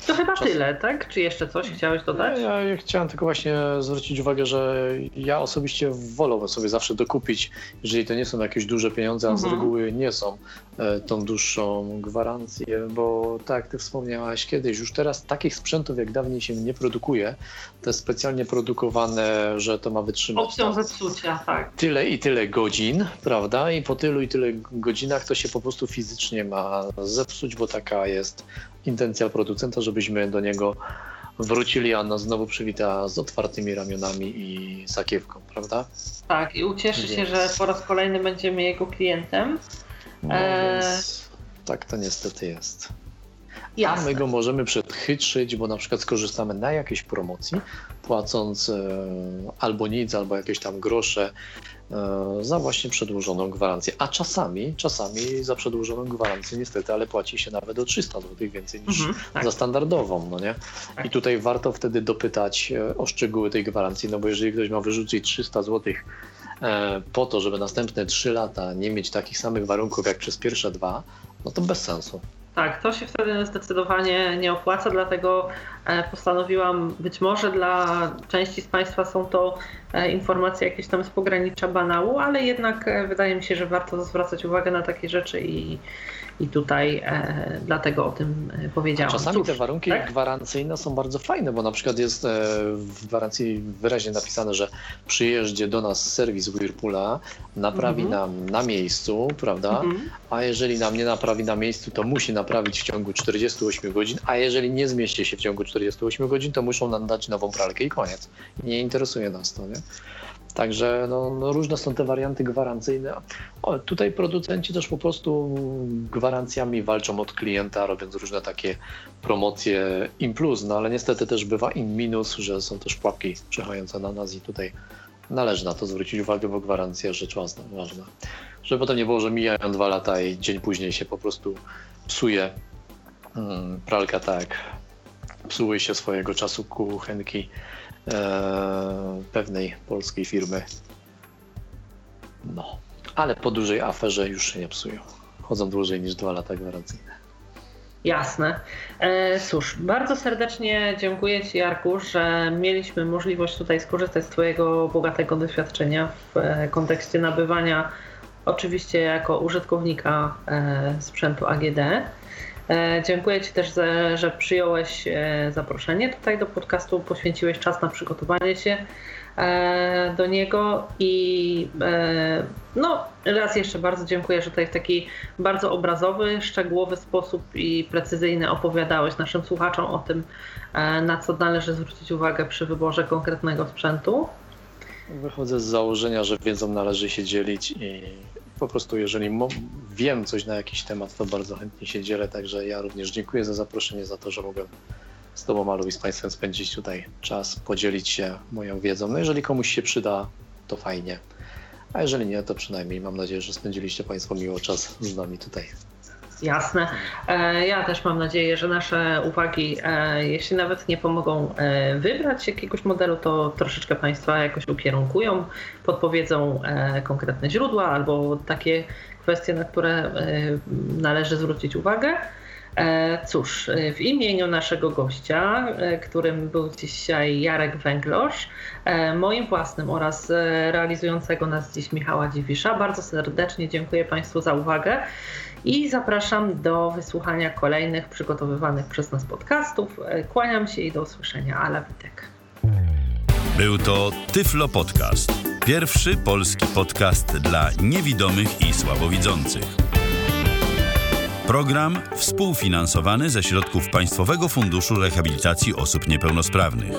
To chyba Czas... tyle, tak? Czy jeszcze coś chciałeś dodać? Ja, ja, chciałem tylko właśnie zwrócić uwagę, że ja osobiście wolę sobie zawsze dokupić, jeżeli to nie są jakieś duże pieniądze, a mhm. z reguły nie są e, tą dłuższą gwarancję, bo tak jak ty wspomniałaś kiedyś, już teraz takich sprzętów jak dawniej się nie produkuje, te specjalnie produkowane, że to ma wytrzymać opcją zepsucia, tak. Tyle i tyle godzin, prawda? I po tylu i tyle godzinach to się po prostu fizycznie ma zepsuć, bo taka jest intencja producenta, żebyśmy do niego wrócili, a Anna znowu przywita z otwartymi ramionami i sakiewką, prawda? Tak, i ucieszy więc... się, że po raz kolejny będziemy jego klientem. No, e... Tak to niestety jest. Jasne. A my go możemy przedchytrzyć, bo na przykład skorzystamy na jakiejś promocji, płacąc e, albo nic, albo jakieś tam grosze za właśnie przedłużoną gwarancję. A czasami, czasami za przedłużoną gwarancję niestety, ale płaci się nawet o 300 zł więcej niż mhm, tak. za standardową, no nie? Tak. I tutaj warto wtedy dopytać e, o szczegóły tej gwarancji, no bo jeżeli ktoś ma wyrzucić 300 zł e, po to, żeby następne 3 lata nie mieć takich samych warunków jak przez pierwsze dwa, no to bez sensu. Tak, to się wtedy zdecydowanie nie opłaca, dlatego e, postanowiłam, być może dla części z Państwa są to e, informacje jakieś tam z pogranicza banału, ale jednak e, wydaje mi się, że warto zwracać uwagę na takie rzeczy i, i tutaj e, dlatego o tym e, powiedziałam. Czasami Cóż, te warunki tak? gwarancyjne są bardzo fajne, bo na przykład jest e, w gwarancji wyraźnie napisane, że przyjeżdża do nas serwis Whirlpoola, naprawi mhm. nam na miejscu, prawda? Mhm. A jeżeli nam nie naprawi na miejscu, to musi naprawić w ciągu 48 godzin, a jeżeli nie zmieści się w ciągu 48 godzin, to muszą nam dać nową pralkę i koniec. Nie interesuje nas to, nie? Także no, no, różne są te warianty gwarancyjne. O, tutaj producenci też po prostu gwarancjami walczą od klienta, robiąc różne takie promocje im plus, no ale niestety też bywa im minus, że są też pułapki czekające na nas i tutaj należy na to zwrócić uwagę, bo gwarancja rzecz ważna. Żeby potem nie było, że mijają dwa lata i dzień później się po prostu psuje hmm, pralka tak, psuły się swojego czasu kuchenki e, pewnej polskiej firmy. No, ale po dużej aferze już się nie psują. Chodzą dłużej niż dwa lata gwarancyjne. Jasne. E, cóż, bardzo serdecznie dziękuję Ci, Jarku, że mieliśmy możliwość tutaj skorzystać z Twojego bogatego doświadczenia w e, kontekście nabywania, oczywiście jako użytkownika e, sprzętu AGD. E, dziękuję Ci też, za, że przyjąłeś e, zaproszenie tutaj do podcastu, poświęciłeś czas na przygotowanie się e, do niego i no, raz jeszcze bardzo dziękuję, że tutaj w taki bardzo obrazowy, szczegółowy sposób i precyzyjny opowiadałeś naszym słuchaczom o tym, na co należy zwrócić uwagę przy wyborze konkretnego sprzętu. Wychodzę z założenia, że wiedzą należy się dzielić i po prostu jeżeli wiem coś na jakiś temat, to bardzo chętnie się dzielę, także ja również dziękuję za zaproszenie, za to, że mogłem z Tobą, Malu, i z Państwem spędzić tutaj czas, podzielić się moją wiedzą. No jeżeli komuś się przyda, to fajnie. A jeżeli nie, to przynajmniej mam nadzieję, że spędziliście Państwo miło czas z nami tutaj. Jasne. E, ja też mam nadzieję, że nasze uwagi, e, jeśli nawet nie pomogą e, wybrać jakiegoś modelu, to troszeczkę Państwa jakoś ukierunkują, podpowiedzą konkretne źródła albo takie kwestie, na które należy zwrócić uwagę. Cóż, w imieniu naszego gościa, którym był dzisiaj Jarek Węglosz, moim własnym oraz realizującego nas dziś Michała Dziwisza, bardzo serdecznie dziękuję Państwu za uwagę i zapraszam do wysłuchania kolejnych przygotowywanych przez nas podcastów. Kłaniam się i do usłyszenia. Ala Witek. Był to Tyflo Podcast. Pierwszy polski podcast dla niewidomych i słabowidzących. Program współfinansowany ze środków Państwowego Funduszu Rehabilitacji Osób Niepełnosprawnych.